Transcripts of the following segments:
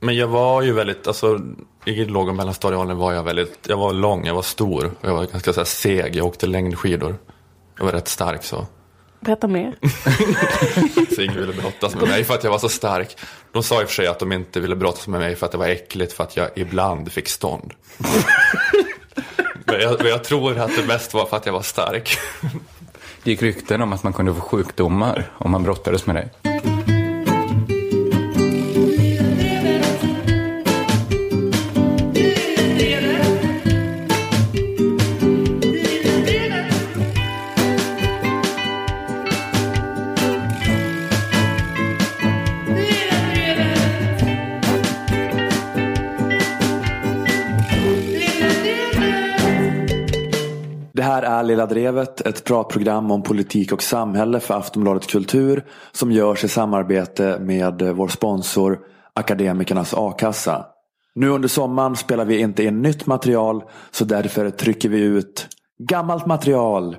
Men jag var ju väldigt, alltså i låg och mellanstadieåldern var jag väldigt, jag var lång, jag var stor. Jag var ganska så här, seg, jag åkte längdskidor. Jag var rätt stark så. Berätta mer. så ingen ville brottas med mig för att jag var så stark. De sa i och för sig att de inte ville brottas med mig för att det var äckligt för att jag ibland fick stånd. men, jag, men jag tror att det mest var för att jag var stark. Det gick rykten om att man kunde få sjukdomar om man brottades med dig. Lilla Drevet, ett pratprogram om politik och samhälle för Aftonbladet Kultur som görs i samarbete med vår sponsor Akademikernas A-kassa. Nu under sommaren spelar vi inte in nytt material så därför trycker vi ut gammalt material.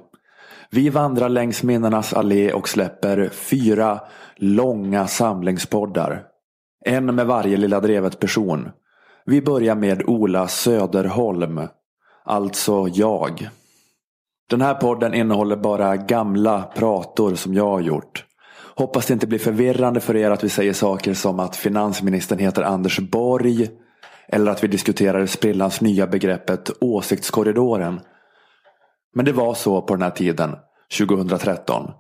Vi vandrar längs minnenas allé och släpper fyra långa samlingspoddar. En med varje Lilla Drevet-person. Vi börjar med Ola Söderholm. Alltså jag. Den här podden innehåller bara gamla prator som jag har gjort. Hoppas det inte blir förvirrande för er att vi säger saker som att finansministern heter Anders Borg. Eller att vi diskuterar sprillans nya begreppet åsiktskorridoren. Men det var så på den här tiden, 2013.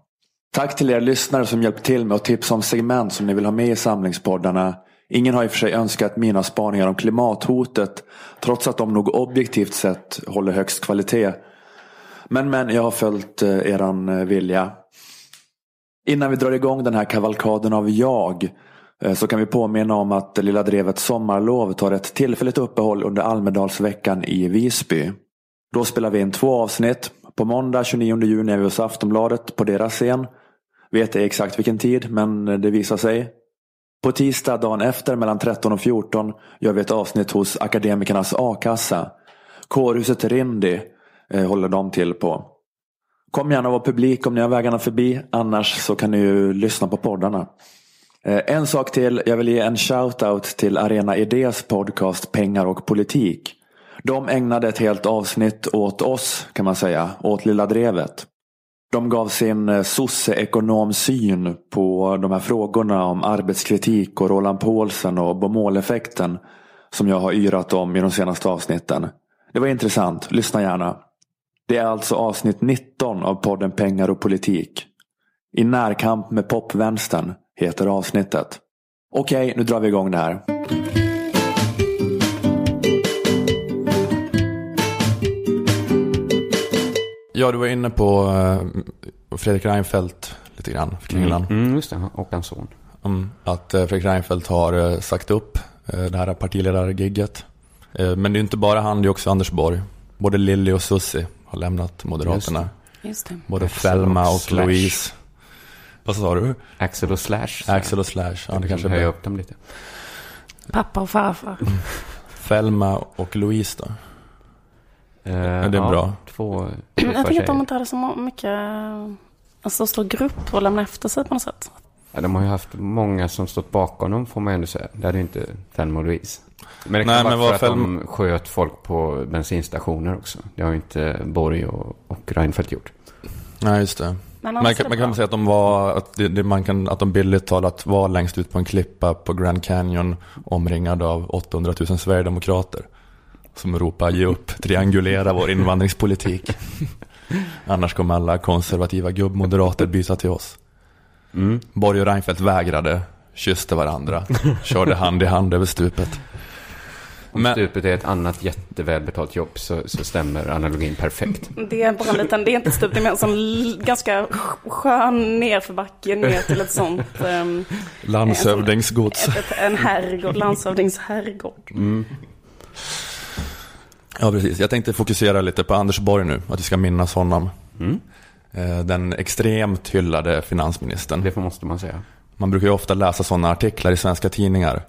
Tack till er lyssnare som hjälpt till med att tipsa om segment som ni vill ha med i samlingspoddarna. Ingen har i och för sig önskat mina spaningar om klimathotet, trots att de nog objektivt sett håller högst kvalitet. Men men, jag har följt eh, eran eh, vilja. Innan vi drar igång den här kavalkaden av jag eh, så kan vi påminna om att Lilla Drevets sommarlov tar ett tillfälligt uppehåll under Almedalsveckan i Visby. Då spelar vi in två avsnitt. På måndag 29 juni är vi hos Aftonbladet på deras scen. Vet ej exakt vilken tid, men det visar sig. På tisdag dagen efter mellan 13 och 14 gör vi ett avsnitt hos Akademikernas A-kassa. Kårhuset Rindi Eh, håller de till på. Kom gärna och var publik om ni har vägarna förbi. Annars så kan ni ju lyssna på poddarna. Eh, en sak till. Jag vill ge en shout-out till Arena Idés podcast Pengar och politik. De ägnade ett helt avsnitt åt oss kan man säga. Åt Lilla Drevet. De gav sin eh, sosse-ekonomsyn på de här frågorna om arbetskritik och Roland Paulsen och Bomåleffekten som jag har yrat om i de senaste avsnitten. Det var intressant. Lyssna gärna. Det är alltså avsnitt 19 av podden Pengar och politik. I närkamp med popvänstern heter avsnittet. Okej, nu drar vi igång det här. Ja, du var inne på eh, Fredrik Reinfeldt lite grann, Kringlan. Mm, mm, just det, och hans son. Mm, att eh, Fredrik Reinfeldt har eh, sagt upp det här partiledargigget. Men det är inte bara han, det är också Anders Borg. Både Lilly och Susie har lämnat Moderaterna. Just det. Både Axel Thelma och och. Louise. Vad sa du? Axel och Slash. Axel och Slash. Ja, det kanske höja upp dem lite. Pappa och farfar. Thelma och Louise då. Det är bra. Två Jag tuffa tänker att de inte hade så mycket, alltså så stor grupp att lämna efter sig på något sätt. Ja, de har ju haft många som stått bakom dem får man ändå säga. Det hade ju inte Thelma och Louise. Men det kan Nej, vara men för att de sköt folk på bensinstationer också. Det har ju inte Borg och, och Reinfeldt gjort. Nej, just det. Men Man kan, man kan säga att de var, att, det, det, man kan, att de billigt talat var längst ut på en klippa på Grand Canyon omringad av 800 000 sverigedemokrater. Som ropar ge upp, triangulera vår invandringspolitik. Annars kommer alla konservativa gubbmoderater byta till oss. Mm. Borg och Reinfeldt vägrade, kysste varandra, körde hand i hand över stupet. Om Men- stupet är ett annat jättevälbetalt jobb så, så stämmer analogin perfekt. Det är bara en liten, det är inte stup, det är mer en sån ganska skön nerförbacke ner till ett sånt, um, Landshövdingsgods. ett, ett, en herrgård, landshövdings herrgård. Ja, precis. Jag tänkte fokusera lite på Anders Borg nu, att vi ska minnas honom. Mm. Eh, Den extremt hyllade finansministern. Det måste man säga. Man brukar ju ofta läsa sådana artiklar i svenska tidningar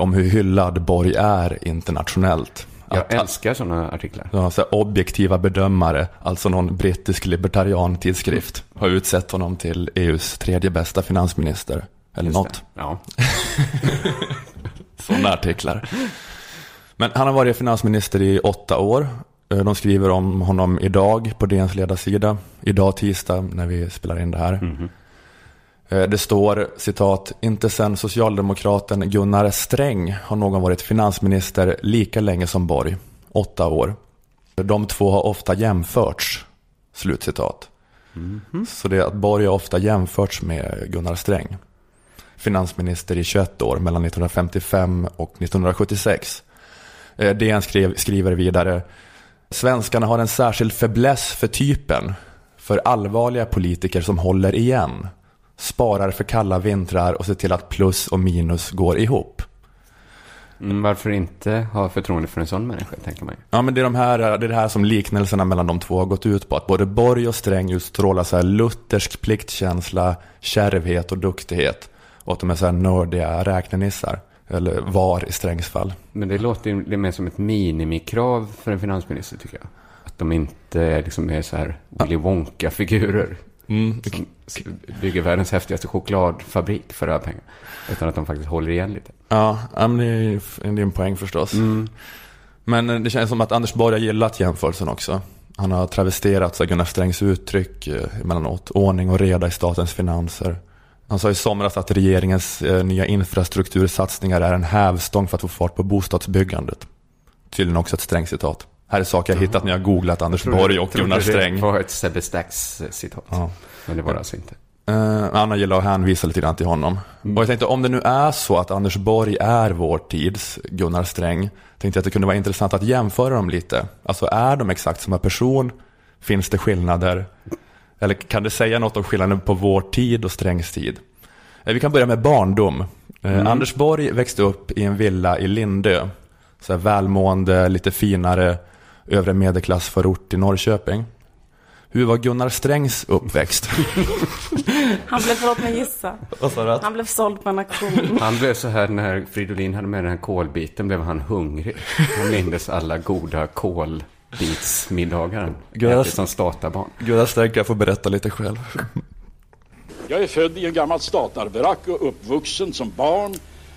om hur hyllad Borg är internationellt. Jag Att, älskar sådana artiklar. Ja, så objektiva bedömare, alltså någon brittisk libertarian tidskrift, har utsett honom till EUs tredje bästa finansminister. Eller Just något. det. Ja. Sådana artiklar. Men han har varit finansminister i åtta år. Eh, De skriver om honom idag på DNs ledarsida. Idag tisdag när vi spelar in det här. Eh, Det står citat, inte sedan socialdemokraten Gunnar Sträng har någon varit finansminister lika länge som Borg. Åtta år. De två har ofta jämförts. Slutcitat. Så det är att Borg har ofta jämförts med Gunnar Sträng. Finansminister i 21 år mellan 1955 och 1976. Eh, DN skrev, skriver vidare. Svenskarna har en särskild fäbless för typen. För allvarliga politiker som håller igen. Sparar för kalla vintrar och ser till att plus och minus går ihop. Mm, varför inte ha förtroende för en sån människa, tänker man ju. Ja, men det är, de här, det är det här som liknelserna mellan de två har gått ut på. Att både Borg och Sträng utstrålar så här luthersk pliktkänsla, kärvhet och duktighet. Och att de är så här nördiga räknenissar. Eller var i Strängs fall. Men det låter ju mer som ett minimikrav för en finansminister, tycker jag. Att de inte är liksom är så här Willy Wonka-figurer. Mm. Som bygger världens häftigaste chokladfabrik för ha pengar. Utan att de faktiskt håller igen lite. Ja, men det är det en poäng förstås. Men eh, det känns som att Anders Borg har gillat jämförelsen också. Han har travesterat så Gunnar Strängs uttryck eh, emellanåt. Ordning och reda i statens finanser. Han sa i somras att regeringens eh, nya infrastruktursatsningar är en hävstång för att få fart på bostadsbyggandet. Tydligen också ett Sträng-citat. Här är saker jag hittat när jag googlat Anders Borg och Gunnar det Sträng. var ett Sebbe Stax-citat. Ja. Men det var det alltså inte. Uh, Anna gillar att hänvisa lite grann till honom. Och jag tänkte om det nu är så att Anders Borg är vår tids Gunnar Sträng. Tänkte jag att det kunde vara intressant att jämföra dem lite. Alltså är de exakt samma person? Finns det skillnader? Eller kan det säga något om skillnaden på vår tid och Strängs tid? Eh, Vi kan börja med barndom. Eh, Anders Borg växte upp i en villa i Lindö. Så välmående, lite finare, övre medelklassförort i Norrköping. Hur var Gunnar Strängs uppväxt? Han blev, förlåt mig gissa, Vad sa du? han blev såld på en auktion. Han blev så här när Fridolin hade med den här kolbiten blev han hungrig. Han mindes alla goda kolbitsmiddagar ätit som statarbarn. Gunnar Sträng kan få berätta lite själv. Jag är född i en gammal statarbarack och uppvuxen som barn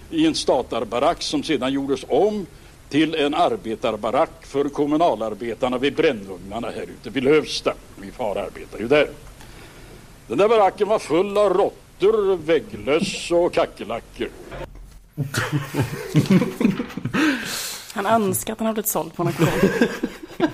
i en statarbarack som sedan gjordes om till en arbetarbarack för kommunalarbetarna vid brännugnarna här ute vid Lövsta. Min far arbetar ju där. Den där baracken var full av råttor, vägglöss och kackerlackor. Han önskar att han hade blivit såld på en auktion.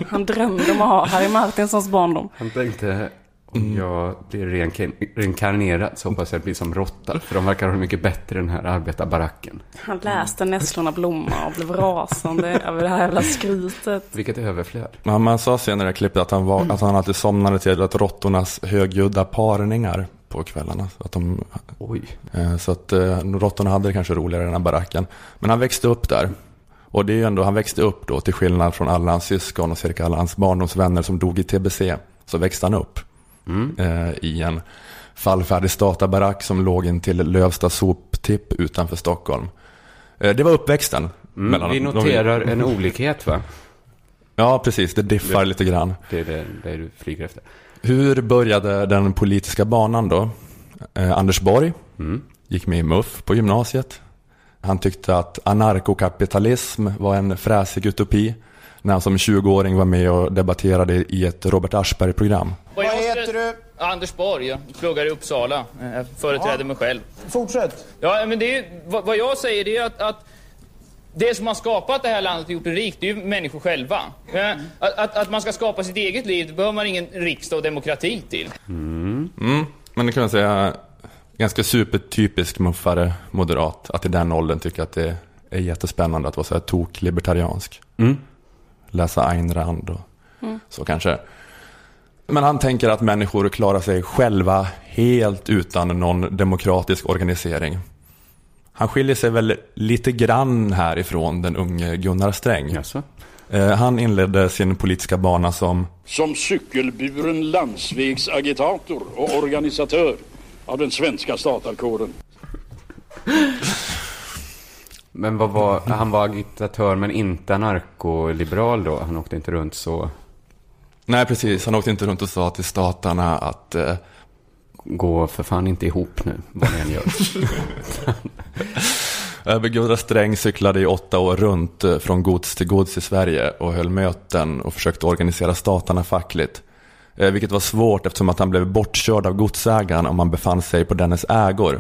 Han drömde om att ha Harry Martinsons barndom. Han tänkte om jag blir reinka- reinkarnerad så hoppas jag bli som råtta. För de verkar ha det mycket bättre den här arbetarbaracken. Han läste Nässlorna blomma och blev rasande över det här jävla skrytet. Vilket överflöd. Man sa senare i klippet att han, var, att han alltid somnade till att råttornas högljudda parningar på kvällarna. Så att, de, Oj. eh, så att eh, råttorna hade det kanske roligare i den här baracken. Men han växte upp där. Och det är ju ändå, han växte upp då till skillnad från alla hans syskon och cirka alla hans barndomsvänner som dog i tbc. Så växte han upp eh, i en fallfärdig statabarack som låg in till Lövsta soptipp utanför Stockholm. Eh, det var uppväxten. mellan Vi noterar en olikhet va? Ja, precis. Det diffar lite grann. Det är det, det du flyger efter. Hur började den politiska banan då? Eh, Anders Borg gick med i MUF på gymnasiet. Han tyckte att anarkokapitalism var en fräsig utopi. När han som 20-åring var med och debatterade i ett Robert Aschberg-program. Vad heter du? Anders Borg, jag pluggar i Uppsala. Jag företräder mig själv. Fortsätt. Ja, men det är, vad, jag säger det är att, att det som har skapat det här landet och gjort det rikt, det är ju människor själva. Att, att, att man ska skapa sitt eget liv, det behöver man ingen riksdag och demokrati till. Mm, men det kan man säga, ganska supertypisk muffare moderat. Att i den åldern tycka att det är jättespännande att vara så här tok-libertariansk. Läsa Ayn Rand och så kanske. Men han tänker att människor klarar sig själva helt utan någon demokratisk organisering. Han skiljer sig väl lite grann härifrån den unge Gunnar Sträng. Jaså? Eh, Han inledde sin politiska bana som Som cykelburen landsvägsagitator och organisatör av den svenska statarkåren. Men vad var, han var agitatör men inte anarkoliberal då? Han åkte inte runt så. Nej, precis. Han åkte inte runt och sa till statarna att eh, Gå för fan inte ihop nu, vad ni än gör. Gunnar Sträng cyklade i åtta år runt eh, från gods till gods i Sverige och höll möten och försökte organisera statarna fackligt. Eh, vilket var svårt eftersom att han blev bortkörd av godsägaren om han befann sig på dennes ägor.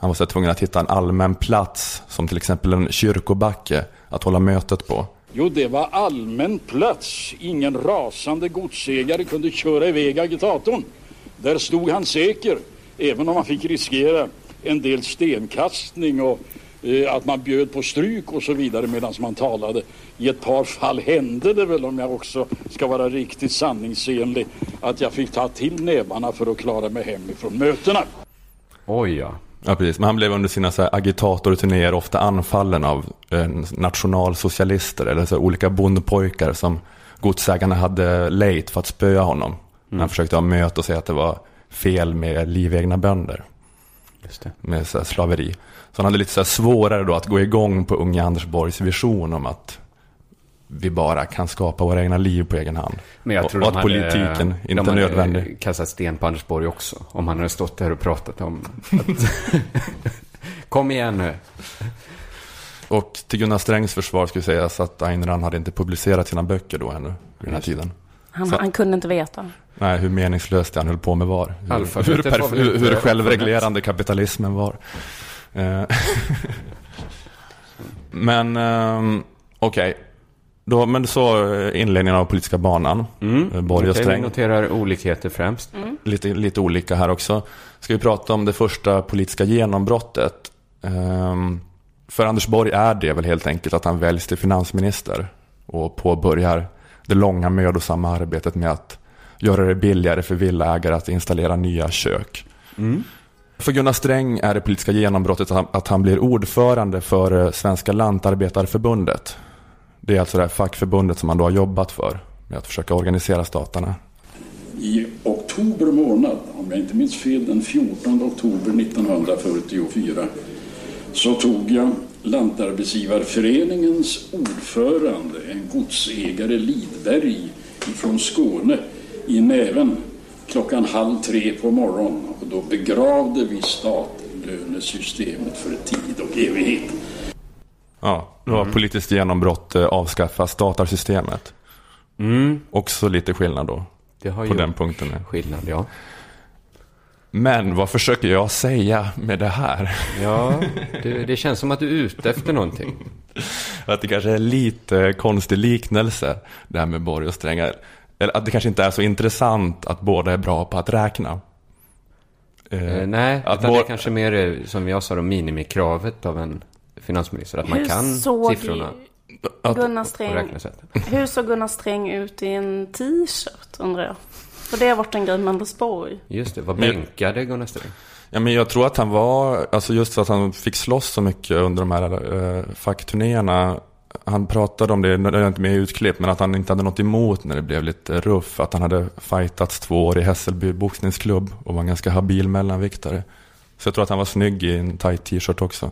Han var så tvungen att hitta en allmän plats, som till exempel en kyrkobacke, att hålla mötet på. Jo, det var allmän plats. Ingen rasande godsägare kunde köra iväg agitatorn. Där stod han säker, även om han fick riskera en del stenkastning och eh, att man bjöd på stryk och så vidare medan man talade. I ett par fall hände det väl, om jag också ska vara riktigt sanningsenlig, att jag fick ta till nävarna för att klara mig hem ifrån mötena. Oj ja. Ja, precis. Men han blev under sina så här, agitatorturnéer ofta anfallen av eh, nationalsocialister eller så här, olika bondpojkar som godsägarna hade lejt för att spöa honom. Mm. Han försökte ha möte och säga att det var fel med livegna bönder. Med så här, slaveri. Så han hade lite så svårare då att gå igång på unge Anders Borgs vision om att vi bara kan skapa våra egna liv på egen hand. Men jag tror och, och de att hade- politiken de inte är nödvändig. kastat sten på Anders Borg också. Om han hade stått där och pratat om att... Kom igen nu. Och till Gunnar Strängs försvar skulle sägas att Ayn Rand hade inte publicerat sina böcker då ännu, vid den här tiden. Han, Så- han kunde inte veta. Nej, hur meningslöst det han höll på med var. Hur, Alfabetet hur, perf- hur, hur självreglerande kapitalismen var. Eh, men ehm, okej, Då, men så eh, inledningen av politiska banan. Mm. Borg och Sträng. noterar olikheter främst. Lite, lite olika här också. Ska vi prata om det första politiska genombrottet. Ehm, för Anders Borg är det väl helt enkelt att han väljs till finansminister. Och påbörjar det långa mödosamma arbetet med att göra det billigare för villaägare att installera nya kök. För Gunnar Sträng är det politiska genombrottet att han, att han blir ordförande för eh, Svenska Lantarbetarförbundet. Det är alltså det här fackförbundet som han då har jobbat för. Med att försöka organisera statarna. I oktober månad, om jag inte minns fel, den 14 oktober 1944 så tog jag Lantarbetsgivarföreningens ordförande, en godsägare Lidberg från Skåne, i näven klockan halv tre på morgonen och då begravde vi statlönesystemet för tid och evighet. Ja, det var politiskt genombrott eh, avskaffa statarsystemet. Också lite skillnad då. Det har På ju den punkten. skillnad, ja. Men vad försöker jag säga med det här? Ja, det, det känns som att du är ute efter någonting. Att det kanske är lite konstig liknelse, det här med Borg och Sträng. Eller att det kanske inte är så intressant att båda är bra på att räkna. Eh, Eh, nej, att utan det vår- är kanske mer, eh, som jag sa, då, minimikravet av en finansminister. Att man Hur kan såg siffrorna att, Gunnar Sträng, hur såg Gunnar Sträng ut i en t-shirt undrar jag? För det har varit en grej med Anders Borg. Just det, vad bänkade Gunnar Sträng? ja, men jag tror att han var, alltså just att han fick slåss så mycket under de här eh, fackturnéerna. Han pratade om det, det är inte med i utklipp, men att han inte hade något emot när det blev lite ruff. Att han hade fightats två år i Hässelby boxningsklubb och var en ganska habil mellanviktare. Så jag tror att han var snygg i en tight t-shirt också.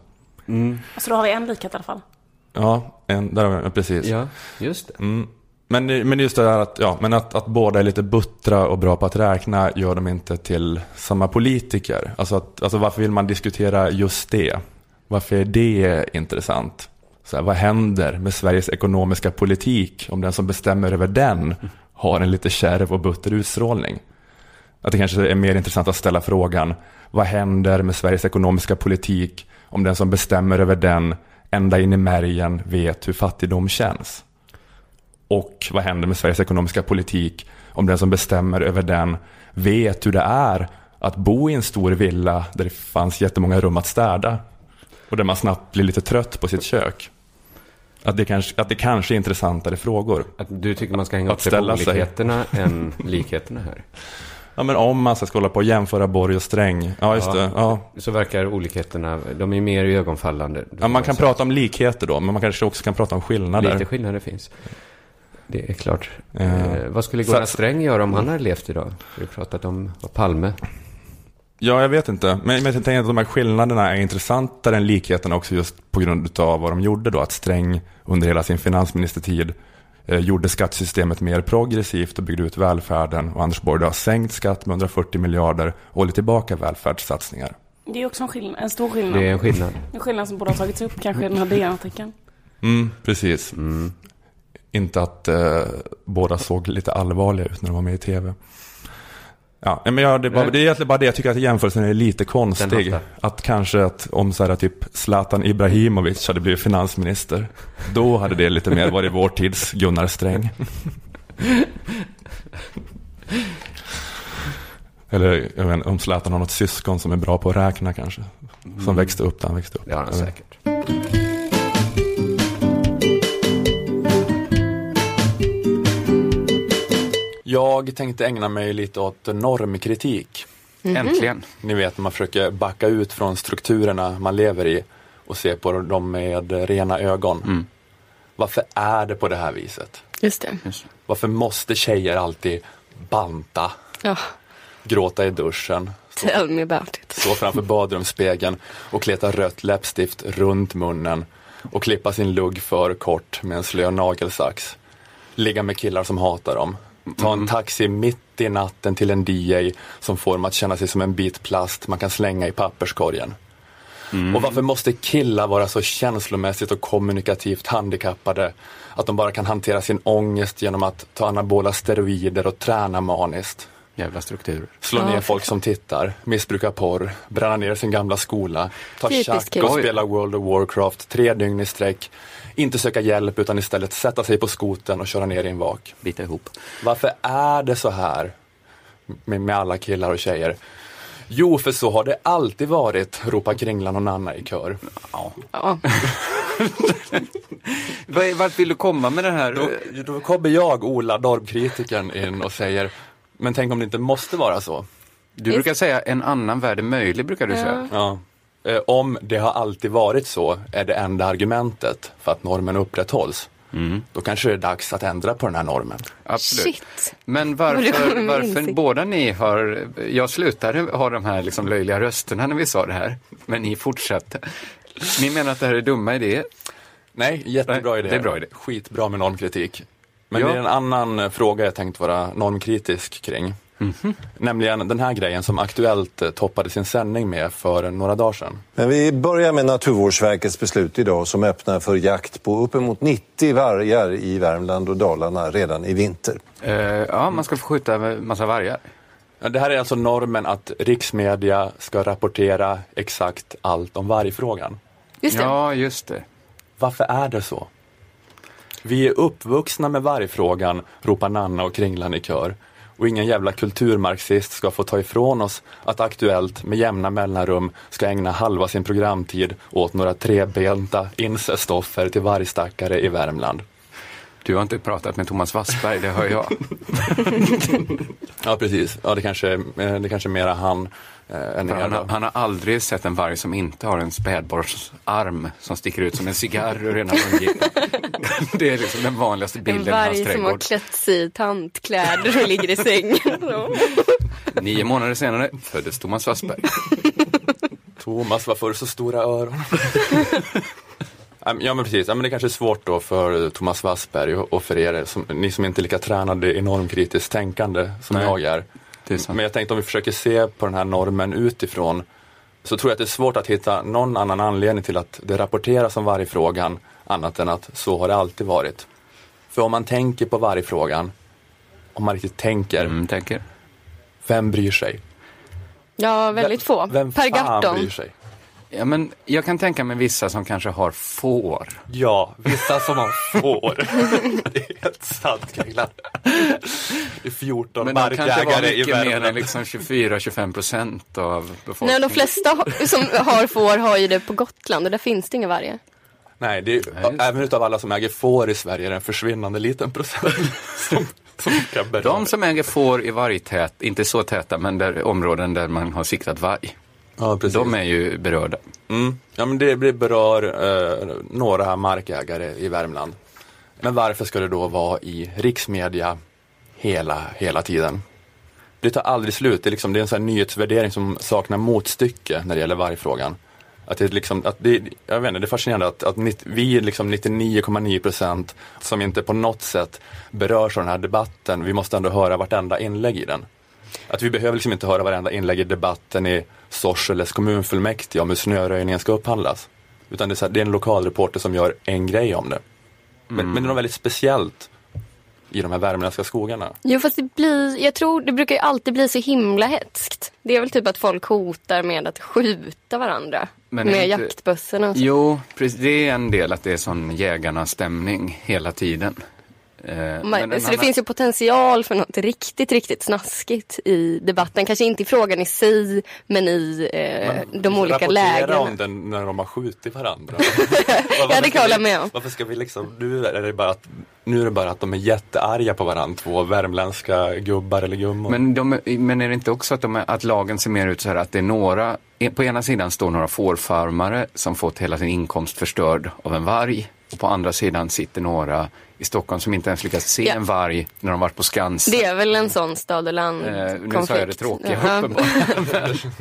Så då har vi en likhet i alla fall. Ja, en, där har vi, precis. Ja, just det. Mm. Men, men just det där att, ja, men att, att båda är lite buttra och bra på att räkna gör dem inte till samma politiker. Alltså, att, alltså varför vill man diskutera just det? Varför är det intressant? Så här, vad händer med Sveriges ekonomiska politik om den som bestämmer över den har en lite kärv och butter utstrålning? Att det kanske är mer intressant att ställa frågan vad händer med Sveriges ekonomiska politik om den som bestämmer över den ända in i märgen vet hur fattigdom känns? Och vad händer med Sveriges ekonomiska politik om den som bestämmer över den vet hur det är att bo i en stor villa där det fanns jättemånga rum att städa och där man snabbt blir lite trött på sitt kök? Att det kanske, att det kanske är intressantare frågor. Att du tycker man ska hänga upp sig på ställa sig. olikheterna än likheterna här. Ja, men om man ska hålla på och jämföra Borg och Sträng. Ja, just det. Ja. Så verkar olikheterna, de är mer ögonfallande. Ja, man kan prata om likheter då, men man kanske också kan prata om skillnader. Lite skillnader finns. Det är klart. Ja. Eh, vad skulle Gunnar Sträng göra om han hade levt idag? Vi har pratat om Palme. Ja, jag vet inte. Men, jag tänker att de här skillnaderna är intressantare än likheterna också just på grund av vad de gjorde då. Att Sträng under hela sin finansministertid gjorde skattesystemet mer progressivt och byggde ut välfärden. Och Anders Borg har sänkt skatt med 140 miljarder och hållit tillbaka välfärdssatsningar. Det är också en, skillnad, en stor skillnad. Det är en skillnad. En skillnad som borde ha tagits upp kanske i den här DN-artikeln. Mm, precis. Inte att eh, båda såg lite allvarliga ut när de var med i tv. Ja, men jag, det, är bara, det är egentligen bara det jag tycker att jämförelsen är lite konstig. Att kanske att om så här, typ Zlatan Ibrahimovic hade blivit finansminister. Då hade det lite mer varit vår tids Gunnar Sträng. Eller jag vet, inte, om Zlatan har något syskon som är bra på att räkna kanske. Som växte upp där han växte upp. Det har han säkert. Jag tänkte ägna mig lite åt normkritik. Äntligen. Ni vet när man försöker backa ut från strukturerna man lever i och se på dem med rena ögon. Varför är det på det här viset? Just det. Just. Varför måste tjejer alltid banta, Ja, gråta i duschen, tell me about it. stå framför badrumsspegeln och kleta rött läppstift runt munnen och klippa sin lugg för kort med en slö nagelsax. Ligga med killar som hatar dem. Ta en taxi mitt i natten till en DJ som får dem att känna sig som en bit plast man kan slänga i papperskorgen. Och varför måste killar vara så känslomässigt och kommunikativt handikappade att de bara kan hantera sin ångest genom att ta anabola steroider och träna maniskt? Jävla strukturer. Slå ner folk som tittar, missbruka porr, bränna ner sin gamla skola, ta kille. och spela World of Warcraft tre dygn i sträck, inte söka hjälp utan istället sätta sig på skoten och köra ner i en vak. Bita ihop. Varför är det så här med, med alla killar och tjejer? Jo, för så har det alltid varit, ropar Kringlan och Nanna i kör. Ja. Ja, Vad- Vart vill du komma med den här? Då, då kommer jag, Ola, normkritikern, in och säger, men tänk om det inte måste vara så? Du brukar säga en annan värld är möjlig, brukar du säga. Ja. Eh, Om det har alltid varit så är det enda argumentet för att normen upprätthålls. Då kanske det är dags att ändra på den här normen. Absolut. shit. Men varför, varför båda ni har, jag slutade ha de här liksom löjliga rösterna när vi sa det här, men ni fortsatte. Ni menar att det här är dumma idéer? Nej, jättebra Nej, idé. det är bra idé. Skitbra med normkritik. Men Ja. det är en annan eh, fråga jag tänkt vara normkritisk kring. Mhm. Nämligen den här grejen som Aktuellt eh, toppade sin sändning med för några dagar sedan. Men vi börjar med Naturvårdsverkets beslut idag som öppnar för jakt på uppemot 90 vargar i Värmland och Dalarna redan i vinter. Eh, ja, man ska få skjuta en massa vargar. Det här är alltså normen att riksmedia ska rapportera exakt allt om vargfrågan. just det. Ja, just det. Varför är det så? Vi är uppvuxna med vargfrågan, ropar Nanna och Kringlan i kör. Och ingen jävla kulturmarxist ska få ta ifrån oss att Aktuellt med jämna mellanrum ska ägna halva sin programtid åt några trebenta incestoffer till vargstackare i Värmland. Du har inte pratat med Thomas Wassberg, det hör jag. Ja, precis. Ja, det kanske, är- det kanske är mera han eh. Han, har- han har aldrig sett en varg som inte har en spädbarnsarm som sticker ut som en cigarr ur ena mungipan. Det är liksom den vanligaste En bilden i hans varg som har trädgård. klätt sig i tantkläder och ligger i sängen. Nio månader senare föddes Thomas Wassberg. Thomas, varför har du så stora öron? Ja men precis, ja, men det kanske är svårt då för Thomas Wassberg och för er, som, ni som inte är lika tränade i normkritiskt tänkande som Nej, jag är. är. Men jag tänkte om vi försöker se på den här normen utifrån så tror jag att det är svårt att hitta någon annan anledning till att det rapporteras om vargfrågan annat än att så har det alltid varit. För om man tänker på vargfrågan, om man riktigt tänker, Mm, tänker. vem bryr sig? Ja, väldigt få. Vem per fan bryr Gahrton. sig? Ja, men jag kan tänka mig vissa som kanske har får. Ja, vissa som har får. det är helt sant Kringlan. Det är 14 Men markägare i mycket mer än Värmland. liksom 24-25 procent av Nej, befolkningen. de flesta som har får har ju det på Gotland och där finns det inga vargar. Nej, det är, Nej, även utav alla som äger får i Sverige är det en försvinnande liten procent som, som kan beröra. De som äger får i vargtät, inte så täta, men där, områden där man har siktat varg, ja, precis. de är ju berörda. Mm. Ja, men det, det berör eh, några markägare i Värmland. Men varför ska det då vara i riksmedia hela, hela tiden? Det tar aldrig slut. Det är, liksom, det är en sån nyhetsvärdering som saknar motstycke när det gäller vargfrågan. Att det, liksom, att det, jag vet inte, det är fascinerande att, att vi är liksom 99,9 procent som inte på något sätt berörs av den här debatten. Vi måste ändå höra vartenda inlägg i den. Att vi behöver liksom inte höra varenda inlägg i debatten i Sorseles kommunfullmäktige om hur snöröjningen ska upphandlas. Utan det är, så här, det är en lokalreporter som gör en grej om det. Men, men det är något väldigt speciellt i de här värmländska skogarna. Jo fast det blir, jag tror det brukar ju alltid bli så himla hetskt. Det är väl typ att folk hotar med att skjuta varandra. Men med inte- jaktbössorna och så. Jo, precis, det är en del att det är sån jägarna-stämning hela tiden. Eh, Man, men en så det annan- finns ju potential för något riktigt, riktigt snaskigt i debatten. Kanske inte i frågan i sig, men i eh, de olika Rapportera lägena. om den när de har skjutit varandra. Ja, det kan jag hålla med om. Varför ska vi liksom, nu är det bara att, nu är det bara att de är jättearga på varandra, två värmländska gubbar eller gummor. Men, de, är- men är det inte också att, de är, att lagen ser mer ut så här att det är några, på ena sidan står några fårfarmare som fått hela sin inkomst förstörd av en varg. Och på andra sidan sitter några i Stockholm som inte ens lyckats se Ja. en varg när de varit på Skansen. Det är väl en sån stad och land Eh, nu konflikt. sa jag det tråkiga Ja. uppenbarligen.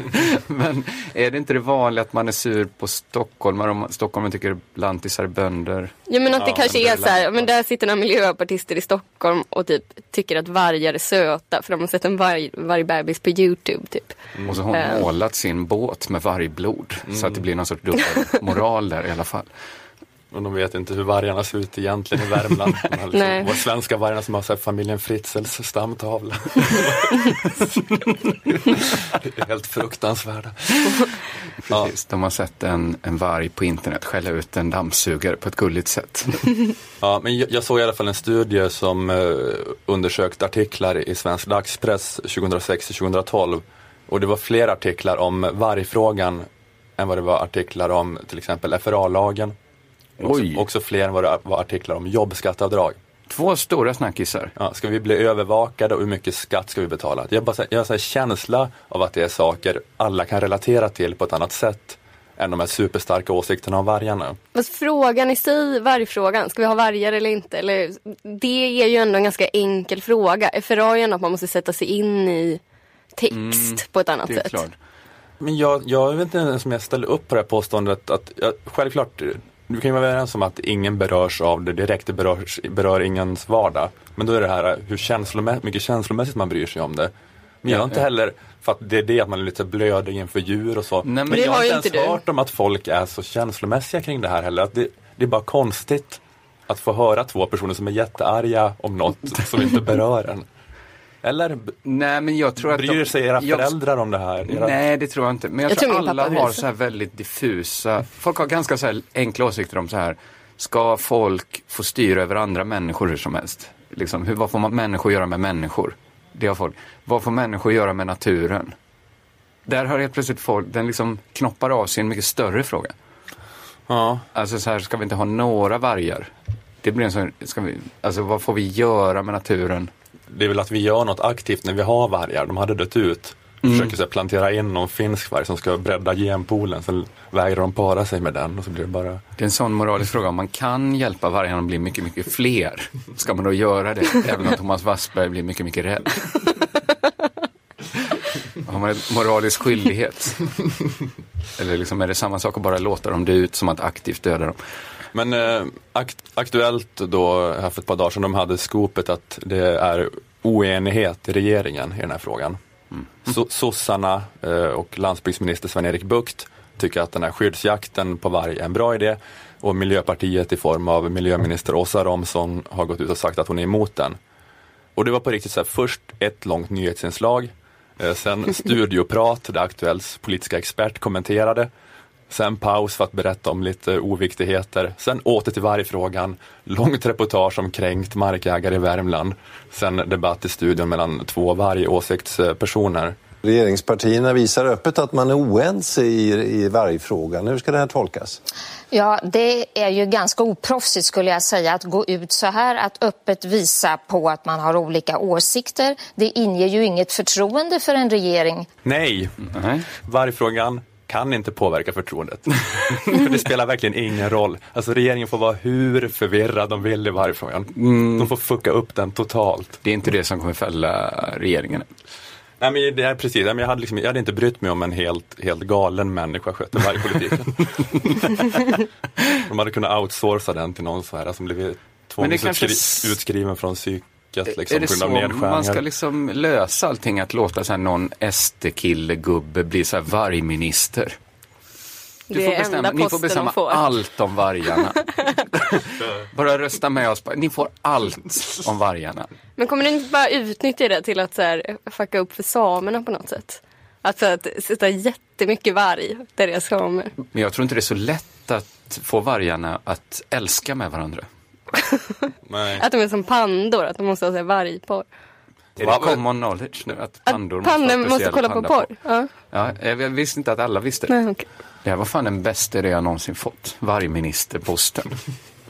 Men är det inte det vanliga att man är sur på stockholmare om stockholmare tycker lantisar är bönder? Ja men att det Ja, kanske är så här, men där sitter några miljöpartister i Stockholm och typ tycker att vargar är söta för de har sett en varg, vargbebis på Youtube typ. Och så har hon Eh. målat sin båt med vargblod. Så att det blir någon sorts dubbel moral där i alla fall. Och de vet inte hur vargarna ser ut egentligen i Värmland. De liksom, våra svenska vargarna som har så här, familjen Fritzels stamtavla. Det är helt fruktansvärda. Ja. Precis, de har sett en, en varg på internet skälla ut en dammsugare på ett gulligt sätt. Ja, men jag, jag såg i alla fall en studie som eh, undersökt artiklar i svensk dagspress 2006-2012. Och det var fler artiklar om vargfrågan än vad det var artiklar om till exempel FRA-lagen. Också, Oj. också fler än vad det var artiklar om jobbskatteavdrag. Två stora snackisar. Ja, ska vi bli övervakade och hur mycket skatt ska vi betala? Jag har, bara, jag här känsla av att det är saker alla kan relatera till på ett annat sätt än de här superstarka åsikterna om vargarna. Fast frågan i sig, vargfrågan, ska vi ha vargar eller inte? Eller, det är ju ändå en ganska enkel fråga. FRA är ju ändå att man måste sätta sig in i text på ett annat Mm, Det är sätt. klart. Men jag, jag vet inte ens om jag ställer upp på det här påståendet att jag, självklart, du kan ju vara överens om att ingen berörs av det direkt, det berörs, berör ingens vardag. Men då är det här hur känslomä- mycket känslomässigt man bryr sig om det. Men jag har inte heller, för att det är det att man är lite blödig inför djur och så. Nej, men men jag har inte ens du. hört om att folk är så känslomässiga kring det här heller. Att det, det är bara konstigt att få höra två personer som är jättearga om något som inte berör en. Eller Nej, men jag tror att... bryr de- sig era jag- föräldrar om det här? Era... Nej, det tror jag inte. Men jag, Jag tror, tror alla har så här väldigt diffusa... Folk har ganska så här enkla åsikter om så här. Ska folk få styra över andra människor hur som helst? Liksom, hur, vad får man människor göra med människor? Det har folk. Vad får människor göra med naturen? Där har helt plötsligt folk, den liksom knoppar av sig en mycket större fråga. Ja. Alltså så här, ska vi inte ha några vargar? Det blir en sån, ska vi, alltså vad får vi göra med naturen? Det är väl att vi gör något aktivt när vi har vargar. De hade dött ut. Försöker så här, plantera in någon finsk varg som ska bredda genpoolen. Sen vägrar de para sig med den och så blir det bara... Det är en sån moralisk fråga. Om man kan hjälpa vargarna att bli mycket, mycket fler, ska man då göra det? Även om Thomas Wassberg blir mycket, mycket rädd. Har man en moralisk skyldighet? Eller liksom är det samma sak att bara låta dem dö ut som att aktivt döda dem? Men eh, akt, Aktuellt då, här för ett par dagar sedan, de hade skopet att det är oenighet i regeringen i den här frågan. So, sossarna eh, och landsbygdsminister Sven-Erik Bucht tycker att den här skyddsjakten på varg är en bra idé och Miljöpartiet i form av miljöminister Åsa Romson har gått ut och sagt att hon är emot den. Och det var på riktigt så här, först ett långt nyhetsinslag, eh, sen studioprat där Aktuellts politiska expert kommenterade, sen paus för att berätta om lite oviktigheter, sen åter till vargfrågan, långt reportage om kränkt markägare i Värmland, sen debatt i studion mellan två vargåsiktspersoner. Regeringspartierna visar öppet att man är oense i, i vargfrågan. Hur ska det här tolkas? Ja, det är ju ganska oproffsigt skulle jag säga att gå ut så här, att öppet visa på att man har olika åsikter. Det inger ju inget förtroende för en regering. Nej, Nej. vargfrågan kan inte påverka förtroendet. För det spelar verkligen ingen roll. Alltså regeringen får vara hur förvirrad de vill i vargfrågan. De får fucka upp den totalt. Det är inte det som kommer fälla regeringen. Nej men det är precis, jag hade, liksom, jag hade inte brytt mig om en helt, helt galen människa skötte vargpolitiken. de hade kunnat outsourca den till någon så här som blev Men det kanske från psyk, minskat liksom, är det på grund av så nedskärningar. man ska liksom lösa allting? Att låta så här någon SD-kille, gubbe bli så här vargminister? Du får bestämma, ni får bestämma får. allt om vargarna. bara rösta med oss. Ni får allt om vargarna. Men kommer du inte bara utnyttja det till att så här, fucka upp för samerna på något sätt? Alltså att sätta jättemycket varg där det är samer. Men jag tror inte det är så lätt att få vargarna att älska med varandra. Nej. Att de är som pandor, att de måste ha så här vargporr. Är det common knowledge nu att Att pandor måste ha pandor måste speciell kolla på porr. Ja. Ja, jag visste inte att alla visste. Nej, okej. Det här var fan den bästa idé jag någonsin fått. Vargministerposten.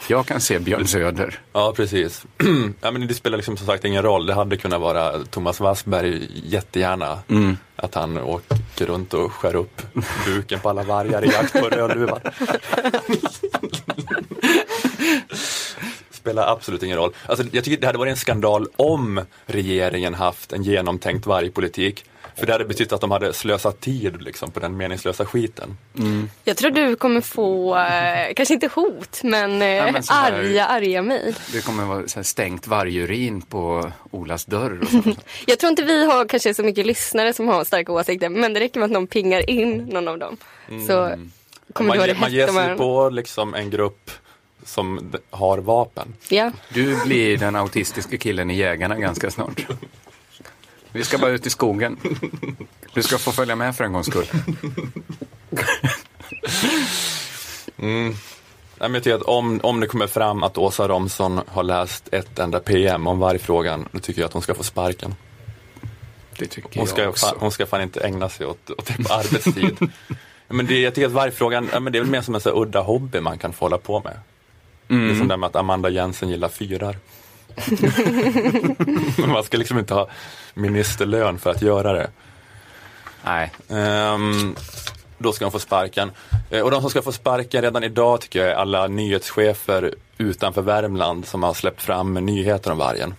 Jag kan se Björn Söder. Ja, precis. ja, men det spelar liksom som sagt ingen roll. Det hade kunnat vara Thomas Wassberg jättegärna. Mm. Att han åker runt och skär upp buken på alla vargar i jakt på rödluvan. spelar absolut ingen roll. Alltså, jag tycker det hade varit en skandal om regeringen haft en genomtänkt vargpolitik. För det hade betytt att de hade slösat tid liksom, på den meningslösa skiten. Jag tror du kommer få, eh, kanske inte hot, men, eh, men så här- arga, arga mejl. Det kommer vara så här stängt vargurin på Olas dörr. Och sånt. Jag tror inte vi har kanske så mycket lyssnare som har starka åsikter, men det räcker med att någon pingar in någon av dem. Så kommer man, vara ge- det man ger sig på liksom, en grupp som har vapen. Ja. Du blir den autistiska killen i Jägarna ganska snart. Vi ska bara ut i skogen. Du ska få följa med för en gångs skull. Men jag tycker att om, om det kommer fram att Åsa Romson har läst ett enda PM om vargfrågan, då tycker jag att hon ska få sparken. Det tycker Hon ska, jag också. fan, hon ska fan inte ägna sig åt, åt det på arbetstid. Men det, jag tycker att vargfrågan, ja, men det är väl mer som en så udda hobby man kan få hålla på med. Det är som det med att Amanda Jensen gillar fyrar. Men man ska liksom inte ha ministerlön för att göra det. Nej, Ehm, då ska de få sparken. Eh, och de som ska få sparken redan idag tycker jag är alla nyhetschefer utanför Värmland som har släppt fram nyheter om vargen.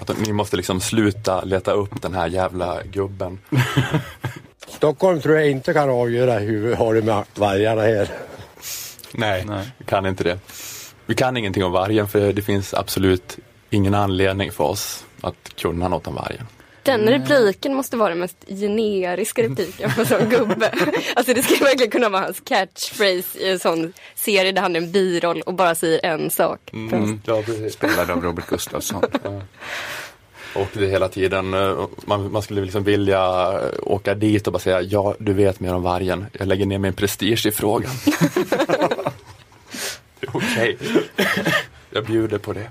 Att de, ni måste liksom sluta leta upp den här jävla gubben. Stockholm tror jag inte kan avgöra hur vi har det med vargarna här. Nej, Nej. kan inte det. Vi kan ingenting om vargen för det finns absolut ingen anledning för oss att kunna något om vargen. Den repliken måste vara den mest generiska repliken på en sån gubbe. Alltså det skulle verkligen kunna vara hans catchphrase i en sån serie där han är en biroll och bara säger en sak. Mm, ja, spelad av Robert Gustafsson. Och det hela tiden, eh, man, man skulle liksom vilja eh, åka dit och bara säga ja, du vet mer om vargen. Jag lägger ner min prestige i frågan. Okej, jag bjuder på det.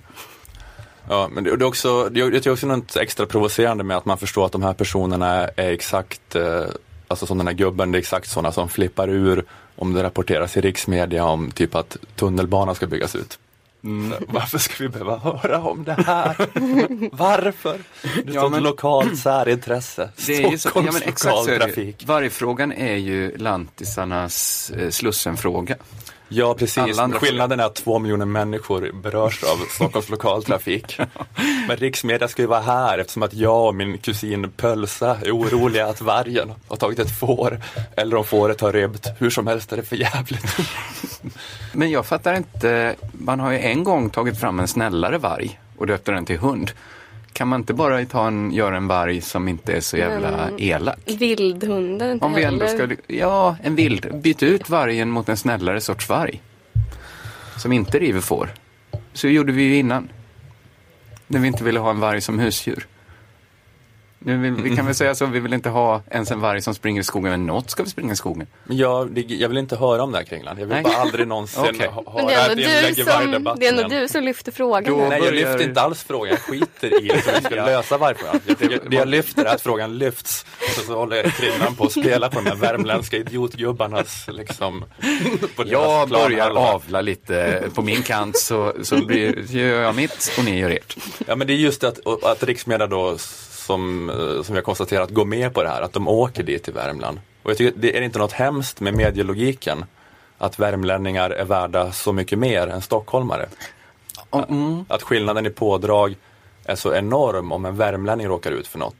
Ja, men det, är också, det är, också något extra provocerande med att man förstår att de här personerna är, exakt, eh, alltså som den här gubben, det är exakt sådana som flippar ur om det rapporteras i riksmedia om typ att tunnelbanan ska byggas ut. Mm. Varför ska vi behöva höra om det här? Varför? Det är Ja, men- lokalt särintresse. Det är ju så, ja, men exakt så är det. Vargfrågan är ju lantisarnas eh, Slussenfråga. Ja, precis. Skillnaden är att två miljoner människor berörs av Stockholms lokaltrafik. Men riksmedia ska ju vara här eftersom att jag och min kusin Pölsa är oroliga att vargen har tagit ett får. Eller om fåret har rymt. Hur som helst är det för jävligt. Men jag fattar inte, man har ju en gång tagit fram en snällare varg och döpte den till hund. Kan man inte bara ta en, göra en varg som inte är så jävla Men- elak? Vildhunden inte Om vi ändå ska, ja, en vild. Byt ut vargen mot en snällare sorts varg. Som inte river får. Så gjorde vi ju innan. När vi inte ville ha en varg som husdjur. Nu vill, vi kan väl säga så, vi vill inte ha ens en varg som springer i skogen, men något ska vi springa i skogen. Men jag, det- jag vill inte höra om det här Kringland. Jag vill Nej. bara aldrig någonsin Okej. ha- höra det är, i som, vargdebatten. det är ändå du som lyfter frågan. Då-. Nej, jag lyfter inte alls frågan. Jag skiter i hur vi ska lösa vargfrågan. Det jag lyfter är att frågan lyfts. Så, så håller Kringlan på att spela på de här värmländska idiotgubbarnas liksom. Jag börjar avla lite på min kant så, så blir, gör jag mitt och ni gör ert. Ja men det är just det att, att riksmedia då som, eh, som jag konstaterat går med på det här, att de åker dit till Värmland. Och jag tycker, det är inte något hemskt med medielogiken att värmlänningar är värda så mycket mer än stockholmare. Mm. Att skillnaden i pådrag är så enorm om en värmlänning råkar ut för något.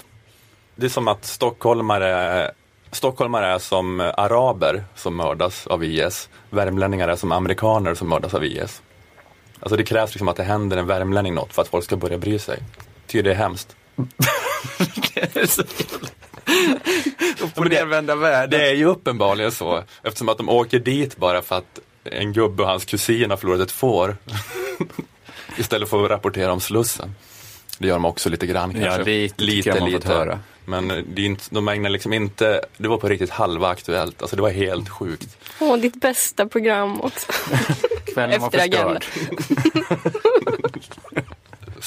Det är som att stockholmare, stockholmare är som araber som mördas av IS. Värmlänningar är som amerikaner som mördas av IS. Alltså det krävs liksom att det händer en värmlänning något för att folk ska börja bry sig. Ty det är hemskt. det är så Upp nervända världen. Det är ju uppenbarligen så. Eftersom att de åker dit bara för att en gubbe och hans kusin har förlorat ett får. Istället för att rapportera om Slussen. Det gör de också lite grann Ja, kanske. lite jag man fått höra. Men det är inte, de ägnar liksom inte, det var på riktigt halva aktuellt. Alltså det var helt sjukt. Åh, ditt bästa program också. Kvällen var förstörd.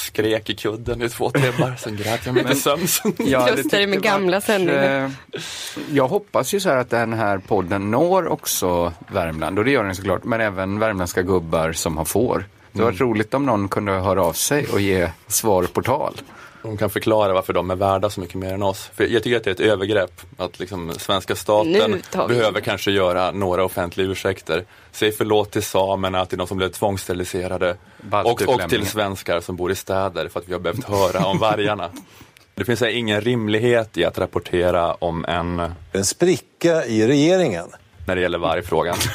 Skrek i kudden i två timmar, sen grät jag mig till sömns. Ja, dig med gamla sändningar. eh, Jag hoppas ju så här att den här podden når också Värmland och det gör den såklart, men även värmländska gubbar som har får. Det var roligt om någon kunde höra av sig och ge svar på tal. De kan förklara varför de är värda så mycket mer än oss. För jag tycker att det är ett övergrepp att liksom svenska staten behöver kanske göra några offentliga ursäkter. Säg förlåt till samerna, till de som blev tvångssteriliserade och, och till svenskar som bor i städer för att vi har behövt höra om vargarna. Det finns här ingen rimlighet i att rapportera om en, En spricka i regeringen. när det gäller vargfrågan.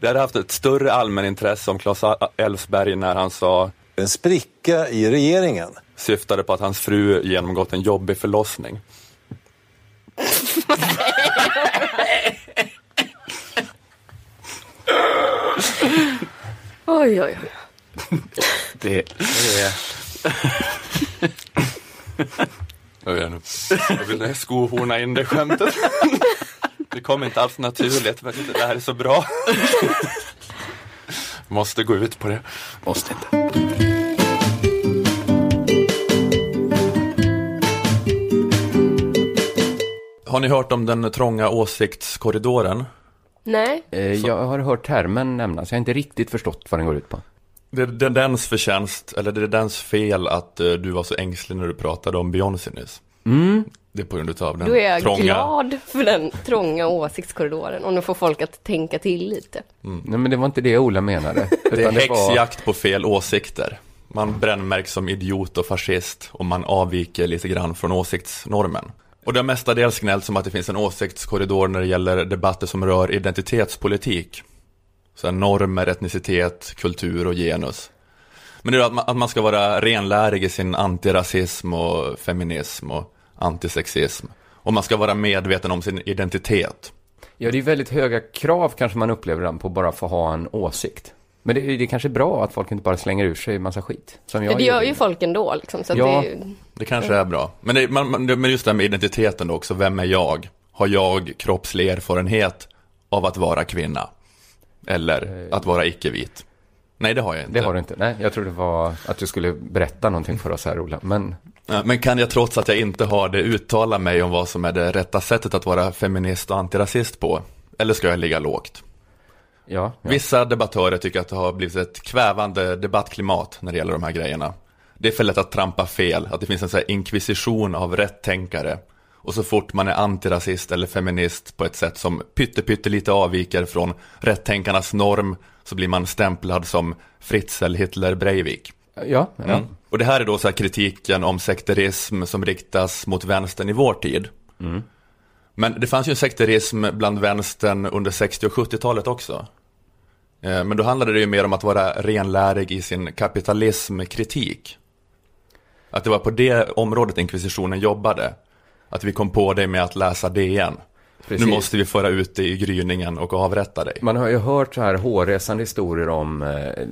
Det hade haft ett större allmänintresse om Claes Elfsberg när han sa En spricka i regeringen. syftade på att hans fru genomgått en jobbig förlossning. Oj, oj, oj. Det är... Jag vet inte. Jag vill skohorna in det skämtet. Det kommer inte alls naturligt, men det här är så bra. Måste gå ut på det. Måste inte. Har ni hört om den trånga åsiktskorridoren? Nej, Eh, Jag har hört termen nämnas, jag har inte riktigt förstått vad den går ut på. Det, det är dens förtjänst, eller det är dens fel att eh, du var så ängslig när du pratade om Beyoncé nyss. Det är på grund av den då är jag trånga... glad för den trånga åsiktskorridoren. Och nu får folk att tänka till lite. Nej, men det var inte det Ola menade. Det är var- häxjakt på fel åsikter. Man brännmärks som idiot och fascist och man avviker lite grann från åsiktsnormen. Och det har mestadels gnällt som att det finns en åsiktskorridor när det gäller debatter som rör identitetspolitik. Så här normer, etnicitet, kultur och genus. Men det är att man, att man ska vara renlärig i sin antirasism och feminism och antisexism. Och man ska vara medveten om sin identitet. Ja, det är väldigt höga krav kanske man upplever ibland på bara få ha en åsikt. Men det, det är kanske bra att folk inte bara slänger ur sig massa skit. Som jag det gör gjorde. ju folk ändå. Liksom, så att Ja. det, Det kanske är bra. Men, det, man, man, men just det här med identiteten då också, vem är jag? Har jag kroppslig erfarenhet av att vara kvinna? Eller att vara icke-vit? Nej, det har jag inte. Det har du inte. Nej, jag trodde det var att du skulle berätta någonting för oss här, Ola. Men Ja, Men kan jag trots att jag inte har det uttala mig om vad som är det rätta sättet att vara feminist och antirasist på? Eller ska jag ligga lågt? ja, ja. Vissa debattörer tycker att det har blivit ett kvävande debattklimat när det gäller de här grejerna. Det är för lätt att trampa fel, att det finns en sån här inkvisition av rättänkare. Och så fort man är antirasist eller feminist på ett sätt som pytte, pytte lite avviker från rättänkarnas norm så blir man stämplad som Fritzl, Hitler, Breivik. Ja, ja. Mm. Och det här är då så här kritiken om sekterism som riktas mot vänstern i vår tid. Men det fanns ju en sekterism bland vänstern under 60 och 70-talet också. Eh, Men då handlade det ju mer om att vara renlärig i sin kapitalismkritik. Att det var på det området inkvisitionen jobbade. Att vi kom på det med att läsa DN. Precis. Nu måste vi föra ut det i gryningen och avrätta dig. Man har ju hört så här hårresande historier om eh,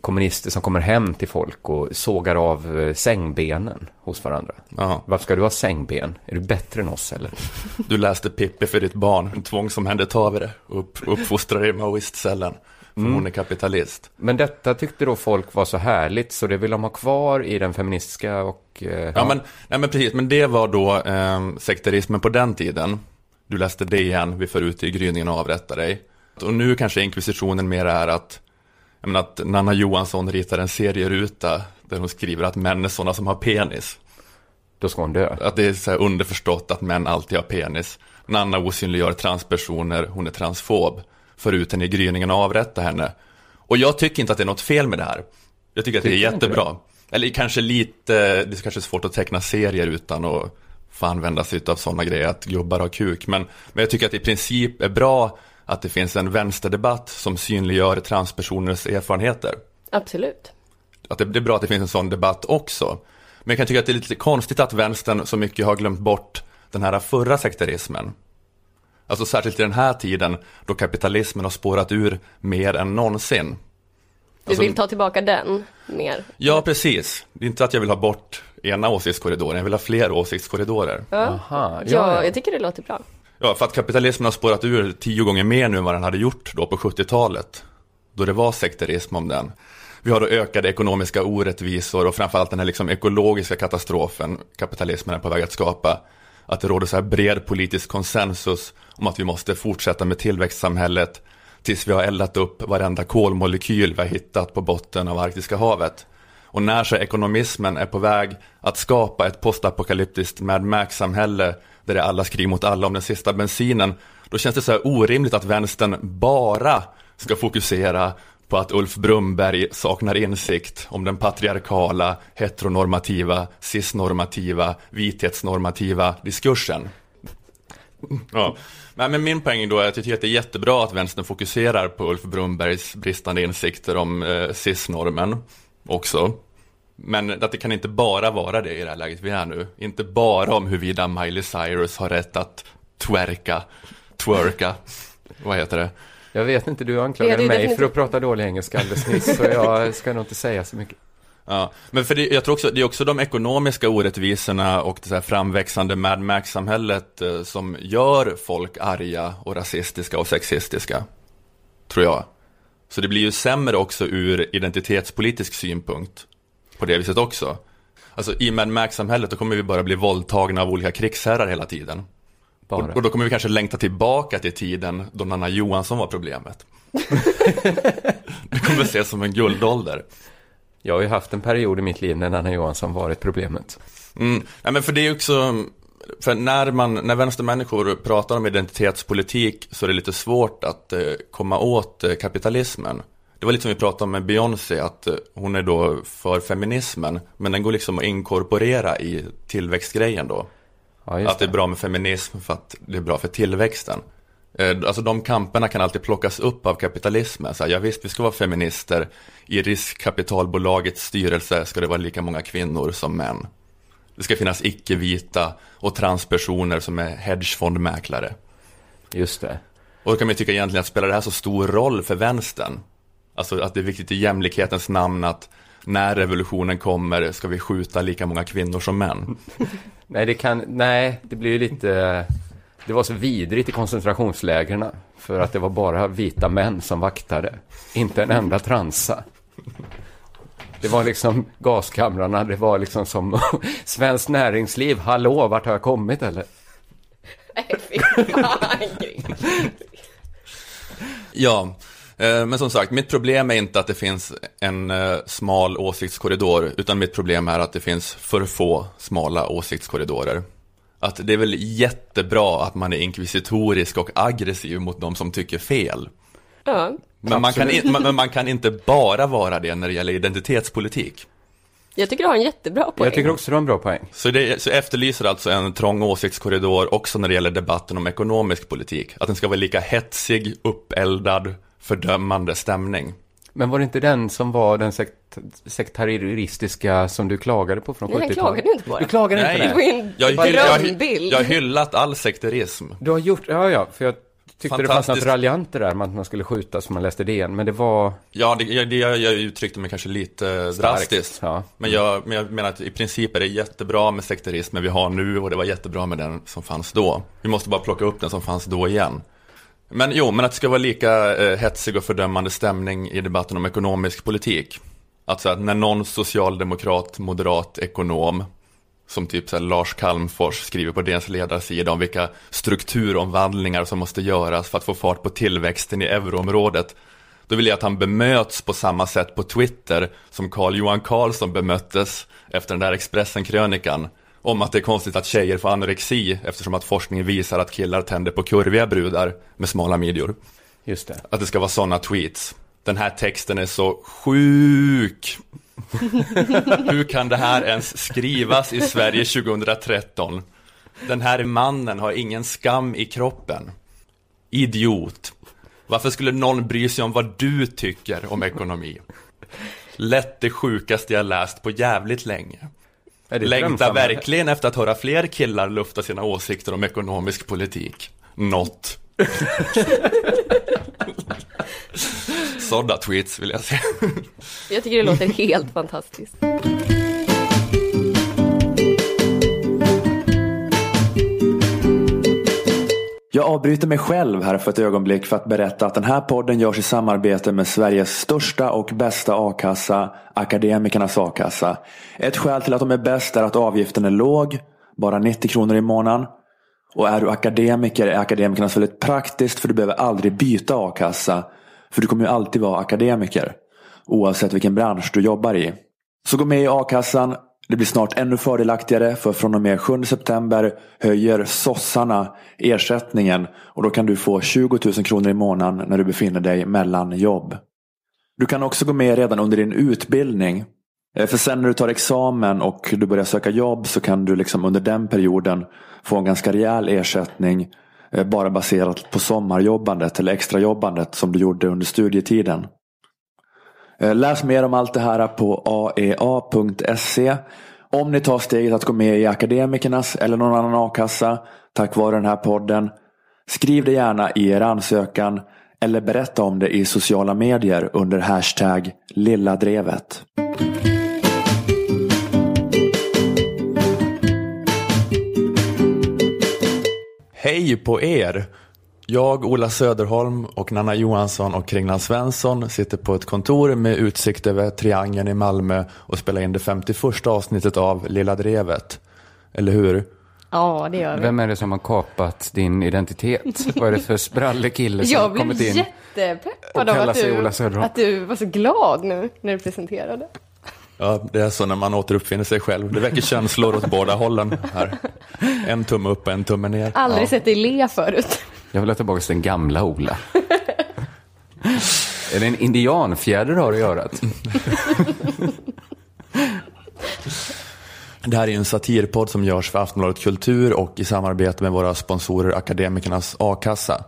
kommunister som kommer hem till folk och sågar av eh, sängbenen hos varandra. Ja. Varför ska du ha sängben? Är du bättre än oss eller? Du läste Pippi för ditt barn, tvångsomhändertagare dig, upp, uppfostrade dig i maoistcellen. För hon är kapitalist. Men detta tyckte då folk var så härligt så det vill de ha kvar i den feministiska och... Eh, Ja, men, nej, men precis, men det var då eh, sekterismen på den tiden. Du läste DN, vi för ut det i gryningen och avrättar dig. Och nu kanske inkvisitionen mer är att, jag menar, att Nanna Johansson ritar en serieruta där hon skriver att män är sådana som har penis. Då ska hon dö. Att det är så underförstått att män alltid har penis. Nanna osynliggör transpersoner, hon är transfob. För ut henne i gryningen och avrätta henne. Och jag tycker inte att det är något fel med det här. Jag tycker att det är Tycker du inte jättebra. Eller kanske lite, det är kanske svårt att teckna serier utan att få använda sig av sådana grejer, att gubbar har kuk. Men, men jag tycker att det i princip är bra att det finns en vänsterdebatt som synliggör transpersoners erfarenheter. Absolut. Att det, det är bra att det finns en sån debatt också. Men jag kan tycka att det är lite konstigt att vänstern så mycket har glömt bort den här förra sekterismen. Alltså särskilt i den här tiden då kapitalismen har spårat ur mer än någonsin. Du Alltså- vill ta tillbaka den mer? Ja, precis. Det är inte att jag vill ha bort ena åsiktskorridoren, jag vill ha fler åsiktskorridorer. Ja. Aha, Ja, jag tycker det låter bra. Ja, för att kapitalismen har spårat ur tio gånger mer nu än vad den hade gjort då på 70-talet. Då det var sekterism om den. Vi har då ökade ekonomiska orättvisor och framförallt den här liksom ekologiska katastrofen kapitalismen är på väg att skapa. Att det råder så här bred politisk konsensus om att vi måste fortsätta med tillväxtsamhället tills vi har eldat upp varenda kolmolekyl vi har hittat på botten av Arktiska havet. Och när så ekonomismen är på väg att skapa ett postapokalyptiskt Mad Max-samhälle där det är alla krig mot alla om den sista bensinen, då känns det så här orimligt att vänstern bara ska fokusera på att Ulf Brumberg saknar insikt om den patriarkala, heteronormativa, cisnormativa, vithetsnormativa diskursen. Ja. Men min poäng då är att jag tycker att det är jättebra att vänstern fokuserar på Ulf Brumbergs bristande insikter om eh, cisnormen också. Men att det kan inte bara vara det i det här läget vi är nu. Inte bara om huruvida Miley Cyrus har rätt att twerka, twerka, vad heter det? Jag vet inte, du anklagade mig definitivt. för att prata dålig engelska alldeles nyss, så jag ska nog inte säga så mycket. Ja, men för det, jag tror också, det är också de ekonomiska orättvisorna och det så här framväxande Mad Max-samhället eh, som gör folk arga och rasistiska och sexistiska. Tror jag. Så det blir ju sämre också ur identitetspolitisk synpunkt. På det viset också. Alltså i Mad Max-samhället då kommer vi bara bli våldtagna av olika krigsherrar hela tiden. Bara. Och, då kommer vi kanske längta tillbaka till tiden då Nanna Johansson var problemet. det kommer ses som en guldålder. Jag har ju haft en period i mitt liv när Nanna Johansson varit problemet. Mm. Ja, men för det är också, för när, man, när vänstermänniskor pratar om identitetspolitik så är det lite svårt att eh, komma åt eh, kapitalismen. Det var lite som vi pratade om med Beyoncé, att eh, hon är då för feminismen, men den går liksom att inkorporera i tillväxtgrejen då. Ja, just Att det är bra med feminism för att det är bra för tillväxten. Alltså de kamperna kan alltid plockas upp av kapitalismen. Så här, ja visst, vi ska vara feminister. I riskkapitalbolagets styrelse ska det vara lika många kvinnor som män. Det ska finnas icke-vita och transpersoner som är hedgefondmäklare. Just det. Och då kan man tycka egentligen att spelar det här så stor roll för vänstern? Alltså att det är viktigt i jämlikhetens namn att när revolutionen kommer ska vi skjuta lika många kvinnor som män. Nej, det kan, nej, det blir ju lite, det var så vidrigt i koncentrationslägren för att det var bara vita män som vaktade, inte en enda transa. Det var liksom gaskamrarna, det var liksom som Svenskt Näringsliv, hallå, vart har jag kommit eller? Nej, fy fan, Gry. Ja, eh, men som sagt, mitt problem är inte att det finns en eh, smal åsiktskorridor, utan mitt problem är att det finns för få smala åsiktskorridorer. Att det är väl jättebra att man är inkvisitorisk och aggressiv mot de som tycker fel. Ja, Men man, kan in, men men man kan inte bara vara det när det gäller identitetspolitik. jag tycker du har en jättebra poäng. Jag tycker också det var en bra poäng. Så det så efterlyser alltså en trång åsiktskorridor också när det gäller debatten om ekonomisk politik. Att den ska vara lika hetsig, uppeldad, fördömande stämning. Men var det inte den som var den sekt sektaristiska som du klagade på från Nej, 70-talet? jag klagade inte på det. Du klagade inte Nej. på Det Jag, hyll, jag, jag har hyllat all sekterism. Du har gjort, ja ja, för jag tyckte det fanns något raljant det där med att man skulle skjuta som man läste DN, men det var Ja, det, jag, det, jag, uttryckte mig kanske lite drastiskt. Ja. Men, jag, men jag menar att i princip är det jättebra med sekterismen vi har nu och det var jättebra med den som fanns då. Vi måste bara plocka upp den som fanns då igen. Men jo, men att det ska vara lika eh, hetsig och fördömande stämning i debatten om ekonomisk politik. Alltså att när någon socialdemokrat, moderat, ekonom som typ så Lars Calmfors skriver på deras ledarsida om vilka strukturomvandlingar som måste göras för att få fart på tillväxten i euroområdet. Då vill jag att han bemöts på samma sätt på Twitter som Carl Johan Carlsson bemöttes efter den där Expressen-krönikan. Om att det är konstigt att tjejer får anorexi eftersom att forskningen visar att killar tänder på kurviga brudar med smala midjor. just det. Att det ska vara sådana tweets. Den här texten är så sjuk. Hur kan det här ens skrivas i Sverige 2013? Den här mannen har ingen skam i kroppen. Idiot. Varför skulle någon bry sig om vad du tycker om ekonomi? Lätt det sjukaste jag läst på jävligt länge. Längtar verkligen efter att höra fler killar lufta sina åsikter om ekonomisk politik. Något. Sådana tweets vill jag se. Jag tycker det låter helt fantastiskt. Jag avbryter mig själv här för ett ögonblick för att berätta att den här podden görs i samarbete med Sveriges största och bästa a-kassa, Akademikernas a-kassa. Ett skäl till att de är bäst är att avgiften är låg, bara 90 kronor i månaden. Och är du akademiker är Akademikernas väldigt praktiskt för du behöver aldrig byta a-kassa. För du kommer ju alltid vara akademiker. Oavsett vilken bransch du jobbar i. Så gå med i a-kassan. Det blir snart ännu fördelaktigare för från och med 7 september höjer sossarna ersättningen och då kan du få 20 000 kronor i månaden när du befinner dig mellan jobb. Du kan också gå med redan under din utbildning. Eh, för sen när du tar examen och du börjar söka jobb så kan du liksom under den perioden få en ganska rejäl ersättning Eh, bara baserat på sommarjobbandet eller extrajobbandet som du gjorde under studietiden. Eh, läs mer om allt det här på aea.se. Om ni tar steget att gå med i Akademikernas eller någon annan a-kassa tack vare den här podden. Skriv det gärna i er ansökan eller berätta om det i sociala medier under hashtag lilladrevet. Hej på er! Jag, Ola Söderholm och Nanna Johansson och Kringlan Svensson sitter på ett kontor med utsikt över Triangeln i Malmö och spelar in det 51 avsnittet av Lilla Drevet. Eller hur? Ja, det gör vi. Vem är det som har kapat din identitet? Vad är det för sprallig kille som Jag har blev kommit in? jättepeppad och av kallar att du, att du var så glad nu när du presenterade. Ja, det är så när man återuppfinner sig själv. Det väcker känslor åt båda hållen här. En tumme upp och en tumme ner. Aldrig Ja. sett dig le förut. Jag vill ha tillbaka till den gamla Ola. är det en indianfjäder du har i örat? Det här är en satirpodd som görs för Aftonbladet Kultur och i samarbete med våra sponsorer Akademikernas a-kassa.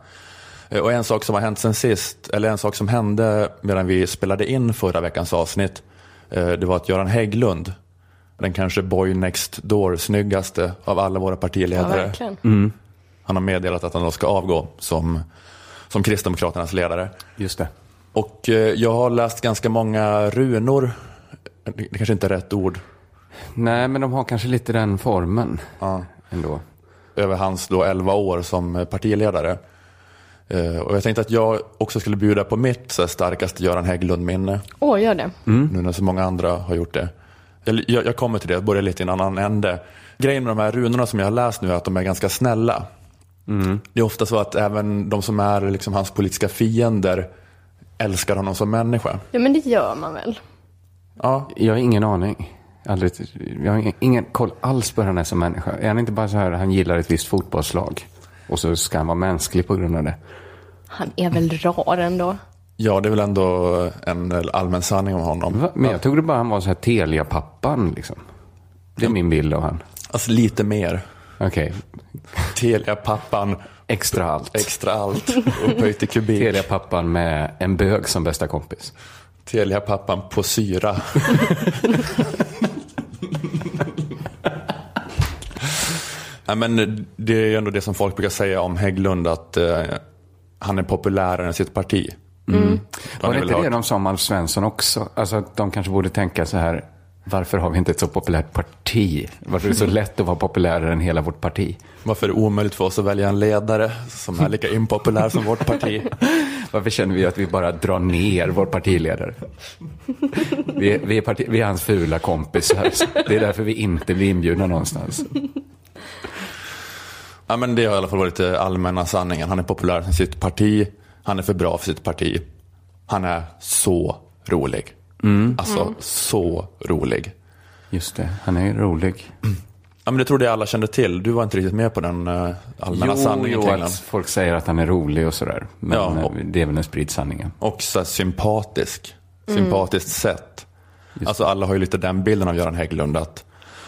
Eh, Och en sak som har hänt sen sist, eller en sak som hände medan vi spelade in förra veckans avsnitt, det var att Göran Hägglund, den kanske boy next door snyggaste av alla våra Ja, partiledare, verkligen. han har meddelat att han då ska avgå som, som Kristdemokraternas ledare. Just det. Och eh, jag har läst ganska många runor, det kanske inte är rätt ord, Nej, men de har kanske lite den formen ändå. över hans då 11 år som partiledare. Eh, Och jag tänkte att jag också skulle bjuda på mitt så här, starkaste Göran Hägglund-minne, Åh, gör det. nu när så många andra har gjort det. Jag, jag, jag kommer till det, jag börjar lite i en annan ände. Grejen med de här runorna som jag har läst nu är att de är ganska snälla. Det är ofta så att även de som är liksom hans politiska fiender älskar honom som människa. Ja, men det gör man väl? Ja, Jag har ingen aning. Aldrig, jag har ingen, ingen koll alls på hur han är som människa. Är han inte bara så här, han gillar ett visst fotbollslag. Och så ska han vara mänsklig på grund av det. Han är väl rar ändå. ja, det är väl ändå en allmän sanning om honom. Va? Men jag trodde bara han var så här Telia-pappan liksom. Det är min bild av han. Alltså lite mer. Okej, Telia-pappan, extra allt. extra allt, upphöjt till kubik. Telia-pappan med en bög som bästa kompis. Telia-pappan på syra. Nej, men det är ju ändå det som folk brukar säga om Hägglund, att eh, han är populärare än sitt parti. Var har det ni väl inte det hört. de sa om Alf Svensson också? Alltså att de kanske borde tänka så här, varför har vi inte ett så populärt parti? Varför är det så lätt att vara populärare än hela vårt parti? Varför är det omöjligt för oss att välja en ledare som är lika impopulär som vårt parti? Varför känner vi att vi bara drar ner vår partiledare? Vi är, vi är, parti, vi är hans fula kompisar. Det är därför vi inte blir inbjudna någonstans. Ja, men det har i alla fall varit eh, allmänna sanningen. Han är populär i sitt parti. Han är för bra för sitt parti. Han är så rolig. Alltså så rolig. Just det, han är rolig. Ja, men det trodde jag alla kände till. Du var inte riktigt med på den eh, allmänna sanningen jo kring den. folk säger att han är rolig och sådär. Men Ja, eh, och- det är väl den spridd sanningen. Och så sympatisk. Sympatiskt sätt. Alltså alla har ju lite den bilden av Göran Hägglund. Att,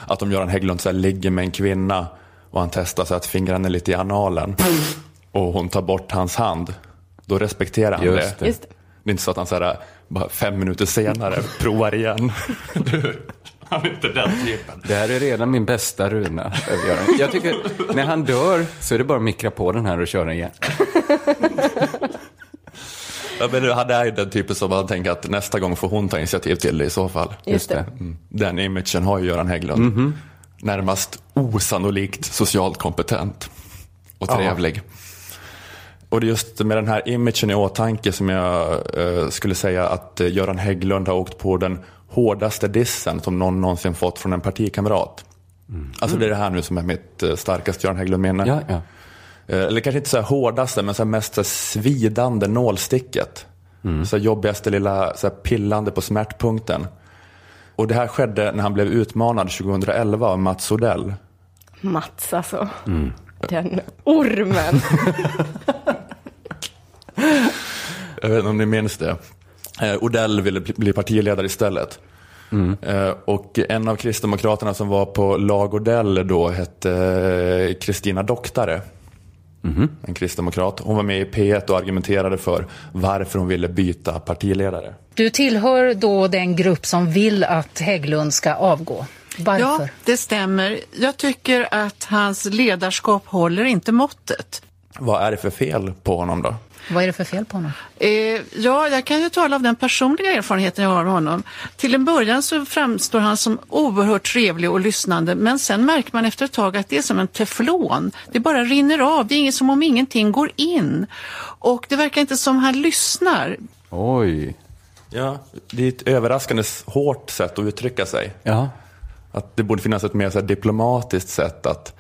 att om Göran Hägglund så här ligger med en kvinna och han testar så att fingrarna är lite i analen. Och hon tar bort hans hand. Då respekterar han Just det. det. Just det. Det är inte så att han så här, bara fem minuter senare provar igen. Du, han är inte den typen. Det här är redan min bästa runa. Jag tycker, när han dör så är det bara att mikra på den här och köra igen. Ja, men han är ju den typen som man tänker att nästa gång får hon ta initiativ till det i så fall. Just det. Mm. Den imagen har ju Göran Hägglund. Närmast osannolikt socialt kompetent och trevlig. Och det är just med den här imagen i åtanke som jag eh, skulle säga att eh, Göran Hägglund har åkt på den hårdaste dissen som någon någonsin fått från en partikamrat. Alltså det är det här nu som är mitt eh, starkaste Göran Hägglund-minne. Ja, ja. Eh, Eller kanske inte så här hårdaste, men så här mest så här svidande nålsticket. Så här jobbigaste lilla så här pillande på smärtpunkten. Och det här skedde när han blev utmanad 2011 av Mats Odell. Mats alltså. Den ormen. Jag vet inte om ni minns det. Eh, Odell ville bli- bli partiledare istället. Eh, och en av kristdemokraterna som var på lag Odell då hette eh, Kristina Doktare. En kristdemokrat. Hon var med i P1 och argumenterade för varför hon ville byta partiledare. Du tillhör då den grupp som vill att Hägglund ska avgå. Varför? Ja, det stämmer. Jag tycker att hans ledarskap håller inte måttet. Vad är det för fel på honom då? Vad är det för fel på honom? Eh, ja, jag kan ju tala av den personliga erfarenheten jag har av honom. Till en början så framstår han som oerhört trevlig och lyssnande, men sen märker man efter ett tag att det är som en teflon. Det bara rinner av, det är inget som om ingenting går in. Och det verkar inte som han lyssnar. Oj. Ja, det är ett överraskande hårt sätt att uttrycka sig. Ja. Att det borde finnas ett mer så här diplomatiskt sätt att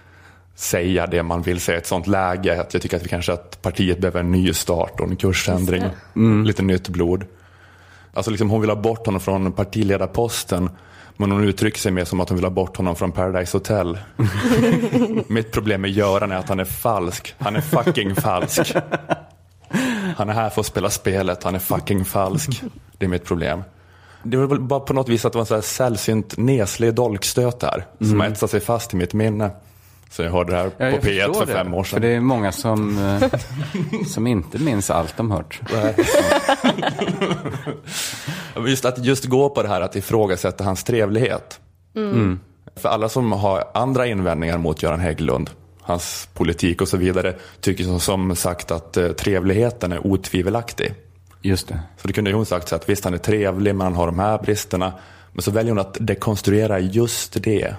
säga det man vill säga i ett sånt läge. Att jag tycker att vi kanske att partiet behöver en ny start och en kursändring. Lite nytt blod. Alltså liksom hon vill ha bort honom från partiledarposten. Men hon uttrycker sig mer som att hon vill ha bort honom från Paradise Hotel. Mitt problem med Göran är att han är falsk. Han är fucking falsk. Han är här för att spela spelet, han är fucking falsk. Det är mitt problem. Det var väl bara på något vis att det var en så här sällsynt neslig dolkstöt här. Som har etsat sig fast i mitt minne. Så jag hörde det här Ja, på jag P1 förstår för fem det, år För sedan. det är många som, eh, som inte minns allt de hört. Just att just gå på det här att ifrågasätta hans trevlighet. Mm. För alla som har andra invändningar mot Göran Hägglund, hans politik och så vidare, tycker som, som sagt att eh, trevligheten är otvivelaktig. Just det. Så det kunde ju hon sagt så att visst han är trevlig men han har de här bristerna. Men så väljer hon att dekonstruera just det.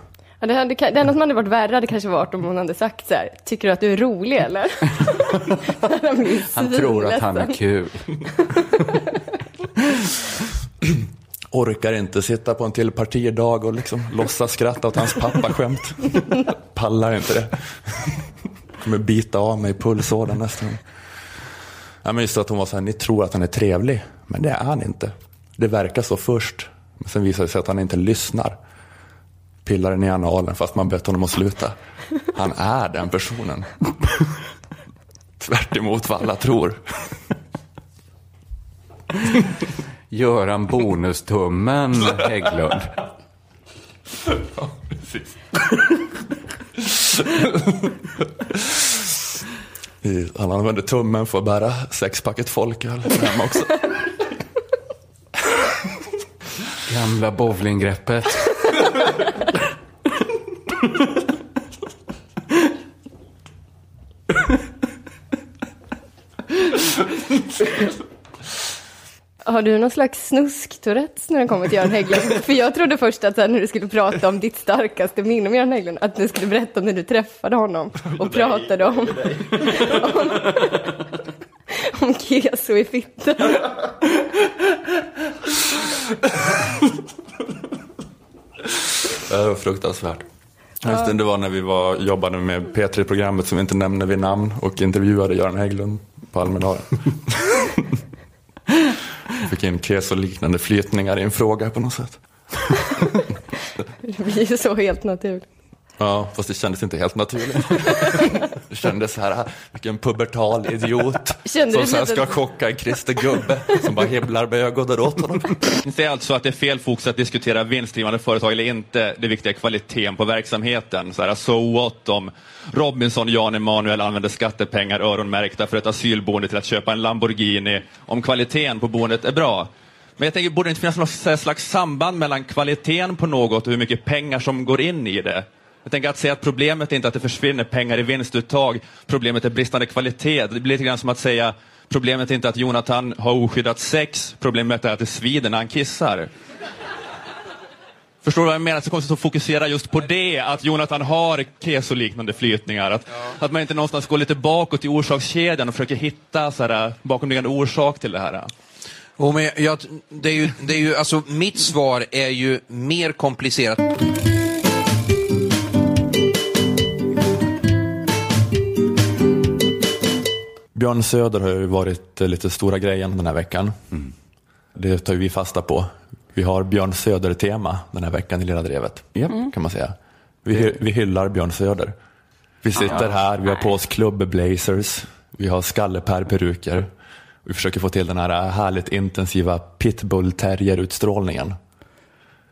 Ja, det, hade, det enda som hade varit värre hade kanske varit om hon hade sagt så här, tycker du att du är rolig eller? Han Han tror att han är kul. Orkar inte sitta på en till partidag och liksom låtsas skratta åt hans pappaskämt. Pallar inte det. Kommer bita av mig pulsådern nästan. Ja, men just att hon var så här, ni tror att han är trevlig, men det är han inte. Det verkar så först, men sen visar det sig att han inte lyssnar. Pillar den i analen fast man bett honom att sluta. Han är den personen. Tvärt emot vad alla tror. Göran Bonustummen Hägglund. Ja, precis. Han använde tummen för att bära sexpacket folköl hem också. Gamla bowlinggreppet. Har du någon slags snusk-tourettes när det kommer till Göran Hägglund? För jag trodde först att här, när du skulle prata om ditt starkaste minne om Göran Hägglund, att du skulle berätta om när du träffade honom och pratade om, om, om keso i fittan. Det var fruktansvärt. Just det, det var när vi var, jobbade med P3-programmet som vi inte nämner vid namn och intervjuade Göran Hägglund på Almedalen. Fick in keso-liknande flytningar i en fråga på något sätt. Det blir ju så helt naturligt. Ja, fast det kändes inte helt naturligt. Det kändes så här, vilken pubertal idiot Kände som sen lite- ska chocka en Christer Gubbe som bara himlar med ögonen åt honom. Det är alltså att det är fel fokus att diskutera vinstdrivande företag eller inte. Det viktiga är kvaliteten på verksamheten. Så här, so what om Robinson Jan Emanuel använder skattepengar öronmärkta för ett asylboende till att köpa en Lamborghini om kvaliteten på boendet är bra. Men jag tänker, borde det inte finnas något slags samband mellan kvaliteten på något och hur mycket pengar som går in i det? Jag tänker att säga att problemet är inte att det försvinner pengar i vinstuttag, problemet är bristande kvalitet. Det blir lite grann som att säga problemet är inte att Jonathan har oskyddat sex, problemet är att det svider när han kissar. Förstår du vad jag menar? Så konstigt att fokusera just på det, att Jonathan har kesoliknande flytningar. Att, att man inte någonstans går lite bakåt i orsakskedjan och försöker hitta så här, bakomliggande orsak till det här. Jo, men jag, det är ju, det är ju, alltså, mitt svar är ju mer komplicerat. Björn Söder har ju varit eh, lite stora grejen den här veckan. Det tar ju vi fasta på. Vi har Björn Söder-tema den här veckan i Lilla Drevet, Mm. kan man säga. Vi, vi hyllar Björn Söder. Vi sitter Ja. här, vi har på oss klubb-blazers, vi har skallepär-peruker. Vi försöker få till den här härligt intensiva pitbull-terrier-utstrålningen.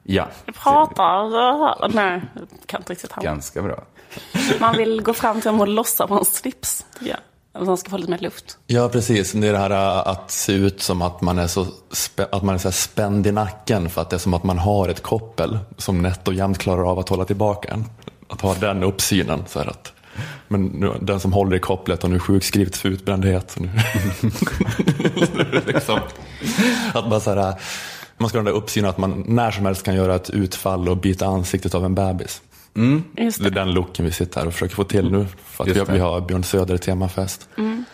Ja, Jag pratar, nej, jag kan inte riktigt hamna. ganska bra. Man vill gå fram till honom och lossa på hans slips, tycker man ska få lite mer luft. Ja, precis. Det är det här äh, att se ut som att man är så att man är så här spänd i nacken för att det är som att man har ett koppel som nätt och jämnt klarar av att hålla tillbaka en. Att ha den uppsynen. Så här att, men nu, den som håller i kopplet har nu sjukskrivits för utbrändhet. Så nu, liksom, att man, så här, äh, man ska ha den där uppsynen att man när som helst kan göra ett utfall och bita ansiktet av en bebis. Just Det är den looken vi sitter här och försöker få till nu. För att vi, det. vi har Björn Söder temafest. Mm.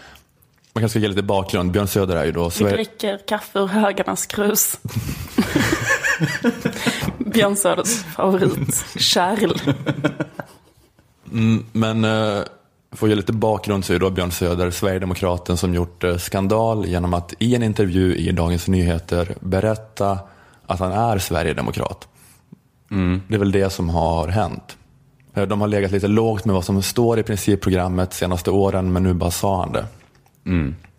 Man kanske ska ge lite bakgrund. Björn Söder är ju då Vi Sverige... dricker kaffe ur högarnas krus. Björn Söders favorit, kärl. Mm, men eh, för att ge lite bakgrund så är då Björn Söder Sverigedemokraten som gjort eh, skandal genom att i en intervju i Dagens Nyheter berätta att han är Sverigedemokrat. Det är väl det som har hänt. Eh, de har legat lite lågt med vad som står i principprogrammet senaste åren men nu bara sa han det.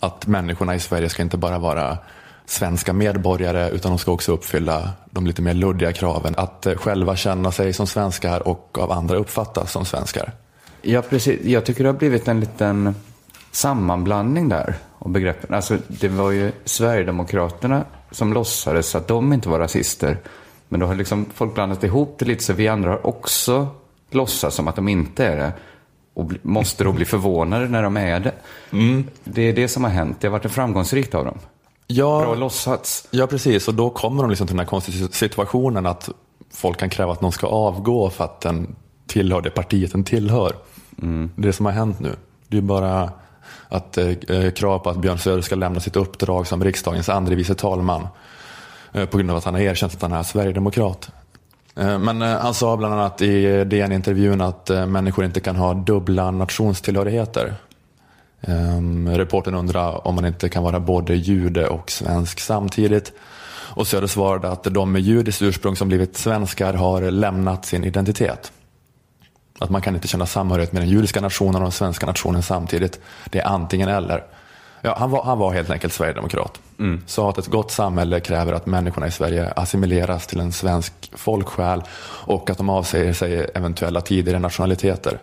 Att människorna i Sverige ska inte bara vara svenska medborgare utan de ska också uppfylla de lite mer luddiga kraven. Att eh, själva känna sig som svenskar och av andra uppfattas som svenskar. Ja, precis. Jag tycker det har blivit en liten sammanblandning där och begreppen. Alltså, det var ju Sverigedemokraterna som låtsades att de inte var rasister. Men då har liksom folk blandat ihop det lite så vi andra har också låtsats som att de inte är det. Och måste då bli förvånade när de är det. Det är det som har hänt. Det har varit framgångsrikt av dem. Ja, Bra låtsats. Ja, precis. Och då kommer de liksom till den här konstiga situationen att folk kan kräva att någon ska avgå för att den tillhör det partiet den tillhör. Det är det som har hänt nu. Det är bara att eh, eh, krav på att Björn Söder ska lämna sitt uppdrag som riksdagens andre vice talman Eh, på grund av att han har erkänt att han är sverigedemokrat. Eh, men eh, han sa bland annat i DN-intervjun att människor inte kan ha dubbla nationstillhörigheter. Ehm, Reporten undrar om man inte kan vara både jude och svensk samtidigt. Och Söder svarade att de med judiskt ursprung som blivit svenskar har lämnat sin identitet. Att man kan inte känna samhörighet med den judiska nationen och den svenska nationen samtidigt. Det är antingen eller. Ja, han, var, han var helt enkelt sverigedemokrat. Sa att ett gott samhälle kräver att människorna i Sverige assimileras till en svensk folksjäl och att de avsäger sig eventuella tidigare nationaliteter.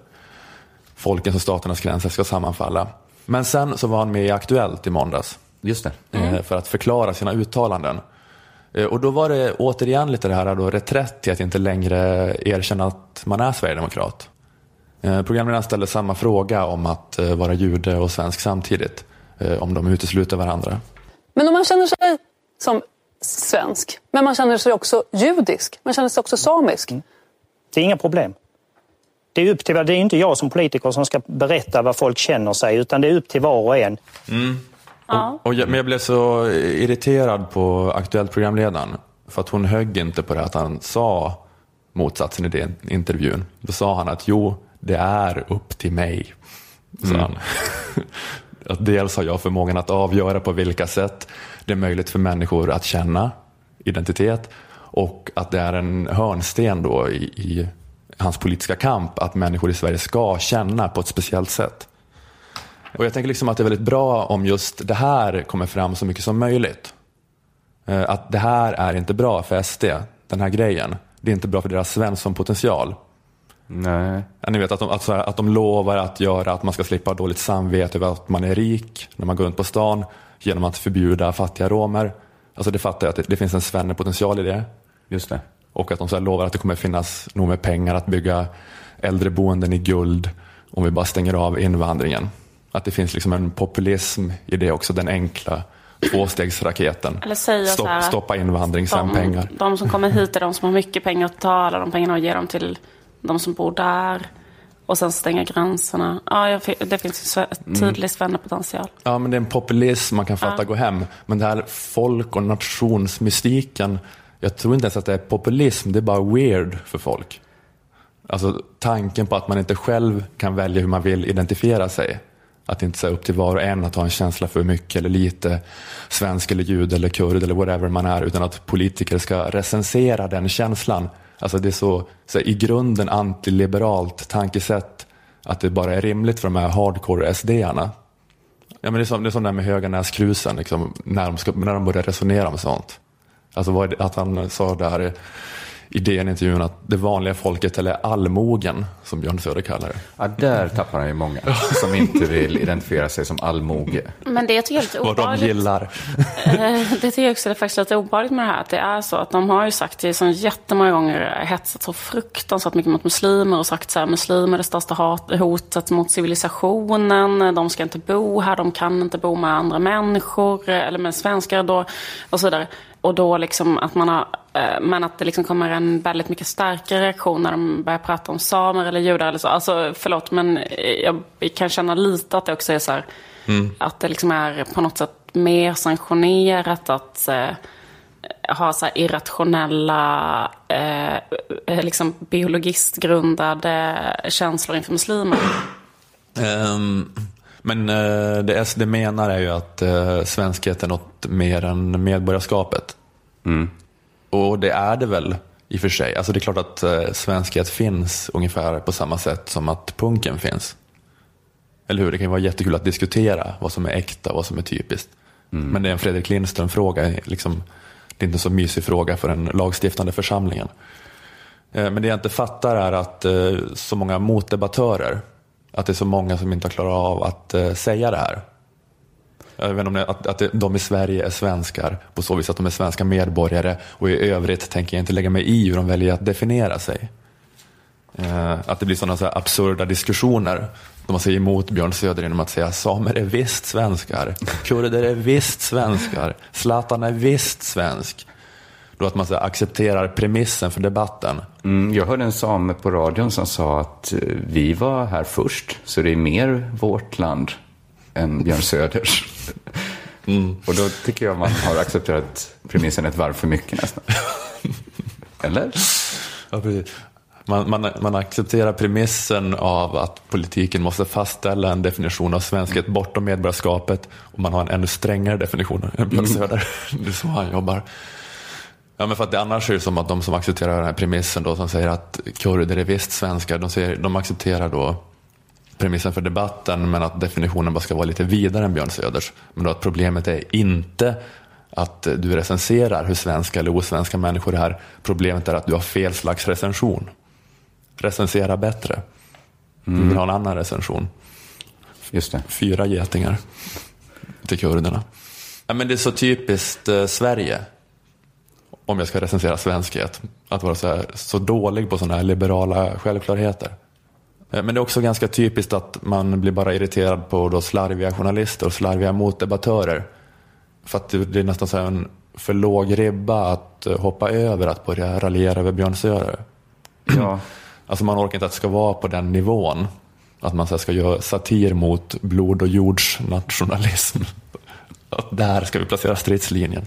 Folkens och staternas gränser ska sammanfalla. Men sen så var han med i Aktuellt i måndags. Just det. eh, För att förklara sina uttalanden. Eh, Och då var det återigen lite det här då, reträtt till att inte längre erkänna att man är sverigedemokrat. Eh, Programledaren ställde samma fråga om att vara jude och svensk samtidigt. Om de utesluter varandra. Men om man känner sig som svensk, men man känner sig också judisk, man känner sig också samisk. Det är inga problem. Det är, upp till, det är inte jag som politiker som ska berätta vad folk känner sig, utan det är upp till var och en. Ja. Och jag, men jag blev så irriterad på Aktuellt programledaren. För att hon högg inte på det att han sa motsatsen i den intervjun. Då sa han att jo, det är upp till mig. Mm. att dels har jag förmågan att avgöra på vilka sätt det är möjligt för människor att känna identitet och att det är en hörnsten då i, i hans politiska kamp att människor i Sverige ska känna på ett speciellt sätt. Och jag tänker liksom att det är väldigt bra om just det här kommer fram så mycket som möjligt. Eh, att det här är inte bra för SD, den här grejen. Det är inte bra för deras svenssonpotential. Nej. Ja, Ni vet att de, att, så här, att de lovar att göra att man ska slippa dåligt samvete över att man är rik när man går runt på stan genom att förbjuda fattiga romer. Alltså det fattar jag att det, det finns en svennepotential i det. Just det. Och att de så här lovar att det kommer finnas nog med pengar att bygga äldreboenden i guld om vi bara stänger av invandringen. Att det finns liksom en populism i det också, den enkla tvåstegsraketen. Eller säga så Stopp, här, stoppa invandring, sen de, pengar. De som kommer hit är de som har mycket pengar att ta, alla de pengarna och ge dem till de som bor där. Och sen stänga gränserna. Ja, det finns Mm. sve- tydlig svennepotential. Ja, men det är en populism man kan fatta Ja. gå hem. Men det här folk och nationsmystiken, jag tror inte ens att det är populism, det är bara weird för folk. Alltså tanken på att man inte själv kan välja hur man vill identifiera sig. Att det inte är upp till var och en att ha en känsla för mycket eller lite svensk eller jud eller kurd eller whatever man är, utan att politiker ska recensera den känslan. Alltså det är så, så här, i grunden antiliberalt tankesätt att det bara är rimligt för de här hardcore SD-arna Ja, men det, är som, det är som det här med Höganäskrusen, liksom, när, de ska, när de börjar resonera om sånt. Alltså vad är det, att han sa där i DN-intervjun att det vanliga folket, eller allmogen, som Björn Söder kallar det. Ja, där tappar han ju många som inte vill identifiera sig som allmoge. Men det jag tycker är lite Vad de obehagligt. gillar. Eh, Det tycker jag också är faktiskt lite obehagligt med det här. Att det är så att de har ju sagt det så jättemånga gånger, hetsat så fruktansvärt mycket mot muslimer och sagt så här, muslimer är det största hat, hotet mot civilisationen, de ska inte bo här, de kan inte bo med andra människor, eller med svenskar då, och så vidare. Och då liksom att man har, eh, men att det liksom kommer en väldigt mycket starkare reaktion när de börjar prata om samer eller judar eller så. Alltså förlåt, men eh, jag kan känna lite att det också är så här, att det liksom är på något sätt mer sanktionerat att eh, ha så här irrationella, eh, liksom biologistgrundade känslor inför muslimer. Ehm, men eh, det SD menar är ju att uh, svenskhet är något mer än medborgarskapet. Och det är det väl i och för sig. Alltså det är klart att uh, svenskhet finns ungefär på samma sätt som att punken finns. Eller hur? Det kan ju vara jättekul att diskutera vad som är äkta och vad som är typiskt. Men det är en Fredrik Lindström-fråga. Liksom, det är inte en så mysig fråga för den lagstiftande församlingen. Eh, Men det jag inte fattar är att eh, så många motdebattörer, att det är så många som inte har klarat av att eh, säga det här. Jag vet inte om det, att, att de i Sverige är svenskar på så vis att de är svenska medborgare och i övrigt tänker jag inte lägga mig i hur de väljer att definiera sig. Eh, Att det blir sådana så här absurda diskussioner. De man säger emot Björn Söder genom att säga samer är visst svenskar, kurder är visst svenskar, Zlatan är visst svensk. Då att man så accepterar premissen för debatten. Mm, jag hörde en same på radion som sa att eh, vi var här först, så det är mer vårt land än Björn Söders. Och då tycker jag man har accepterat premissen ett varv för mycket nästan. Eller? Ja, precis. Man, man, man accepterar premissen av att politiken måste fastställa en definition av svenskhet bortom medborgarskapet och man har en ännu strängare definition än Björn Söder. Det är så han jobbar. Ja, men för att det annars är det som att de som accepterar den här premissen då, som säger att kurder är visst svenskar, de, säger, de accepterar då premissen för debatten men att definitionen bara ska vara lite vidare än Björn Söders. Men då att problemet är inte att du recenserar hur svenska eller osvenska människor är. Problemet är att du har fel slags recension. Recensera bättre. Du vill ha en annan recension. Just det. Fyra getingar till kurderna. Ja, men det är så typiskt eh, Sverige. Om jag ska recensera svenskhet. Att vara så, här, så dålig på sådana här liberala självklarheter. Eh, Men det är också ganska typiskt att man blir bara irriterad på då slarviga journalister och slarviga motdebattörer. För att det är nästan så en för låg ribba att eh, hoppa över att börja raljera över Björn Söder. Ja. Alltså man orkar inte att det ska vara på den nivån. Att man så ska göra satir mot blod och jordsnationalism. Att där ska vi placera stridslinjen.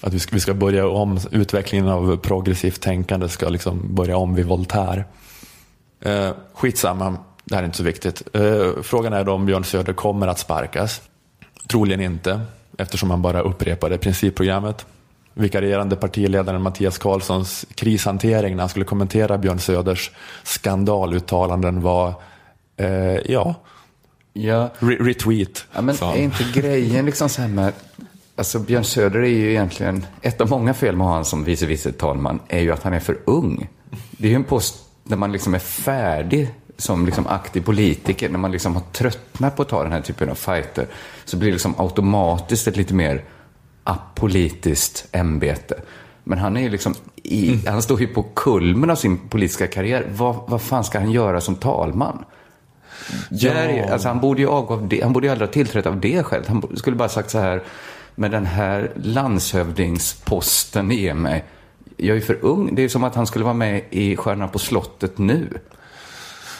Att vi ska, vi ska börja om, utvecklingen av progressivt tänkande ska liksom börja om vid Voltaire. Eh, skitsamma, det här är inte så viktigt. Eh, frågan är då om Björn Söder kommer att sparkas. Troligen inte, eftersom han bara upprepade principprogrammet. vikarierande partiledaren Mattias Karlssons krishantering när han skulle kommentera Björn Söders skandaluttalanden var, eh, ja, Ja. re- retweet. Ja, men är inte grejen liksom så här med... Alltså Björn Söder är ju egentligen... Ett av många fel med honom som vice vice talman är ju att han är för ung. Det är ju en post där man liksom är färdig som liksom aktiv politiker. När man liksom har tröttnat på att ta den här typen av fighter så blir det liksom automatiskt ett lite mer apolitiskt ämbete. Men han är ju liksom i, han står ju på kulmen av sin politiska karriär. Vad, vad fan ska han göra som talman? Ja. Där, alltså han borde ju avgå av det, han borde ju aldrig ha tillträtt av det själv. Han skulle bara sagt så här, med den här landshövdingsposten ger mig, jag är för ung. Det är som att han skulle vara med i Stjärnan på slottet nu.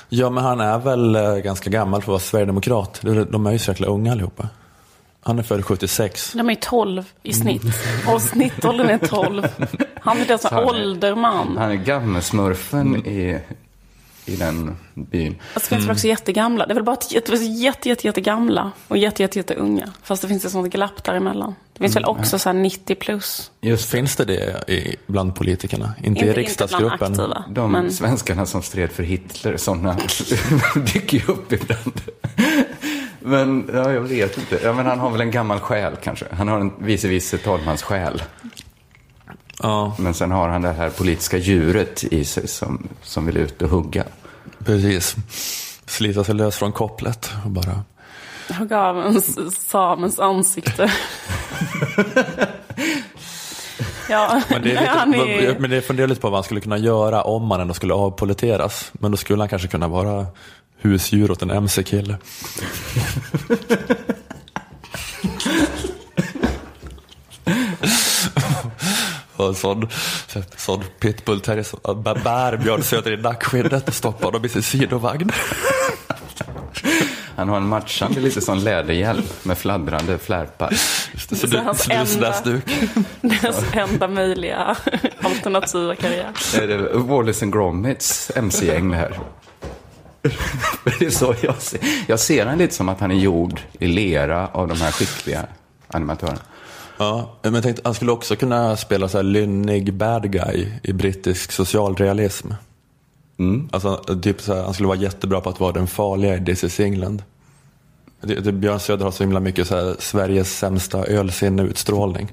Ja, men han är väl eh, ganska gammal för att vara sverigedemokrat. De- De är ju så jäkla unga allihopa. Han är född 76. De är 12 i snitt. Och snittåldern är 12. Han är den Så som han är- ålderman. Han är gammelsmurfen i, i den byn. Alltså, det finns väl också jättegamla. Det är väl bara att det jätte, jätte, jättegamla och jätte, jätte, jätte unga. Fast det finns ett sånt glapp däremellan. Det finns väl också så här 90 plus. Just finns det det i, bland politikerna? Inte, Inte- i inte riksdagsgruppen? bland aktiva. De Men- svenskarna som stred för Hitler, sådana dyker ju upp ibland. Men ja, jag vet inte. Ja, men han har väl en gammal själ kanske. Han har en vice vice talmans själ. Ja. Men sen har han det här politiska djuret i sig som, som vill ut och hugga. Precis. Slita sig lös från kopplet och bara... Hugga av en samens ansikte. ja, Men det, är han lite, är... men det funderar lite på vad han skulle kunna göra om han ändå skulle avpoliteras. Men då skulle han kanske kunna vara husdjur åt en mc-kille. Och en sån, sån pitbull-terrier som bär Björn Söder i nackskinnet och stoppar dem i sin sidovagn. Han har en matchande lite sån läderhjälm med fladdrande flärpar. Så Så du, hans enda- enda möjliga alternativa karriär. Är det Wallace and Gromits mc-gäng det här? det är så jag ser. Jag ser han lite som att han är gjord i lera av de här skickliga animatörerna. Ja, men jag tänkte han skulle också kunna spela så här lynnig bad guy i brittisk socialrealism. Alltså, typ så här, han skulle vara jättebra på att vara den farliga i This is England. Björn Söder har så himla mycket så här, Sveriges sämsta ölsinne-utstrålning.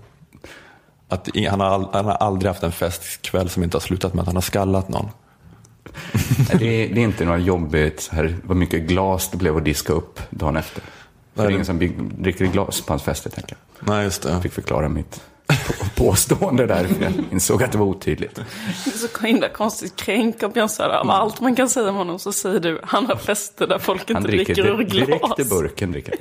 Att han, har, han har aldrig haft en festkväll som inte har slutat med att han har skallat någon. Det är, det är inte något jobbigt, så här, vad mycket glas det blev att diska upp dagen efter. För det är ingen som bygg, dricker i glas på hans fester, tänker jag. Nej, just det. Jag fick förklara mitt på- påstående där, för jag insåg att det var otydligt. Det är så himla konstigt kränka Björn Söder. Av allt man kan säga om honom så säger du han har fester där folk inte dricker dricker ur di- direkt glas. i burken, dricker.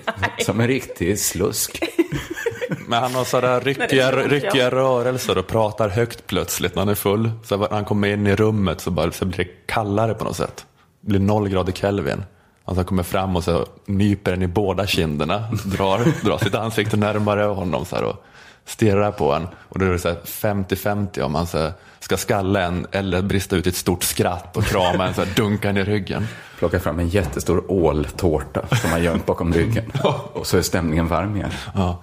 Som en riktig slusk. Men han har sådär ryckiga, ryckiga rörelser och pratar högt plötsligt när han är full. Så när han kommer in i rummet så, bara, så blir det kallare på något sätt. Det blir noll grader Kelvin. Alltså han kommer fram och så nyper den i båda kinderna, drar, drar sitt ansikte närmare honom så här och stirrar på en. Och då är det så här 50-50 om man så här ska skalla en eller brista ut i ett stort skratt och krama en, så här, dunka en i ryggen. Plockar fram en jättestor åltårta som han gömt bakom ryggen. Och så är stämningen varm igen. Ja.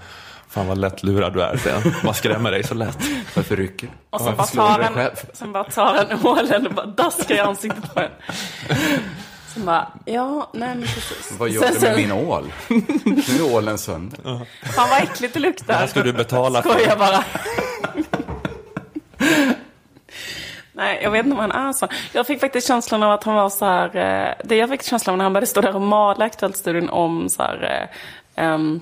Fan vad lättlurad du är sen. Man skrämmer dig så lätt. Varför rycker? Och sen bara tar han, sen bara tar han ålen och bara daskar i ansiktet på en. Sen bara, ja, nej men precis. Vad gör sen, du med sen, min ål? Nu är ålen sönder. Fan vad äckligt det luktar. Det här ska du betala för. Skojar bara. Nej, jag vet inte om han är så. Jag fick faktiskt känslan av att han var så här. Eh, det jag fick känslan av när han började stå där och mala Aktuellt-studion om så här. Ehm,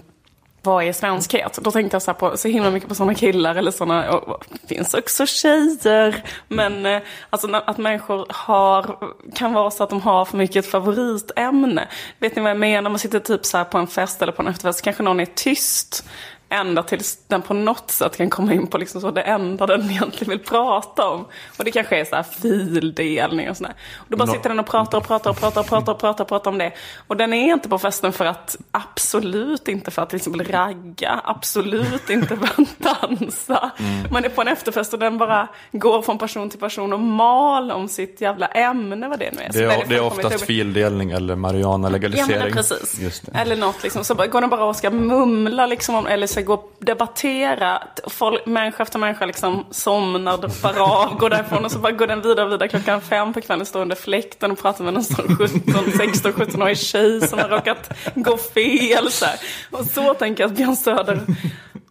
vad är svenskhet? Då tänkte jag så, här på, så himla mycket på sådana killar eller sådana, och, och, det finns också tjejer. Men eh, alltså att människor har, kan vara så att de har för mycket ett favoritämne. Vet ni vad jag menar? Man sitter typ så här på en fest eller på en efterfest, så kanske någon är tyst. Ända tills den på något sätt kan komma in på liksom så det enda den egentligen vill prata om. Och det kanske är så här fildelning och sådär. Och då bara Nå- sitter den och pratar och pratar och pratar och pratar och pratar och pratar om det. Och den är inte på festen för att, absolut inte för att till exempel ragga, absolut inte för att dansa. Man är på en efterfest och den bara går från person till person och mal om sitt jävla ämne, vad det nu är. Det är, det är oftast fildelning eller Ja marijuana-legalisering. men det, precis. Eller något liksom. Så går den bara och ska mumla liksom om, eller här, gå och debattera. Folk, människa efter människa liksom somnar, droppar av, går därifrån och så bara går den vidare och vidare klockan fem på kvällen, står under fläkten och pratar med någon sån 17, 16, 17-årig tjej som har råkat gå fel. Så här. Och så tänker jag att Björn Söder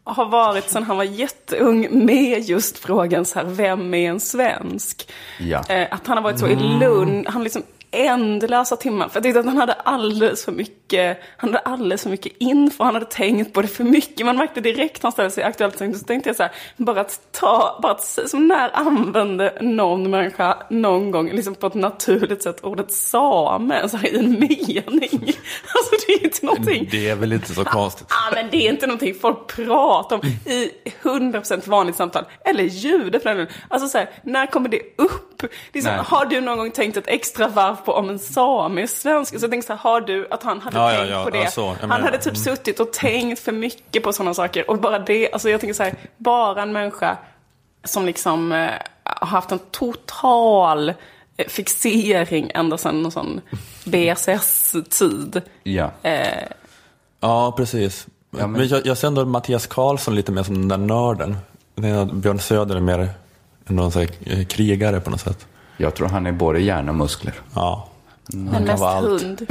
har varit sedan han var jätteung med just frågan så här, vem är en svensk? Ja. Eh, att han har varit så i Lund, han liksom ändlösa timmar. För jag tyckte att han hade alldeles för mycket, han hade alldeles för mycket info, han hade tänkt på det för mycket. Man märkte direkt när han ställde sig i Aktuellt, så tänkte jag så här, bara att ta, bara att, som när använde någon människa någon gång, liksom på ett naturligt sätt, ordet same, så här, i en mening. Alltså det är inte någonting. Det är väl inte så konstigt. Ja, men det är inte någonting folk pratar om i 100% vanligt samtal. Eller ljudet för den. Alltså så här, när kommer det upp? Nej. har du någon gång tänkt ett extra varv på om en same är svensk? Så jag tänkte så här, har du, att han hade Ja, ja, tänkt ja, på det? ja, så. Jag han menar, hade typ mm. suttit och tänkt för mycket på sådana saker. Och bara det, alltså jag tänker så här, bara en människa som liksom eh, har haft en total eh, fixering ända sedan någon sån BSS-tid. Ja. Eh, Ja, precis. men... jag, jag ser ändå Mattias Karlsson lite mer som den där nörden. Björn Söder är mer sån här, eh, krigare på något sätt. Jag tror han är både hjärna och muskler. Ja. men kan mest hund.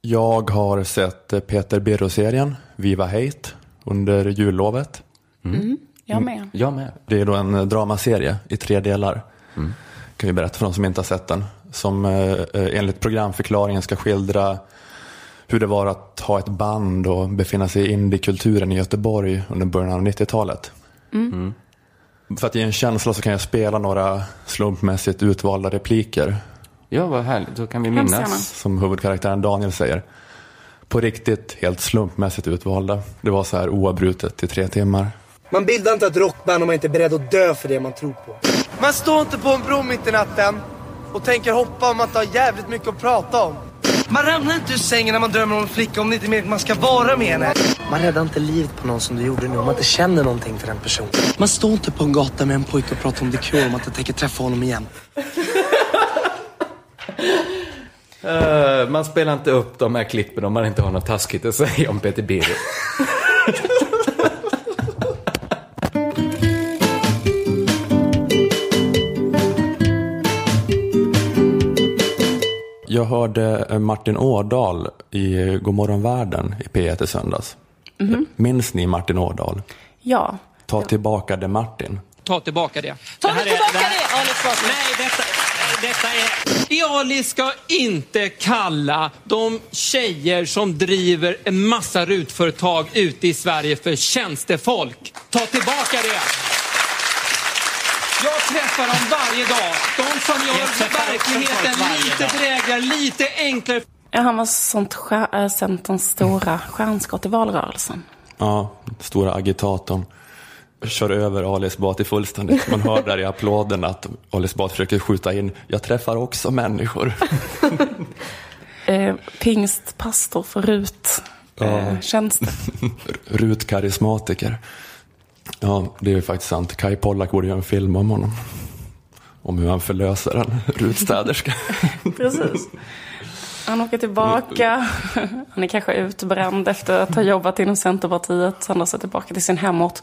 Jag har sett Peter Birro-serien Viva Hate under jullovet. Mm, jag med. Jag med. Det är då en eh, dramaserie i tre delar. Kan vi berätta för de som inte har sett den. Som eh, eh, enligt programförklaringen ska skildra hur det var att ha ett band och befinna sig i indiekulturen i Göteborg under början av 90-talet. Mm. För att ge en känsla så kan jag spela några slumpmässigt utvalda repliker. Ja, vad härligt. Då kan vi minnas. Som huvudkaraktären Daniel säger. På riktigt helt slumpmässigt utvalda. Det var så här oavbrutet i tre timmar. Man bildar inte ett rockband om man inte är beredd att dö för det man tror på. Man står inte på en bro mitt i natten och tänker hoppa om att ha jävligt mycket att prata om. Man ramlar inte ur sängen när man drömmer om en flicka om det inte är att man ska vara med henne. Man räddar inte livet på någon som du gjorde nu om man inte känner någonting för den personen. Man står inte på en gata med en pojke och pratar om det kul om man inte tänker träffa honom igen. Eh, man spelar inte upp de här klippen om man inte har något taskigt att säga om Peter Birro. Jag hörde eh, Martin Ådahl i Godmorgon världen i P1 i söndags. Mhm. Minns ni Martin Ådahl? Ja. Ta tillbaka det Martin. Ta tillbaka det. Ta det tillbaka det! Ali ska, nej, detta, detta är... Ali ska inte kalla de tjejer som driver en massa rutföretag ute i Sverige för tjänstefolk. Ta tillbaka det! Jag träffar dem varje dag. De som gör verkligheten lite drägligare, lite enklare. Ja, han var sånt skär, Centerns stora stjärnskott i valrörelsen. Ja, stora agitatorn. Kör över Ali Esbati fullständigt. Man hör där i applåden att Ali Esbati försöker skjuta in, jag träffar också människor. Eh, pingstpastor för RUT. Ja. Eh, tjänster. Rut karismatiker. Ja, det är ju faktiskt sant. Kai Pollak borde göra en film om honom. Om hur han förlöser en rutstäderska. Precis. Han åker tillbaka. Han är kanske utbränd efter att ha jobbat inom Centerpartiet. Han drar sig tillbaka till sin hemort.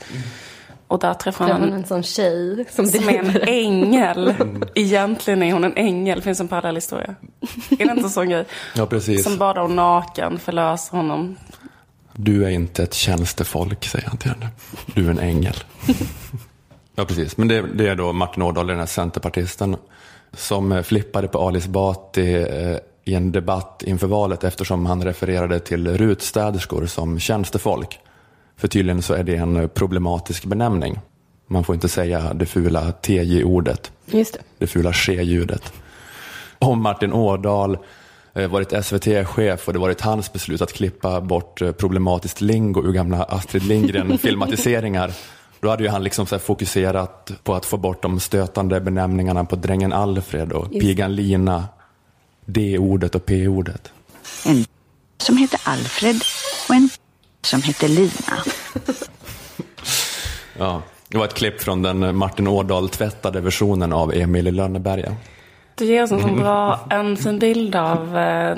Och där träffar han en sån tjej som som är en ängel. Egentligen är hon en ängel. Det finns en parallell historia. Är det inte en sån grej? Ja, precis. Som badar hon naken, förlöser honom. Du är inte ett tjänstefolk, säger han till henne. Du är en ängel. ja, precis. Men det, det är då Martin Ådahl, den här centerpartisten, som eh, flippade på Ali Esbati eh, i en debatt inför valet eftersom han refererade till rutstäderskor som tjänstefolk. För tydligen så är det en problematisk benämning. Man får inte säga det fula TJ-ordet, Just det. det fula ske-ljudet. Om Martin Ådahl varit SVT-chef och det varit hans beslut att klippa bort eh, problematiskt lingo ur gamla Astrid Lindgren-filmatiseringar. Då hade ju han liksom fokuserat på att få bort de stötande benämningarna på drängen Alfred och Just. pigan Lina. D-ordet och P-ordet. En som heter Alfred och en som heter Lina. Ja, det var ett klipp från den Martin Ådahl tvättade versionen av Emil i Lönneberga. Det ger oss en så bra, en fin bild av eh,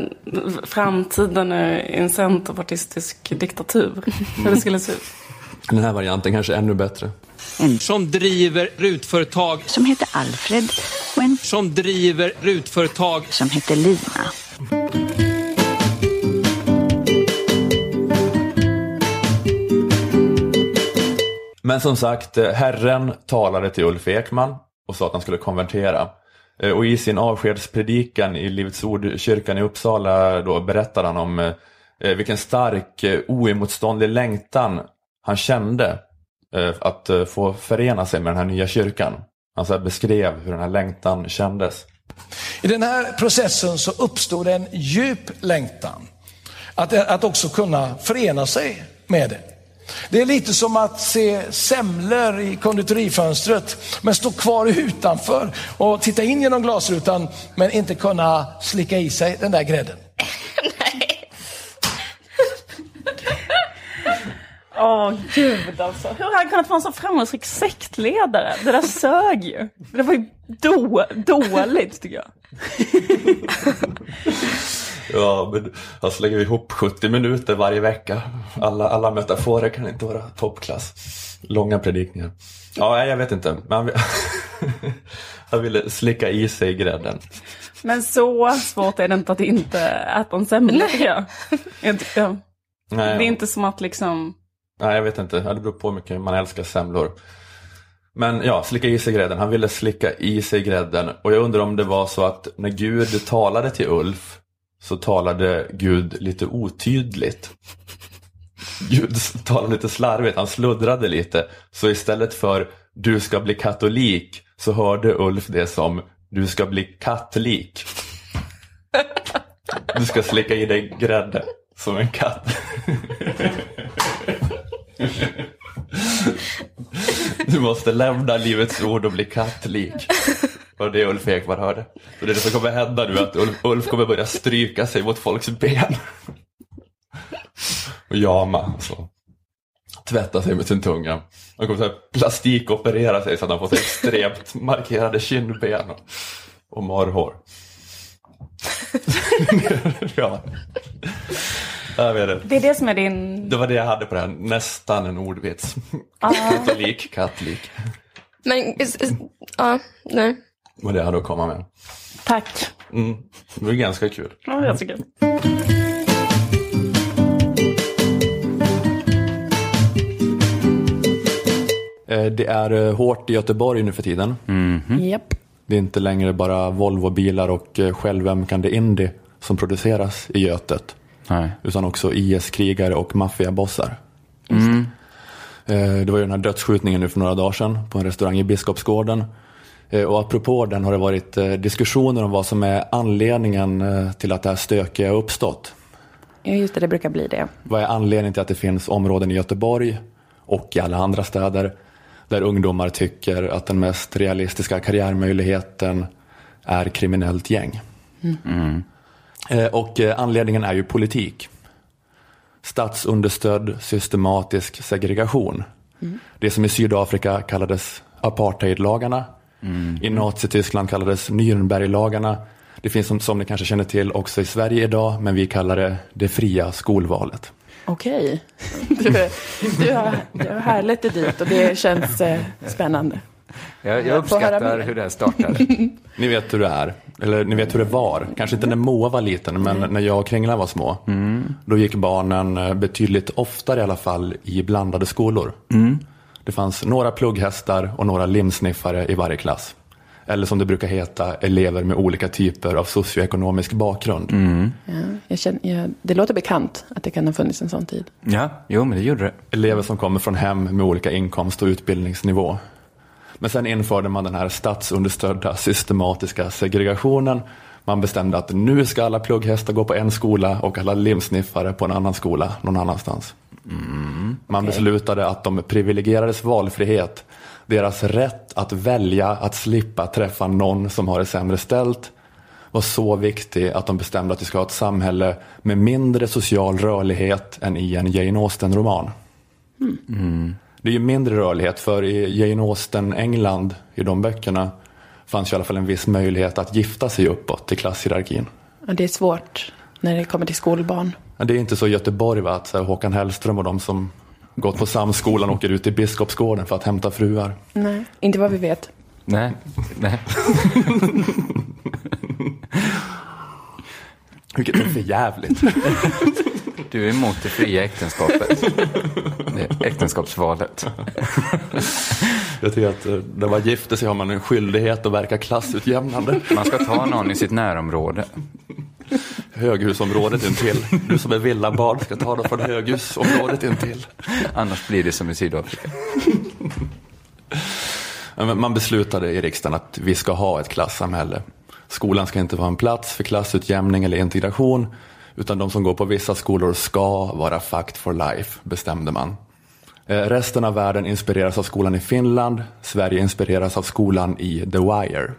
framtiden i en centerpartistisk diktatur. Hur det skulle se ut. Den här varianten kanske är ännu bättre. Som driver rutföretag. Som heter Alfred och en Som driver rutföretag. som heter Lina. Men som sagt, eh, Herren talade till Ulf Ekman och sa att han skulle konvertera. Eh, och i sin avskedspredikan i Livets Ord-kyrkan i Uppsala då berättade han om eh, vilken stark eh, oemotståndlig längtan han kände att få förena sig med den här nya kyrkan. Han så här beskrev hur den här längtan kändes. I den här processen så uppstod en djup längtan. Att, att också kunna förena sig med det. Det är lite som att se semlor i konditorifönstret men stå kvar utanför och titta in genom glasrutan men inte kunna slicka i sig den där grädden. Åh gud alltså. Hur har han kunnat vara en så framgångsrik sektledare? Det där sög ju. Det var ju då, dåligt tycker jag. Ja, men han slänger ihop 70 minuter varje vecka. Alla, alla metaforer kan inte vara toppklass. Långa predikningar. Ja, jag vet inte. Men han, vill- han ville slicka i sig grädden. Men så svårt är det inte att inte äta en semla tycker jag. tycker, Nej, det är inte som att liksom... Nej, jag vet inte. Ja, Det beror på hur mycket man älskar semlor. Men ja, slicka i sig grädden. Han ville slicka i sig grädden. Och jag undrar om det var så att när Gud talade till Ulf så talade Gud lite otydligt. Gud talade lite slarvigt, han sluddrade lite. Så istället för du ska bli katolik så hörde Ulf det som du ska bli kattlik. Du ska slicka i dig grädde som en katt. Du måste lämna livets ord och bli kattlik. Och det Ulf Ekman hörde. Så det är det som kommer hända nu, att Ulf, Ulf kommer börja stryka sig mot folks ben. Och jama. Så. Tvätta sig med sin tunga. Han kommer så här plastikoperera sig så att han får så extremt markerade kindben och, och morrhår. ja. Jag vet inte. Det är det som är din... Det var det jag hade på det här, nästan en ordvits. Ah. Katolik, kattlik. Men, ja, nej. Och det hade att komma med. Tack. Mm. Det var ganska kul. Ja, jag tycker. Eh, Det är eh, hårt i Göteborg nu för tiden. Japp. Det är inte längre bara Volvobilar och eh, självömkande Indy som produceras i Götet. Utan också IS-krigare och maffiabossar. Mm. Det var ju den här dödsskjutningen nu för några dagar sedan på en restaurang i Biskopsgården. Eh, Och apropå den har det varit eh, diskussioner om vad som är anledningen eh, till att det här stökiga har uppstått. Ja, just det, det brukar bli det. Vad är anledningen till att det finns områden i Göteborg och i alla andra städer där ungdomar tycker att den mest realistiska karriärmöjligheten är kriminellt gäng? Eh, Och eh, anledningen är ju politik. Statsunderstödd systematisk segregation. Det som i Sydafrika kallades apartheidlagarna. I Nazityskland kallades Nürnberglagarna. Det finns som, som ni kanske känner till också i Sverige idag, men vi kallar det det fria skolvalet. Okej. Du, du, har, du har härligt det dit och det känns eh, spännande. Jag, Jag uppskattar hur det här startade. Ni vet hur det är, eller ni vet hur det var. Kanske inte när Moa var liten, men när jag och Kringla var små. Då gick barnen eh, betydligt oftare i alla fall i blandade skolor. Det fanns några plugghästar och några limsniffare i varje klass. Eller som det brukar heta, elever med olika typer av socioekonomisk bakgrund. Ja, jag känner, jag, det låter bekant att det kan ha funnits en sån tid. Ja, jo men det gjorde det. Elever som kommer från hem med olika inkomst och utbildningsnivå. Men sen införde man den här statsunderstödda systematiska segregationen. Man bestämde att nu ska alla plugghästar gå på en skola och alla limsniffare på en annan skola någon annanstans. Man beslutade att de privilegierades valfrihet, deras rätt att välja att slippa träffa någon som har det sämre ställt, var så viktig att de bestämde att vi ska ha ett samhälle med mindre social rörlighet än i en Jane Austen-roman. Det är ju mindre rörlighet för i Jane Austen England, i de böckerna, fanns ju i alla fall en viss möjlighet att gifta sig uppåt till klasshierarkin. Och det är svårt när det kommer till skolbarn. Det är inte så i Göteborg va? att så här, Håkan Hellström och de som gått på Samskolan åker ut till Biskopsgården för att hämta fruar. Nej, inte vad vi vet. Nej, nej. Vilket är för jävligt. Du är emot det fria äktenskapet. Det Äktenskapsvalet. Jag tycker att eh, när man gifter sig har man en skyldighet att verka klassutjämnande. Man ska ta någon i sitt närområde. Höghusområdet intill. Du som är villabarn ska ta dem från höghusområdet intill. Annars blir det som i Sydafrika. Man beslutade i riksdagen att vi ska ha ett klassamhälle. Skolan ska inte vara en plats för klassutjämning eller integration, utan de som går på vissa skolor ska vara fact for life, bestämde man. Eh, Resten av världen inspireras av skolan i Finland, Sverige inspireras av skolan i The Wire.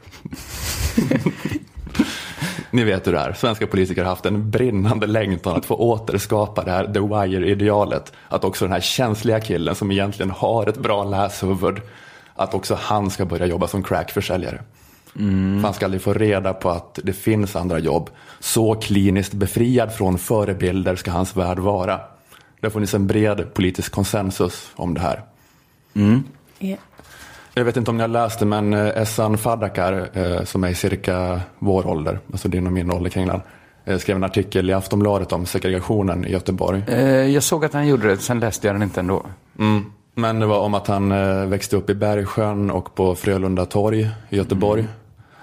Ni vet hur det är, svenska politiker har haft en brinnande längtan att få återskapa det här The Wire-idealet. Att också den här känsliga killen som egentligen har ett bra läshuvud, att också han ska börja jobba som crackförsäljare. För han ska aldrig få reda på att det finns andra jobb. Så kliniskt befriad från förebilder ska hans värld vara. Det har funnits en bred politisk konsensus om det här. Ja. Jag vet inte om ni har läst det, men eh, Essan Fadakar, eh, som är cirka vår ålder, alltså din och min ålder kring den, eh, skrev en artikel i Aftonbladet om segregationen i Göteborg. Jag såg att han gjorde det, sen läste jag den inte ändå. Mm. Men det var om att han växte upp i Bergsjön och på Frölunda torg i Göteborg.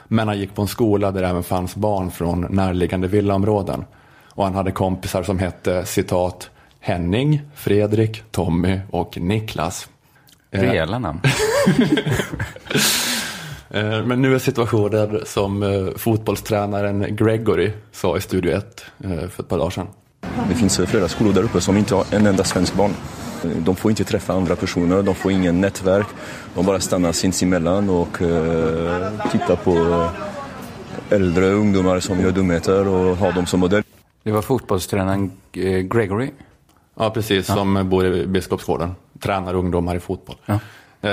Men han gick på en skola där det även fanns barn från närliggande villaområden. Och han hade kompisar som hette citat Henning, Fredrik, Tommy och Niklas. Eh, Rejäla namn. Eh, Men nu är situationen som eh, fotbollstränaren Gregory sa i Studio 1 eh, för ett par dagar sedan. Det finns flera skolor där uppe som inte har en enda svensk barn. De får inte träffa andra personer, de får ingen nätverk. De bara stannar sinsemellan och eh, tittar på äldre ungdomar som gör dumheter och har dem som modell. Det var fotbollstränaren Gregory. Ja, precis, som bor i Biskopsgården. Tränar ungdomar i fotboll. Eh,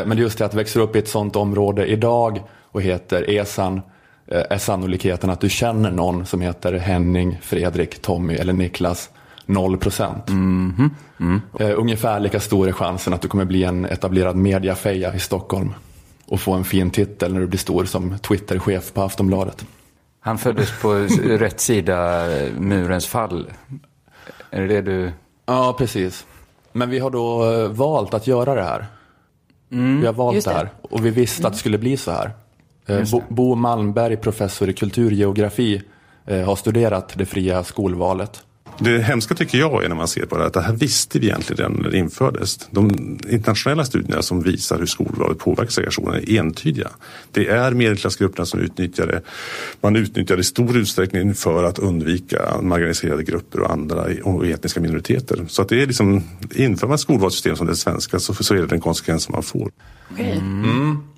Men just det att växa upp i ett sånt område idag och heter Esan eh, är sannolikheten att du känner någon som heter Henning, Fredrik, Tommy eller Niklas 0 procent. Eh, Ungefär lika stor är chansen att du kommer bli en etablerad mediafeja i Stockholm och få en fin titel när du blir stor som Twitterchef på Aftonbladet. Han föddes på rätt sida murens fall. Är det det du... Ja, precis. Men vi har då eh, valt att göra det här. vi har valt det det. här och vi visste att det skulle bli så här. Eh, Bo Malmberg, professor i kulturgeografi, eh, har studerat det fria skolvalet. Det hemska tycker jag är när man ser på det att det här visste vi egentligen redan när det infördes. De internationella studierna som visar hur skolvalet påverkar segregationen är entydiga. Det är medelklassgrupperna som utnyttjar det. Man utnyttjar det i stor utsträckning för att undvika marginaliserade grupper och andra och etniska minoriteter. Så att det är liksom, inför man ett skolvalssystem som det svenska så, så är det den konsekvens som man får. Mm.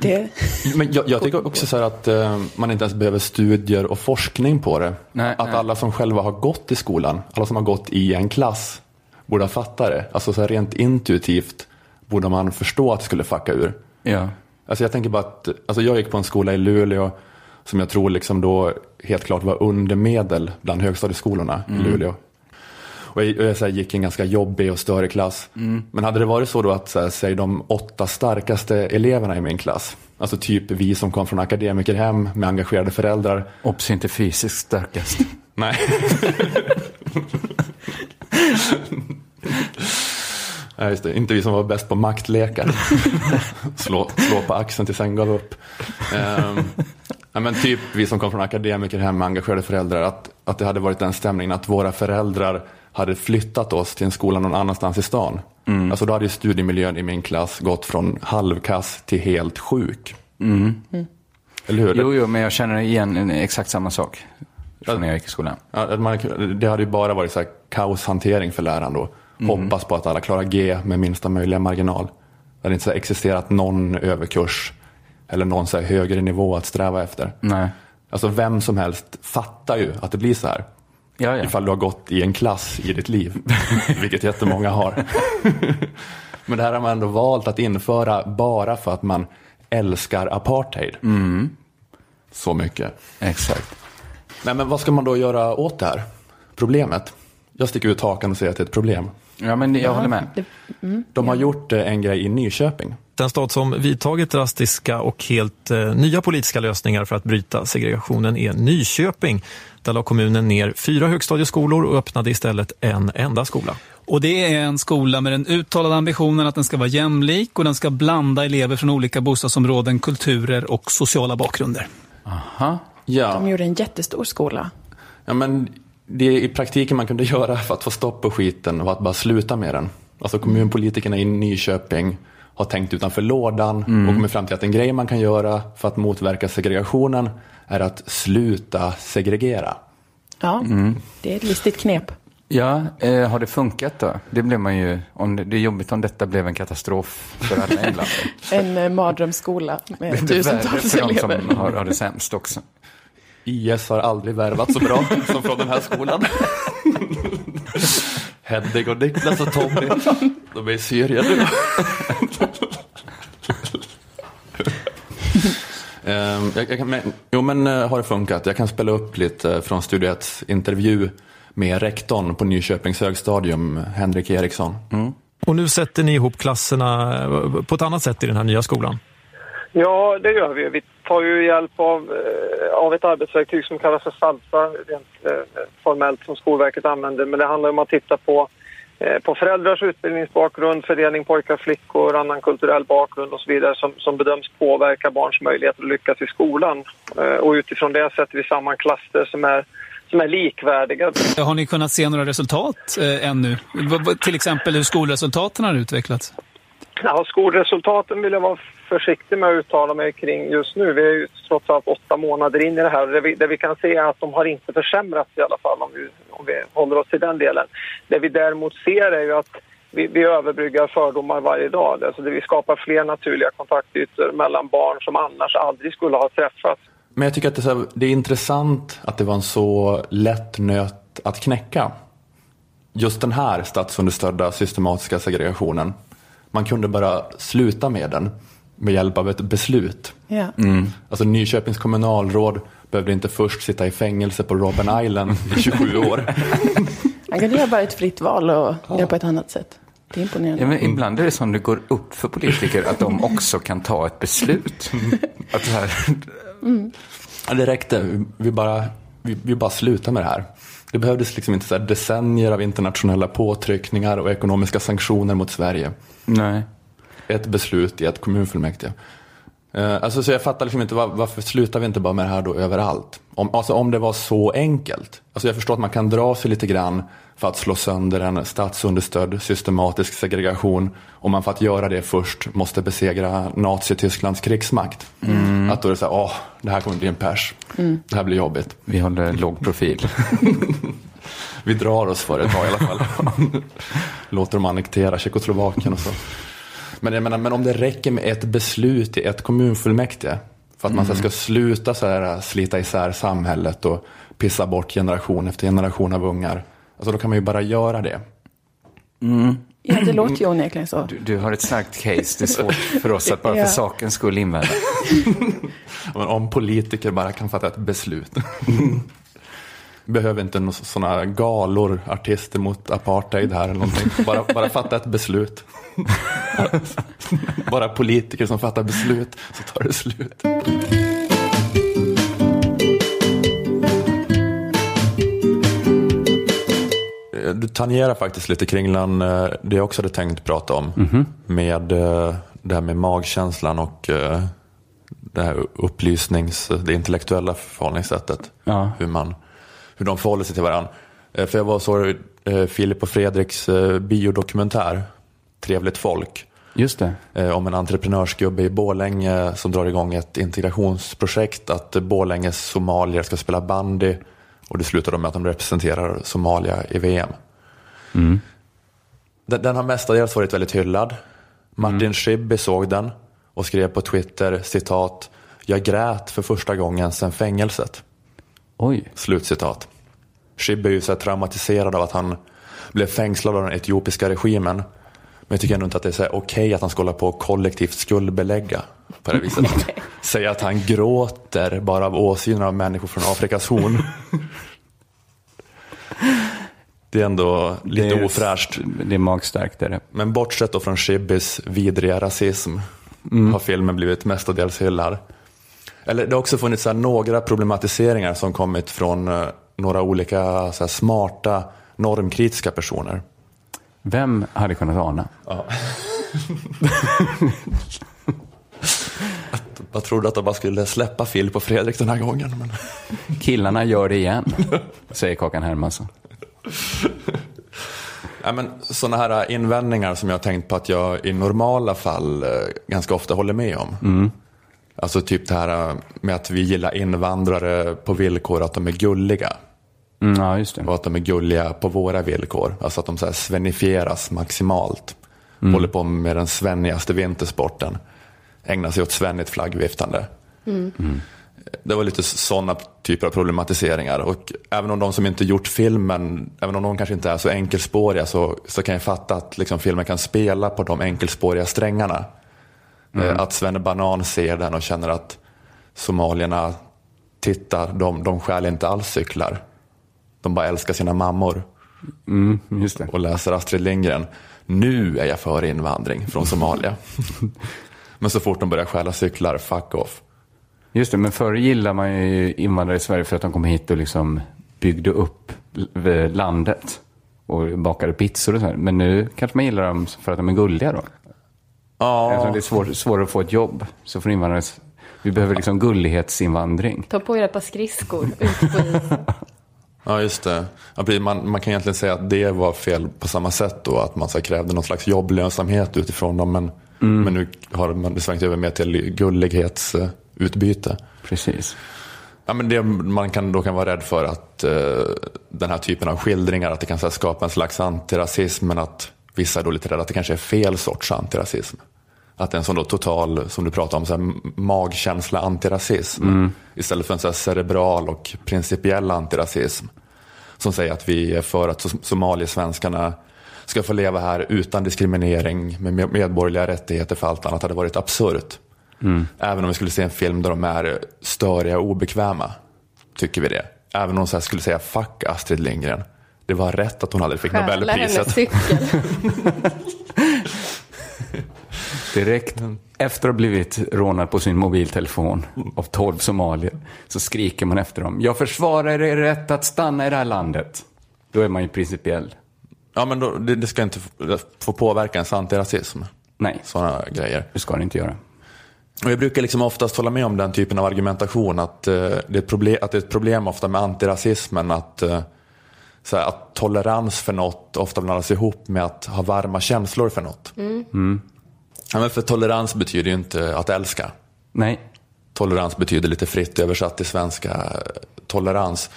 Det... Men jag, jag tycker också så här att eh, man inte ens behöver studier och forskning på det. att alla som själva har gått i skolan, alla som har gått i en klass, borde ha fattat det. Alltså så här rent intuitivt borde man förstå att det skulle fucka ur. Ja. Alltså jag tänker bara att, alltså jag gick på en skola i Luleå som jag tror liksom då helt klart var undermedel bland högstadieskolorna Mm. i Luleå. Och jag, jag här, gick i en ganska jobbig och större klass. Mm. Men hade det varit så då att, så här, säg de åtta starkaste eleverna i min klass, alltså typ vi som kom från akademikerhem med engagerade föräldrar. Obs, inte fysiskt starkast. Nej. Nej, just det. Inte vi som var bäst på maktlekar. slå, slå på axeln tills sen gav upp. Ja, men typ vi som kom från akademikerhem med engagerade föräldrar. Att, att det hade varit den stämningen att våra föräldrar hade flyttat oss till en skola någon annanstans i stan. Mm. Alltså då hade ju studiemiljön i min klass gått från halvkass till helt sjuk. Mm. Eller hur? Jo, jo, men jag känner igen en- exakt samma sak från när jag gick i skolan. Att man, det hade ju bara varit så här kaoshantering för läraren då. Mm. Hoppas på att alla klarar G med minsta möjliga marginal. Det hade inte så existerat någon överkurs eller någon så här högre nivå att sträva efter. Nej. Alltså vem som helst fattar ju att det blir så här. Ja, ja. Ifall du har gått i en klass i ditt liv, vilket jättemånga har. Men det här har man ändå valt att införa bara för att man älskar apartheid. Mm. Så mycket. Exakt. Nej, men vad ska man då göra åt det här problemet? Jag sticker ut hakan och säger att det är ett problem. Ja, men jag håller med. De har gjort eh, en grej i Nyköping. Den stad som vidtagit drastiska och helt eh, nya politiska lösningar för att bryta segregationen är Nyköping. Där la kommunen ner fyra högstadieskolor och öppnade istället en enda skola. Och det är en skola med den uttalade ambitionen att den ska vara jämlik och den ska blanda elever från olika bostadsområden, kulturer och sociala bakgrunder. Aha. Ja. De gjorde en jättestor skola. Ja, men det i praktiken man kunde göra för att få stopp på skiten var att bara sluta med den. Alltså kommunpolitikerna i Nyköping har tänkt utanför lådan Mm. och kommit fram till att en grej man kan göra för att motverka segregationen är att sluta segregera. Ja, Mm. det är ett listigt knep. Ja, eh, har det funkat då? Det blev man ju, om det, det är jobbigt om detta blev en katastrof för alla inblandade. En eh, mardrömsskola det med är värre tusentals för de elever. som har, har det sämst också. IS har aldrig värvat så bra som från den här skolan. Hedvig och Niklas och Tommy, de är i Syrien nu. Ehm, jag, jag kan, men, jo men eh, har det funkat? Jag kan spela upp lite från Studio 1 intervju med rektorn på Nyköpings högstadium, Henrik Eriksson. Och nu sätter ni ihop klasserna eh, på ett annat sätt i den här nya skolan. Ja, det gör vi. Vi tar ju hjälp av, eh, av ett arbetsverktyg som kallas för SALSA, rent eh, formellt som Skolverket använder. Men det handlar om att titta på, eh, på föräldrars utbildningsbakgrund, fördelning pojkar och flickor, annan kulturell bakgrund och så vidare som, som bedöms påverka barns möjligheter att lyckas i skolan. Och utifrån det sätter vi samman klasser som är, som är likvärdiga. Har ni kunnat se några resultat eh, ännu? Till exempel hur skolresultaten har utvecklats? Ja, skolresultaten vill jag vara försiktig med att uttala mig kring just nu. Vi är ju trots allt åtta månader in i det här. Det vi, det vi kan se är att de har inte försämrats i alla fall om vi, om vi håller oss till den delen. Det vi däremot ser är ju att vi, vi överbryggar fördomar varje dag. Alltså det vi skapar fler naturliga kontaktytor mellan barn som annars aldrig skulle ha träffats. Men jag tycker att det är, här, det är intressant att det var en så lätt nöt att knäcka. Just den här statsunderstödda systematiska segregationen. Man kunde bara sluta med den med hjälp av ett beslut. Ja. Alltså Nyköpings kommunalråd behövde inte först sitta i fängelse på Robben Island i 27 år. Han kan göra bara ett fritt val och göra på ett annat sätt. Det är imponerande. Ja, men ibland är det som det går upp för politiker att de också kan ta ett beslut. Att det här, Mm. Ja, det räckte. Vi bara, vi, vi bara slutade med det här. Det behövdes liksom inte så här decennier av internationella påtryckningar och ekonomiska sanktioner mot Sverige. Nej. Ett beslut i ett kommunfullmäktige. Eh, Alltså, så jag fattar liksom inte var, varför slutar vi inte bara med det här då överallt? Om, alltså, om det var så enkelt. Alltså, jag förstår att man kan dra sig lite grann för att slå sönder en statsunderstödd systematisk segregation. Om man för att göra det först måste besegra Nazitysklands krigsmakt. Mm. Att då är det så här, åh, det här kommer bli en pers. Mm. Det här blir jobbigt. Vi håller låg profil. Vi drar oss för ett tag i alla fall. Låter dem annektera Tjeckoslovakien och så. Men, jag menar, men om det räcker med ett beslut i ett kommunfullmäktige för att man så här ska sluta så här, slita isär samhället och pissa bort generation efter generation av ungar. Alltså då kan man ju bara göra det. Mm. Ja, det låter ju onekligen så. Du, du har ett starkt case. Det är svårt för oss att bara för Ja. sakens skull invända. Men om politiker bara kan fatta ett beslut. Behöver inte sådana galor, artister mot apartheid här eller någonting. Bara, bara fatta ett beslut. bara politiker som fattar beslut så tar det slut. Du tangerar faktiskt lite kringlan eh, det jag också hade tänkt prata om. Mhm. Med eh, det här med magkänslan och eh, det här upplysnings, det intellektuella förhållningssättet. Ja. Hur, man, hur de förhåller sig till varandra. Eh, För jag var så eh, Filip och Fredriks eh, biodokumentär, Trevligt folk. Just det. Om en entreprenörsgubbe i Borlänge som drar igång ett integrationsprojekt. Att Borlänges somalier ska spela bandy. Och det slutar med att de representerar Somalia i VM. Mm. Den, den har mestadels varit väldigt hyllad. Martin Schibbye såg den och skrev på Twitter citat Jag grät för första gången sedan fängelset. Oj. Slutcitat. Schibbye är ju så traumatiserad av att han blev fängslad av den etiopiska regimen. Men jag tycker ändå inte att det är okej att han ska hålla på och kollektivt skuldbelägga på det viset. Säga att han gråter bara av åsynen av människor från Afrikas horn. Det är ändå lite Det är- ofräscht. Det är magstarkt är det. Men bortsett då från Shibbys vidriga rasism Mm. har filmen blivit mestadels hyllad. Eller det har också funnits här några problematiseringar som kommit från eh, några olika här, smarta normkritiska personer. Vem hade kunnat ana? Ja. Jag trodde att de bara skulle släppa Filip och Fredrik den här gången. Men... Killarna gör det igen, säger Kakan Hermansson. Ja, men sådana här invändningar som jag har tänkt på att jag i normala fall eh, ganska ofta håller med om. Mm. Alltså typ det här eh, med att vi gillar invandrare på villkor att de är gulliga. Mm, ja, just det. Och att de är gulliga på våra villkor. Alltså att de så här svenifieras maximalt. Mm. Håller på med den svennigaste vintersporten. Ägnar sig åt svennigt flaggviftande. Mm. Det var lite sådana typer av problematiseringar. Och även om de som inte gjort filmen, även om de kanske inte är så enkelspåriga så, så kan jag fatta att liksom, filmen kan spela på de enkelspåriga strängarna. Mm. Eh, Att Svenne Banan ser den och känner att somalierna tittar, de, de stjäl inte alls cyklar. De bara älskar sina mammor. Mm. Och läser Astrid Lindgren. Nu är jag för invandring från Somalia. Men så fort de börjar stjäla cyklar, fuck off. Just det, men förr gillade man ju invandrare i Sverige för att de kom hit och liksom byggde upp l- landet och bakade pizzor och så här. Men nu kanske man gillar dem för att de är gulliga då? Ja. Eftersom det är svår, svårare att få ett jobb så får invandrare... Vi behöver liksom gullighetsinvandring. Ta på er ett par skridskor ut på isen. Ja, just det. Man, man kan egentligen säga att det var fel på samma sätt då. Att man så här, krävde någon slags jobblönsamhet utifrån dem. Men, Mm. men nu har man det svängt över mer till gullighetsutbyte. Precis. Ja, men det man kan, då kan vara rädd för att eh, den här typen av skildringar, att det kan så här, skapa en slags antirasism. Men att vissa är då lite rädda att det kanske är fel sorts antirasism. Att en sån då total, som du pratar om, så här, magkänsla antirasism. Mm. Istället för en så här cerebral och principiell antirasism. Som säger att vi är för att somaliesvenskarna ska få leva här utan diskriminering med medborgerliga rättigheter för allt annat hade varit absurt. Mm. Även om vi skulle se en film där de är störiga och obekväma. Tycker vi det. Även om de så skulle säga fuck Astrid Lindgren. Det var rätt att hon aldrig fick Stjäla Nobelpriset. cykel. Direkt efter att ha blivit rånad på sin mobiltelefon av 12 somalier så skriker man efter dem. Jag försvarar er rätt att stanna i det här landet. Då är man ju principiell. Ja, men då, det, det ska inte få, få påverka ens antirasism. Nej. Sådana grejer. Det ska det inte göra. Och jag brukar liksom oftast hålla med om den typen av argumentation. Att, eh, det, är ett problem, att det är ett problem ofta med antirasismen. Att, eh, så här, att tolerans för något ofta blandas ihop med att ha varma känslor för något. Mm. Ja, men för tolerans betyder ju inte att älska. Nej. Tolerans betyder lite fritt översatt till svenska eh, tolerans.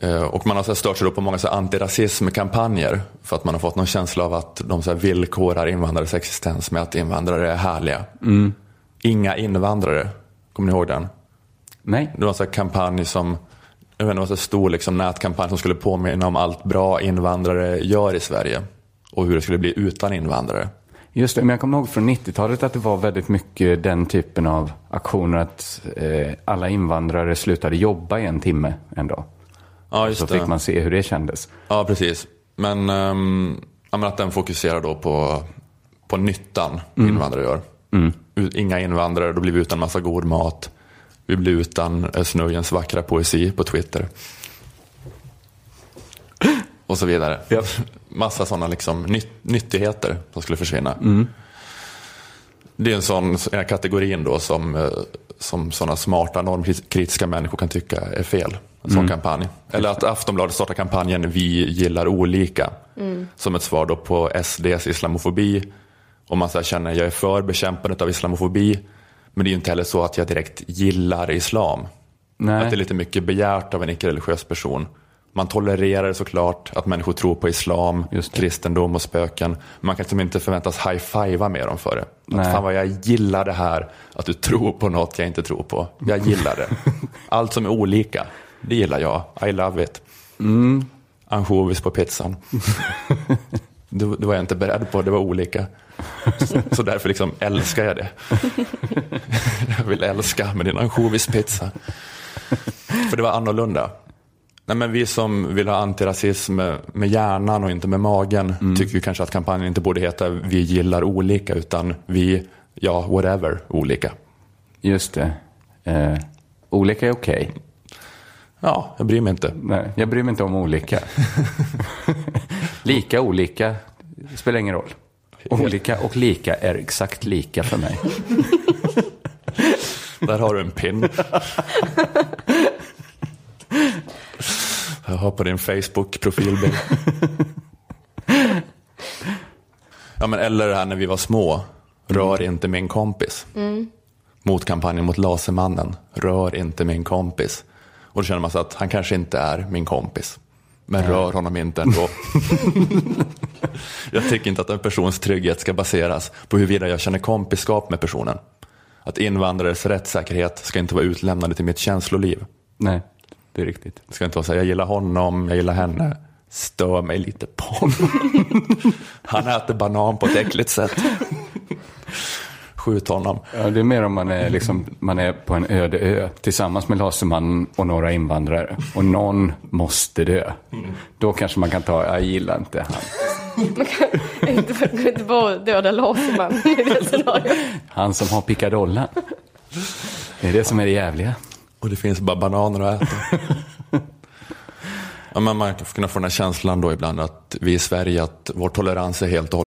Eh, Och man har så stört sig på många så antirasismkampanjer för att man har fått någon känsla av att de så här villkorar invandrares existens med att invandrare är härliga. Mm. Inga invandrare, kommer ni ihåg den? Nej. Det var en här kampanj som, jag vet inte, en så stor liksom nätkampanj som skulle påminna om allt bra invandrare gör i Sverige. Och hur det skulle bli utan invandrare. Just det, men jag kommer ihåg från 90-talet att det var väldigt mycket den typen av aktioner att eh, alla invandrare slutade jobba i en timme en dag. Ja, just så det. fick man se hur det kändes. Ja, precis. Men, um, ja, men att den fokuserar då på, på nyttan Mm. invandrare gör. Mm. Inga invandrare, då blir vi utan massa god mat. Vi blir utan eh, Snöjens vackra poesi på Twitter. Och så vidare. Massa sådana liksom nytt, nyttigheter som skulle försvinna. Mm. Det är en sån en kategorin då som, eh, som sådana smarta normkritiska människor kan tycka är fel. En sån Mm. kampanj. Eller att Aftonbladet startar kampanjen Vi gillar olika. Mm. Som ett svar då på SDs islamofobi. Om man så känner jag är för bekämpandet av islamofobi. Men det är ju inte heller så att jag direkt gillar islam. Nej. Att det är lite mycket begärt av en icke-religiös person. Man tolererar såklart att människor tror på islam, kristendom och spöken. Man kan liksom inte förväntas high-fivea med dem för det. Att fan vad jag gillar det här, att du tror på något jag inte tror på. Jag gillar det. Allt som är olika, det gillar jag. I love it. Mm. Ansjovis på pizzan. det, det var jag inte beredd på, det var olika. Så, så därför liksom älskar jag det. jag vill älska med din ansjovispizza. För det var annorlunda. Nej, men vi som vill ha antirasism med hjärnan och inte med magen tycker ju kanske att kampanjen inte borde heta Vi gillar olika utan vi, ja, whatever, olika. Just det. Eh, olika är okej. Ja, jag bryr mig inte. Nej, jag bryr mig inte om olika. lika olika spelar ingen roll. Olika och lika är exakt lika för mig. Där har du en pin. Jag har på din Facebook-profilbild. Ja, men eller det här när vi var små. Rör inte min kompis. Mm. Mot kampanjen mot Lasermannen. Rör inte min kompis. Och då känner man så att han kanske inte är min kompis. Men Nej. rör honom inte ändå. jag tycker inte att en persons trygghet ska baseras på huruvida jag känner kompiskap med personen. Att invandrares rättssäkerhet ska inte vara utlämnade till mitt känsloliv. Nej, det är riktigt. Det ska inte vara så här, jag gillar honom, jag gillar henne. Stör mig lite på honom. Han äter banan på ett äckligt sätt. Skjut honom. Ja, det är mer om man är, liksom, man är på en öde ö tillsammans med Lasermannen och några invandrare. Och någon måste dö. Då kanske man kan ta, jag gillar inte han. Man kan inte, man kan inte bara döda Lasermannen i det scenariot. Han som har pickadollen. Det är det som är det jävliga. Och det finns bara bananer att äta. ja, men man kan kunna få den här känslan då ibland att vi i Sverige, att vår tolerans är helt och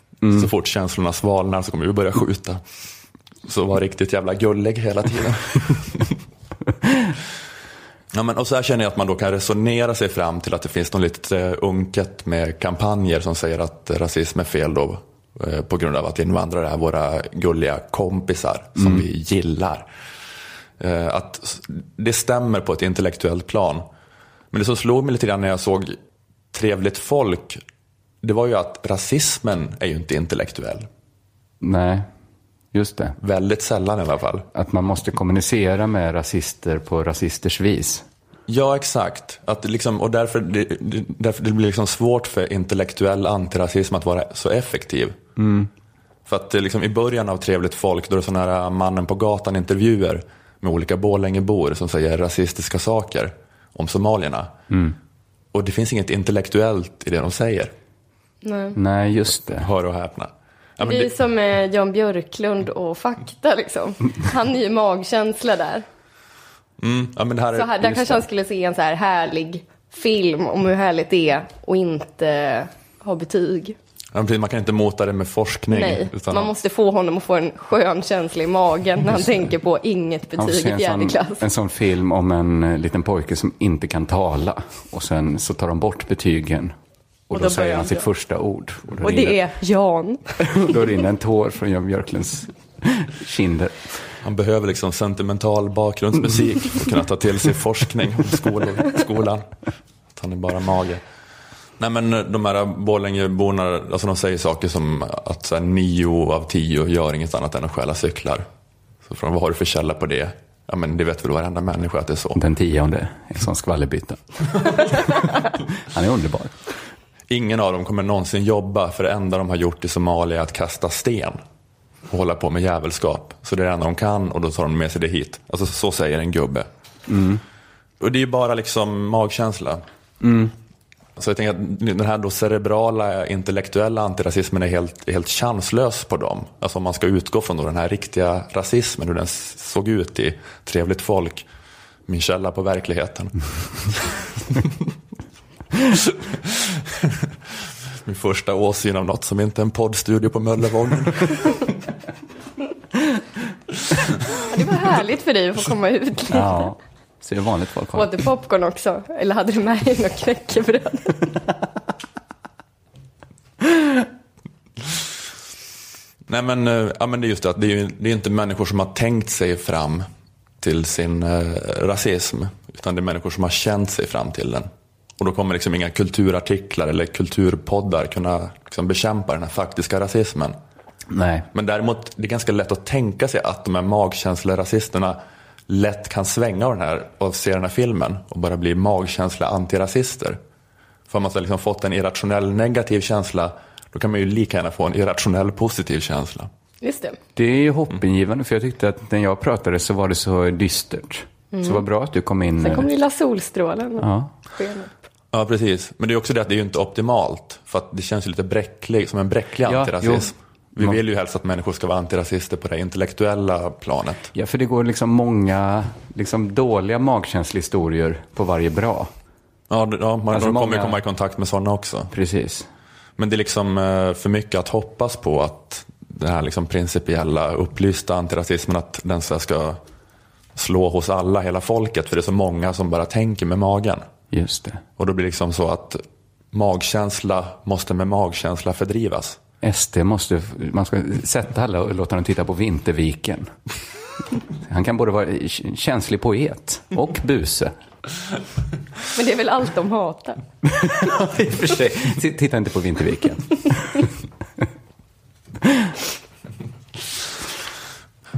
Kärleksbaserad. Så fort känslorna svalnar så kommer vi börja skjuta. Så var riktigt jävla gullig hela tiden. Ja, men, och så här känner jag att man då kan resonera sig fram till att det finns något lite eh, unket med kampanjer som säger att rasism är fel då eh, på grund av att invandrare är våra gulliga kompisar som Mm. vi gillar. Eh, Att det stämmer på ett intellektuellt plan. Men det som slog mig lite grann när jag såg Trevligt folk, det var ju att rasismen är ju inte intellektuell. Nej, just det. Väldigt sällan i alla fall. Att man måste kommunicera med rasister på rasisters vis. Ja, exakt. Att liksom, och därför, det, därför det blir liksom svårt för intellektuell antirasism att vara så effektiv. Mm. För att det liksom, i början av Trevligt folk, då är det sådana här mannen på gatan intervjuer med olika Borlängebor som säger rasistiska saker om somalierna. Mm. Och det finns inget intellektuellt i det de säger. Nej. Nej, just det. Hör och häpna. Ja, men det är det, som eh, Jan Björklund och fakta liksom. Han är ju magkänsla där. mm, ja, men det här är, Så här, där kanske han skulle se en så här härlig film om hur härligt det är och inte ha betyg. ja, man kan inte mota det med forskning. Nej, utan man att- måste få honom att få en skön känsla i magen när han det. tänker på inget betyg i en fjärde sån, klass. en sån film om en eh, liten pojke som inte kan tala. Och sen så tar de bort betygen. Och, Och då, då säger han sitt första ord. Och Och rinner, det är Jan. då rinner en tår från Jan Björklunds kinder. Han behöver liksom sentimental bakgrundsmusik för att kunna ta till sig forskning om skol- skolan. Att han är bara mage. Nej men de här Borlängeborna, alltså de säger saker som att så här, nio av tio gör inget annat än att stjäla cyklar. Så frågan, vad har du för källa på det? Ja men det vet väl varenda människa att det är så. Den tionde är en sån skvallerbytta. Han är underbar. Ingen av dem kommer någonsin jobba för det enda de har gjort i Somalia är att kasta sten och hålla på med jävelskap. Så det är det enda de kan och då tar de med sig det hit. Alltså så säger en gubbe. Mm. Och det är ju bara liksom magkänsla. Mm. Så jag tänker att den här då cerebrala intellektuella antirasismen är helt, helt chanslös på dem. Alltså om man ska utgå från då den här riktiga rasismen, hur den såg ut i Trevligt folk, min källa på verkligheten. min första åsyn av något som inte är en poddstudio på Möllevången. Det var härligt för dig att få komma ut lite. Ja, så är vanligt folk har. Åt du popcorn också? Eller hade du med dig något knäckebröd? Nej men, eh, ja, men det är just det att det är, ju- det är inte människor som har tänkt sig fram till sin eh, rasism. Utan det är människor som har känt sig fram till den. Och då kommer liksom inga kulturartiklar eller kulturpoddar kunna liksom bekämpa den här faktiska rasismen. Nej. Men däremot, det är ganska lätt att tänka sig att de här magkänsliga rasisterna lätt kan svänga av den här och se den här filmen och bara bli magkänsliga antirasister. För om man har liksom fått en irrationell negativ känsla, då kan man ju lika gärna få en irrationell positiv känsla. Just det. Det är ju hoppingivande, för jag tyckte att när jag pratade så var det så dystert. Mm. Så vad bra att du kom in. Sen kommer lilla solstrålen och Ja. sken upp. Ja, precis. Men det är också det att det är ju inte optimalt. För att det känns ju lite bräcklig, som en bräcklig Ja, antirasism. jo. Vi vill ju helst att människor ska vara antirasister på det intellektuella planet. Ja, för det går liksom många liksom dåliga magkänslehistorier på varje bra. Ja, ja man Alltså kommer många- komma i kontakt med sådana också. Precis. Men det är liksom eh, för mycket att hoppas på att den här liksom principiella upplysta antirasismen, att den ska slå hos alla, hela folket. För det är så många som bara tänker med magen. Just det. Och då blir det liksom så att magkänsla måste med magkänsla fördrivas. SD måste, man ska sätta alla och låta dem titta på Vinterviken. Han kan både vara känslig poet och buse. Men det är väl allt de hatar. I och för sig. Titta inte på Vinterviken.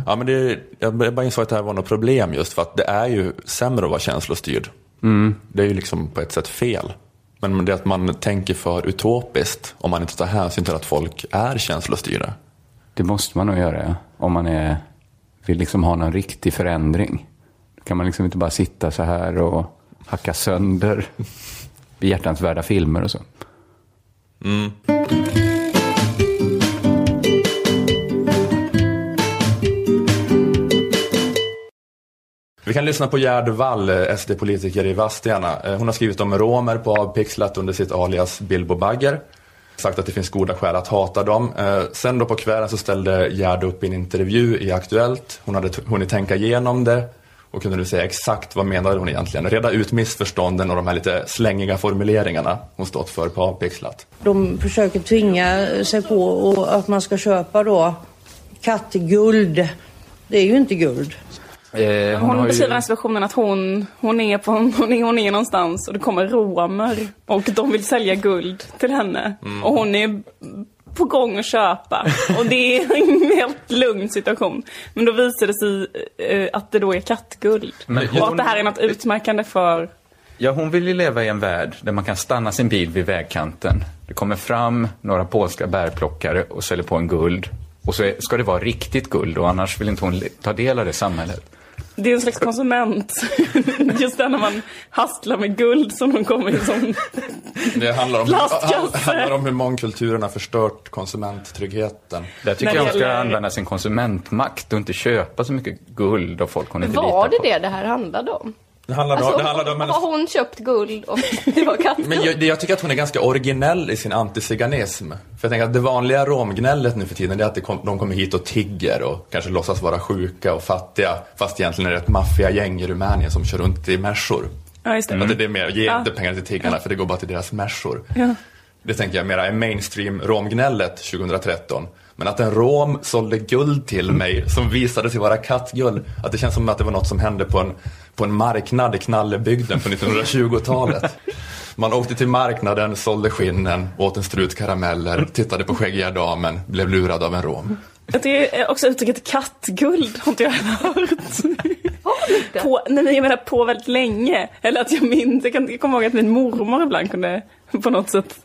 Ja, men det, jag bara insåg att det här var något problem just för att det är ju sämre att vara känslostyrd. Mm. Det är ju liksom på ett sätt fel. Men det är att man tänker för utopiskt om man inte tar hänsyn till att folk är känslostyrda. Det måste man nog göra, ja. om man är, vill liksom ha någon riktig förändring. Då kan man liksom inte bara sitta så här och hacka sönder behjärtansvärda filmer och så. Mm. Vi kan lyssna på Gerd Wall, eh, SD-politiker i Vadstena. Eh, hon har skrivit om romer på Avpixlat under sitt alias Bilbo Bagger. Sagt att det finns goda skäl att hata dem. Eh, sen då på kvällen så ställde Gerd upp i en intervju i Aktuellt. Hon hade hunnit tänka igenom det och kunde nu säga exakt vad menade hon egentligen. Reda ut missförstånden och de här lite slängiga formuleringarna hon stått för på Avpixlat. De försöker tvinga sig på och att man ska köpa då kattguld. Det är ju inte guld. Eh, Hon, beskriver den här situationen att hon, hon, är på, hon, är, hon är någonstans och det kommer romer och de vill sälja guld till henne. Mm. Och hon är på gång att köpa. Och det är en helt lugn situation. Men då visar det sig eh, att det då är kattguld. Men och att hon- det här är något utmärkande för Ja, hon vill ju leva i en värld där man kan stanna sin bil vid vägkanten. Det kommer fram några polska bärplockare och säljer på en guld. Och så ska det vara riktigt guld och annars vill inte hon ta del av det samhället. Det är en slags konsument. Just där när man hastlar med guld som de kommer i som... Det handlar om, Plastkasse. handlar om hur mångkulturen har förstört konsumenttryggheten. Där tycker När jag det hon ska använda sin konsumentmakt och inte köpa så mycket guld av folk hon inte Var litar det på. det det här handlade om? Det handlade, Alltså, det handlade om en har hon köpt guld och det var kattguld? Men jag, jag tycker att hon är ganska originell i sin antiziganism. För jag tänker att det vanliga romgnället nu för tiden är att kom, de kommer hit och tigger och kanske låtsas vara sjuka och fattiga. Fast egentligen är det ett maffiagäng i Rumänien som kör runt i märsor. Ja, just det. Att det är mer, ge Ja. inte pengar till tiggarna för det går bara till deras märsor. Ja. Det tänker jag mera är mainstream romgnället 2013. Men att en rom sålde guld till mig som visade sig vara kattguld. Att det känns som att det var något som hände på en, på en marknad i Knallebygden på 1920-talet. Man åkte till marknaden, sålde skinnen, åt en strut karameller, tittade på skäggiga damen, blev lurad av en rom. Det är också uttrycket kattguld har inte jag hört. På, nej, men jag menar på väldigt länge. Eller att jag minns, jag, kan, jag kommer ihåg att min mormor ibland kunde på något sätt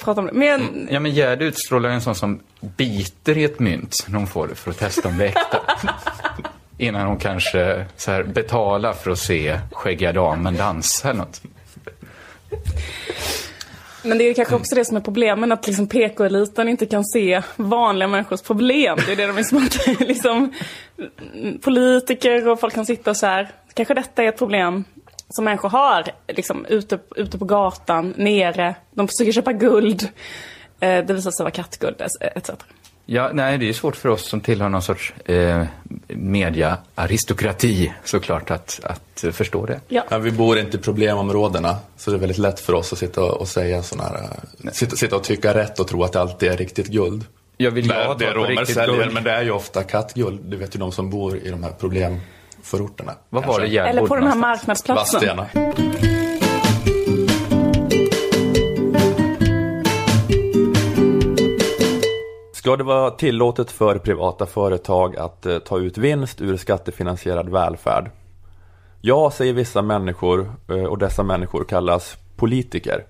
prata om det. Men Ja, men Gerd utstrålar en sån som biter i ett mynt när hon får det för att testa om det är äkta. Innan hon kanske så här, betalar för att se skäggiga damen dansa eller något. Men det är kanske också det som är problemen, att liksom PK-eliten inte kan se vanliga människors problem. Det är det de är liksom, politiker och folk kan sitta och så här, kanske detta är ett problem som människor har, liksom ute, ute på gatan, nere, de försöker köpa guld. Eh, det visar sig vara kattguld, etc. Ja, nej, det är svårt för oss som tillhör någon sorts eh, media-aristokrati såklart att, att eh, förstå det. Ja. vi bor inte i problemområdena, så det är väldigt lätt för oss att sitta och, och säga sådana här, eh, sitta, sitta och tycka rätt och tro att det alltid är riktigt guld. Jag vill det på romer riktigt säljer, guld? men det är ju ofta kattguld. Det vet ju de som bor i de här problemförorterna. Vad var kanske. det Gerd Eller på den här någonstans? marknadsplatsen. Ska det vara tillåtet för privata företag att eh, ta ut vinst ur skattefinansierad välfärd? Ja, säger vissa människor eh, och dessa människor kallas politiker.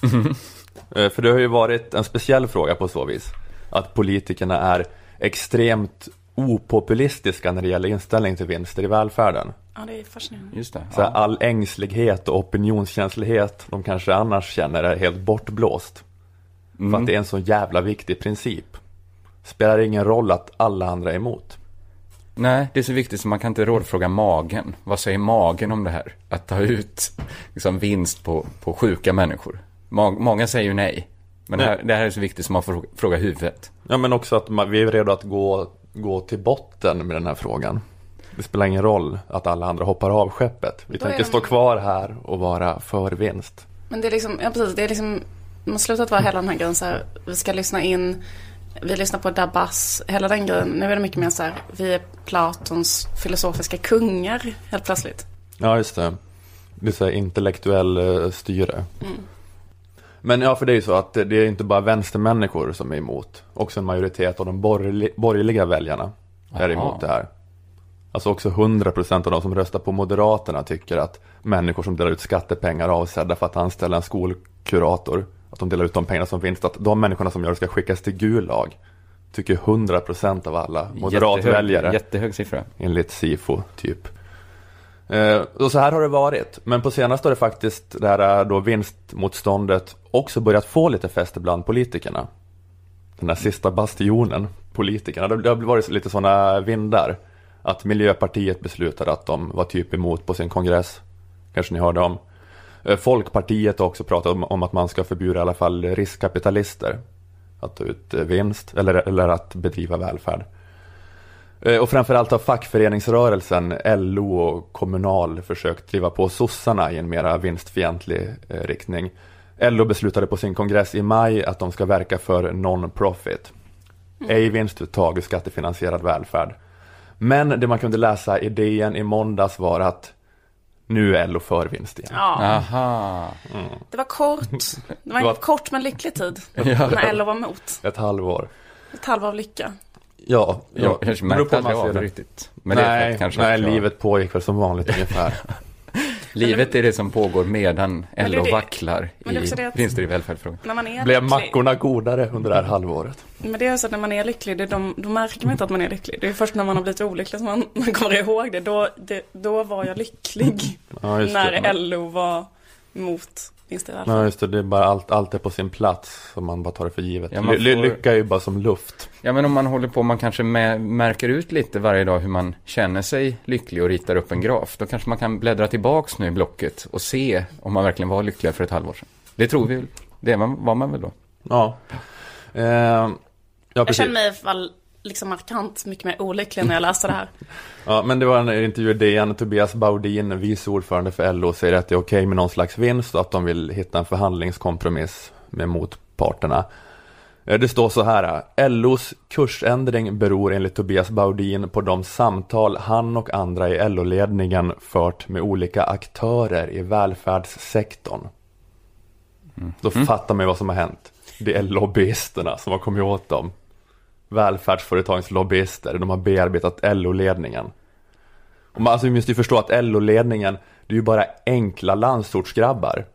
Eh, För det har ju varit en speciell fråga på så vis. Att politikerna är extremt opopulistiska när det gäller inställning till vinster i välfärden. Ja, det är fascinerande. Just det. Så här, all ängslighet och opinionskänslighet de kanske annars känner är helt bortblåst. För Mm. att det är en så jävla viktig princip. Spelar ingen roll att alla andra är emot. Nej, det är så viktigt så man kan inte rådfråga magen. Vad säger magen om det här? Att ta ut liksom, vinst på, på sjuka människor. Mag, många säger ju nej. Men det här, det här är så viktigt så man får fråga huvudet. Ja men också att man, vi är redo att gå, gå till botten med den här frågan. Det spelar ingen roll att alla andra hoppar av skeppet. Vi Då tänker de- stå kvar här och vara för vinst. Men det är liksom, ja precis, det är liksom, man har slutat vara hela den här grejen så här, vi ska lyssna in, vi lyssnar på Dabas, hela den grejen. Nu är det mycket mer så här, vi är Platons filosofiska kungar helt plötsligt. Ja just det. Det är så här intellektuell eh, styre. Mm. Men ja, för det är ju så att det är inte bara vänstermänniskor som är emot. Också en majoritet av de borgerli- borgerliga väljarna är Aha. emot det här. Alltså också 100% av de som röstar på Moderaterna tycker att människor som delar ut skattepengar avsedda för att anställa en skolkurator, att de delar ut de pengarna som vinst, att de människorna som gör det ska skickas till Gulag. Tycker 100% av alla moderatväljare. Jättehög, jättehög siffra. Enligt SIFO, typ. Eh, och så här har det varit. Men på senaste har det faktiskt, det här eh, då vinstmotståndet också börjat få lite fäste bland politikerna. Den här sista bastionen, politikerna. Det det har varit lite sådana vindar. Att Miljöpartiet beslutade att de var typ emot på sin kongress. Kanske ni hörde om. Eh, Folkpartiet har också pratat om, om att man ska förbjuda i alla fall riskkapitalister. Att ta ut eh, vinst, eller, eller att bedriva välfärd. Eh, Och framförallt har fackföreningsrörelsen, LO och Kommunal försökt driva på sossarna i en mera vinstfientlig riktning. LO beslutade på sin kongress i maj att de ska verka för non-profit. Ej vinstuttag ur skattefinansierad välfärd. Men det man kunde läsa i DN i måndags var att nu är LO för vinst igen. Ja. Aha. Mm. Det var kort, det var Det en kort men lycklig tid. Ja. När LO var emot. Ett halvår. Ett halvår av lycka. Ja, Jag ja. kanske beror märkte aldrig av det det. riktigt. Men det nej, fett kanske nej, livet pågick väl som vanligt ungefär. Livet är det som pågår medan LO det- vacklar i vinster i välfärdsfrågan. Blev mackorna godare under det här halvåret? Men det är så att när man är lycklig, det är de, då märker man inte att man är lycklig. Det är först när man har blivit olycklig som man, man kommer ihåg det. Då, det. då var jag lycklig. Ja, när det. LO var i välfärden. Ja just det, det är bara allt, allt är på sin plats så man bara tar det för givet. Ja, får- Lycka är ju bara som luft. Ja, men om man håller på, man kanske mä- märker ut lite varje dag hur man känner sig lycklig och ritar upp en graf. Då kanske man kan bläddra tillbaks nu i blocket och se om man verkligen var lycklig för ett halvår sedan. Det tror vi väl. Det var man väl då? Ja. Eh, ja, jag precis. känner mig i alla fall liksom markant mycket mer olycklig när jag läste det här. Ja, men det var en intervju i DN, Tobias Baudin, vice ordförande för LO, säger att det är okej med någon slags vinst och att de vill hitta en förhandlingskompromiss med motparterna. Eh, Det står så här, LOs kursändring beror enligt Tobias Baudin på de samtal han och andra i LO-ledningen fört med olika aktörer i välfärdssektorn. Då fattar man ju vad som har hänt. Det är lobbyisterna som har kommit åt dem. Välfärdsföretagens lobbyister, de har bearbetat LO-ledningen. Och man, alltså, vi måste ju förstå att LO-ledningen, det är ju bara enkla landsortsgrabbar.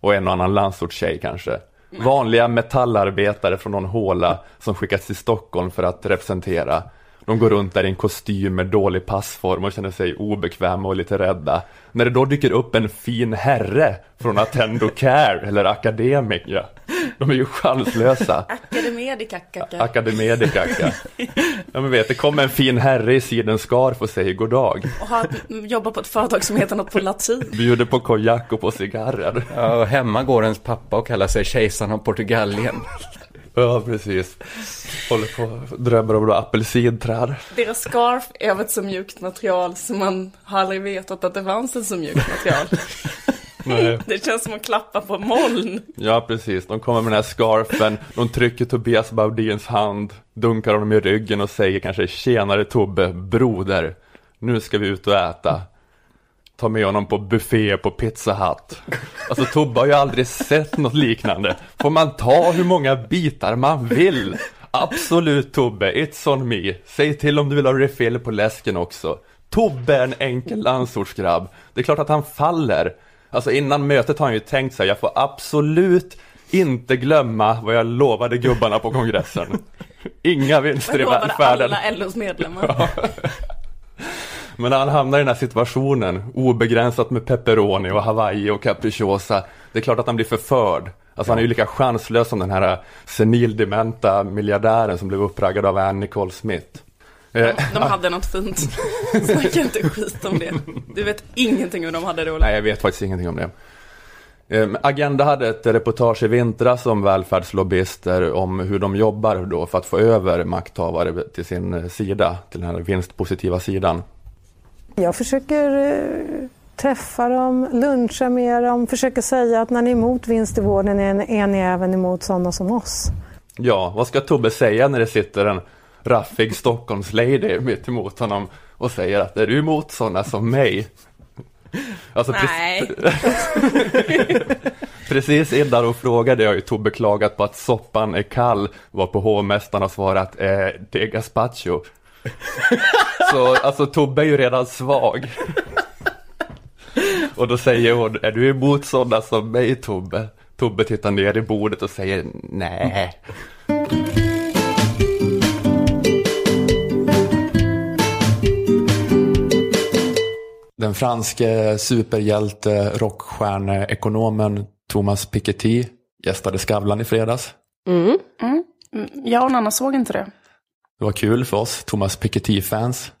Och en och annan landsortstjej kanske. Vanliga metallarbetare från någon håla som skickats till Stockholm för att representera. De går runt där i en kostym med dålig passform och känner sig obekväma och lite rädda. När det då dyker upp en fin herre från Attendo Care eller Academica. De är ju chanslösa. Akademedikakaka. Akademedikaka. Ja men vet, det kommer en fin herre i sidenskarf och säger god dag. Och har, jobbar på ett företag som heter något på latin. Bjuder på konjak och på cigarrer. Ja, och hemma går ens pappa och kallar sig kejsaren av Portugalien. Ja, precis. Håller på drömmer om apelsinträd. Deras scarf är av ett så mjukt material som man har aldrig vetat att det fanns ett så mjukt material. Nej. Det känns som att klappa på moln. Ja, precis. De kommer med den här scarfen, de trycker Tobias Baudins hand, dunkar honom i ryggen och säger kanske Tjenare Tobbe, broder, nu ska vi ut och äta. Ta med honom på buffé på Pizza Hut. Alltså Tobbe har ju aldrig sett något liknande. Får man ta hur många bitar man vill? Absolut Tobbe, it's on me. Säg till om du vill ha refill på läsken också. Tobbe är en enkel landsortsgrabb. Det är klart att han faller. Alltså innan mötet har han ju tänkt sig, jag får absolut inte glömma vad jag lovade gubbarna på kongressen. Inga vinster i Jag lovade välfärden. alla LOs medlemmar. Ja. Men när han hamnar i den här situationen, obegränsat med pepperoni och hawaii och capricciosa, det är klart att han blir förförd. Alltså han är ju lika chanslös som den här senildementa miljardären som blev uppraggad av Ann Nicole Smith. Eh, De hade något fint. Snacka inte skit om det. Du vet ingenting hur de hade det, Ola. Nej, jag vet faktiskt ingenting om det. Eh, Agenda hade ett reportage i vintras om välfärdslobbyister om hur de jobbar då för att få över makthavare till sin eh, sida, till den här vinstpositiva sidan. Jag försöker eh, träffa dem, luncha med dem, försöker säga att när ni är emot vinst i vården är ni, är ni även emot sådana som oss. Ja, vad ska Tobbe säga när det sitter en raffig Stockholmslady mitt emot honom och säger att är du emot sådana som mig? Alltså, Nej. Precis innan hon frågade jag ju Tobbe klagat på att soppan är kall, var på hovmästaren har svarat eh, det är gazpacho. Så alltså Tobbe är ju redan svag. Och då säger hon, är du emot sådana som mig Tobbe? Tobbe tittar ner i bordet och säger nej. Den franske superhjälte, rockstjärneekonomen Thomas Piketty gästade Skavlan i fredags. Mm. Mm. Jag och Nanna såg inte det. Det var kul för oss Thomas Piketty-fans.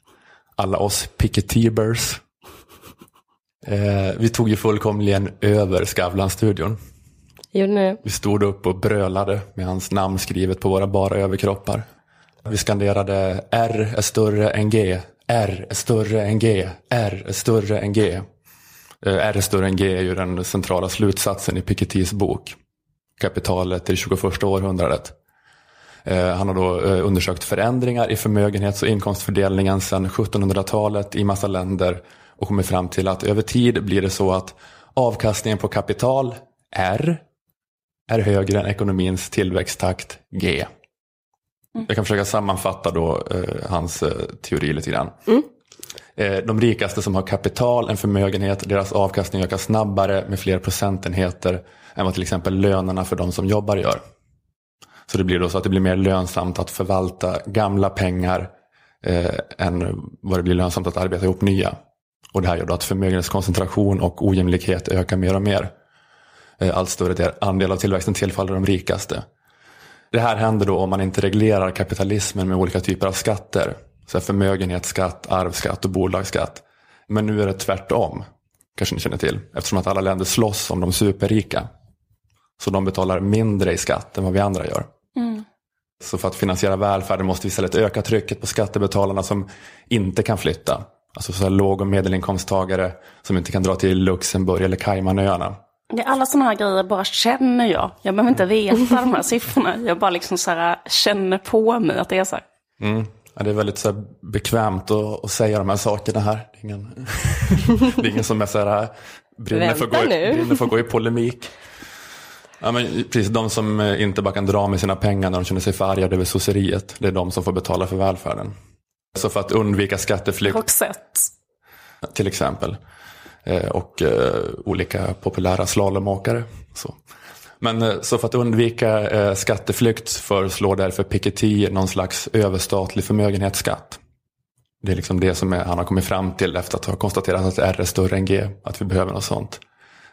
Alla oss Piketybers. Eh, vi tog ju fullkomligen över Skavlan-studion. Gjorde ni det? Vi stod upp och brölade med hans namn skrivet på våra bara överkroppar. Vi skanderade R är större än G. R är större än G. R är större än G. Eh, R är större än G är ju den centrala slutsatsen i Pikettys bok. Kapitalet i det 21 århundradet. Eh, Han har då eh, undersökt förändringar i förmögenhets och inkomstfördelningen sedan 1700-talet i massa länder och kommit fram till att över tid blir det så att avkastningen på kapital, R, är högre än ekonomins tillväxttakt, G. Jag kan försöka sammanfatta då eh, hans eh, teori lite grann. Eh, de rikaste som har kapital, en förmögenhet, deras avkastning ökar snabbare med fler procentenheter än vad till exempel lönerna för de som jobbar gör. Så det blir då så att det blir mer lönsamt att förvalta gamla pengar eh, än vad det blir lönsamt att arbeta ihop nya. Och det här gör då att förmögenhetskoncentration och ojämlikhet ökar mer och mer. Eh, allt större del- andel av tillväxten tillfaller de rikaste. Det här händer då om man inte reglerar kapitalismen med olika typer av skatter. Så förmögenhetsskatt, arvsskatt och bolagsskatt. Men nu är det tvärtom. Kanske ni känner till. Eftersom att alla länder slåss om de superrika. Så de betalar mindre i skatt än vad vi andra gör. Mm. Så för att finansiera välfärden måste vi istället öka trycket på skattebetalarna som inte kan flytta. Alltså så här låg och medelinkomsttagare som inte kan dra till Luxemburg eller Caymanöarna. Det är alla sådana här grejer bara känner jag. Jag behöver inte veta de här siffrorna. Jag bara liksom så här känner på mig att det är så här. Mm. Ja, det är väldigt så bekvämt att, att säga de här sakerna här. Det är ingen, det är ingen som är så här, brinner, för gå, i- brinner för att gå i polemik. Ja, men precis, de som eh, inte bara kan dra med sina pengar när de känner sig för arga över sosseriet. Det är de som får betala för välfärden. Så för att undvika skatteflykt Roxette. till exempel. Eh, och eh, olika populära slalomåkare. Så. Men så för att undvika eh, skatteflykt föreslår därför Piketty någon slags överstatlig förmögenhetsskatt. Det är liksom det som är, han har kommit fram till efter att ha konstaterat att R är större än G. Att vi behöver något sånt.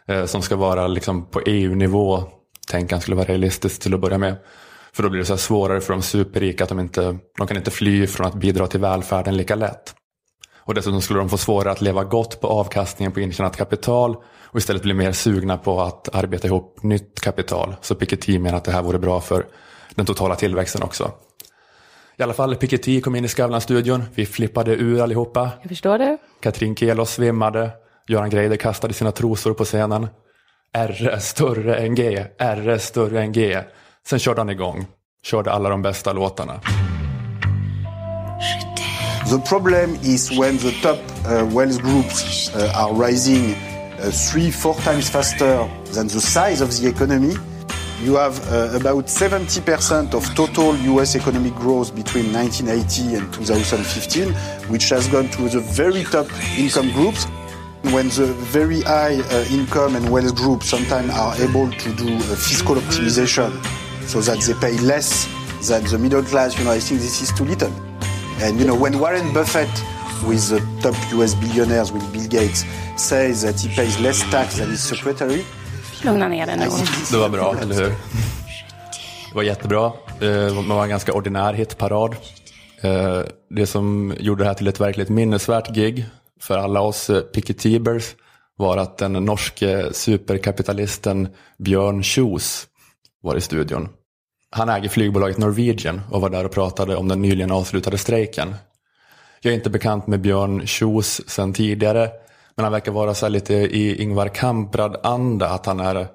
Eh, som ska vara liksom på EU-nivå. Tänk han skulle vara realistiskt till att börja med. För då blir det så svårare för de superrika att de inte, de kan inte fly från att bidra till välfärden lika lätt. Och dessutom skulle de få svårare att leva gott på avkastningen på intjänat kapital och istället bli mer sugna på att arbeta ihop nytt kapital. Så Piketty menar att det här vore bra för den totala tillväxten också. I alla fall, Piketty kom in i Skavlan-studion. Vi flippade ur allihopa. Jag förstår det. Katrin Kelos svimmade. Göran Greider kastade sina trosor på scenen. R är större än G, R är större än G. Sen körde han igång. Körde alla de bästa låtarna. The problem is when the top uh, wealth groups uh, are rising uh, three, four times faster than the size of the economy. You have uh, about 70% of total US economic growth between 1980 and 2015, which has gone to the very top income groups. When the very high uh, income and wealth groups sometimes are able to do uh, fiscal optimization so that they pay less than the middle class, you know, I think this is too little. And you know, when Warren Buffett, with the top US billionaires, with Bill Gates, says that he pays less tax than his secretary, Lugna ner dig nu. Det var bra, eller hur? Det var jättebra. Eh, Det var en ganska ordinär hitparad. Eh, Det som gjorde det här till ett verkligt minnesvärt gig för alla oss eh, Piketibers var att den norske superkapitalisten Björn Kjos var i studion. Han äger flygbolaget Norwegian och var där och pratade om den nyligen avslutade strejken. Jag är inte bekant med Björn Kjos sedan tidigare, men han verkar vara så här lite i Ingvar Kamprad-anda, att han är,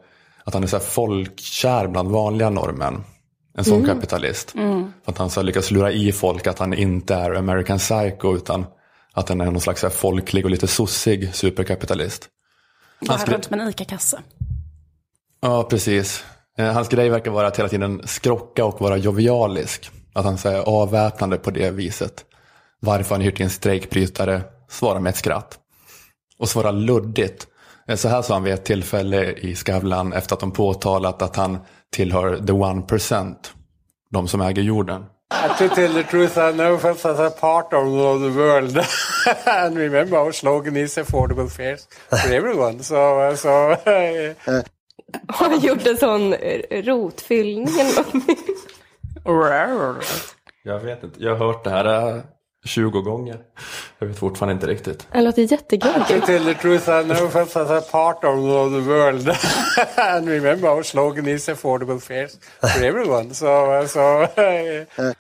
att han är så folkkär bland vanliga norrmän. En sån Mm. kapitalist. Mm. För att han så lyckas lura i folk att han inte är American Psycho, utan att han är någon slags folklig och lite sossig superkapitalist. Bara skulle- runt med en ICA-kasse. Ja, precis. Eh, Hans grej verkar vara att hela tiden skrocka och vara jovialisk. Att han säger avväpnande på det viset. Varför har ni hyrt in strejkbrytare? Svara med ett skratt. Och svara luddigt. Eh, Så här sa han vid ett tillfälle i Skavlan efter att de påtalat att han tillhör the one percent. De som äger jorden. To tell the truth, I know us as a part of the world. and remember, our slogan is affordable fares for everyone. So, uh, so Har han gjort en sån rotfyllning eller? Jag vet inte. Jag har hört det här eh, 20 gånger. Jag vet fortfarande inte riktigt. Det låter to jättegulligt. tell the truth, I know us as a part of the world. and remember, our slogan is affordable fares for everyone. So, so uh,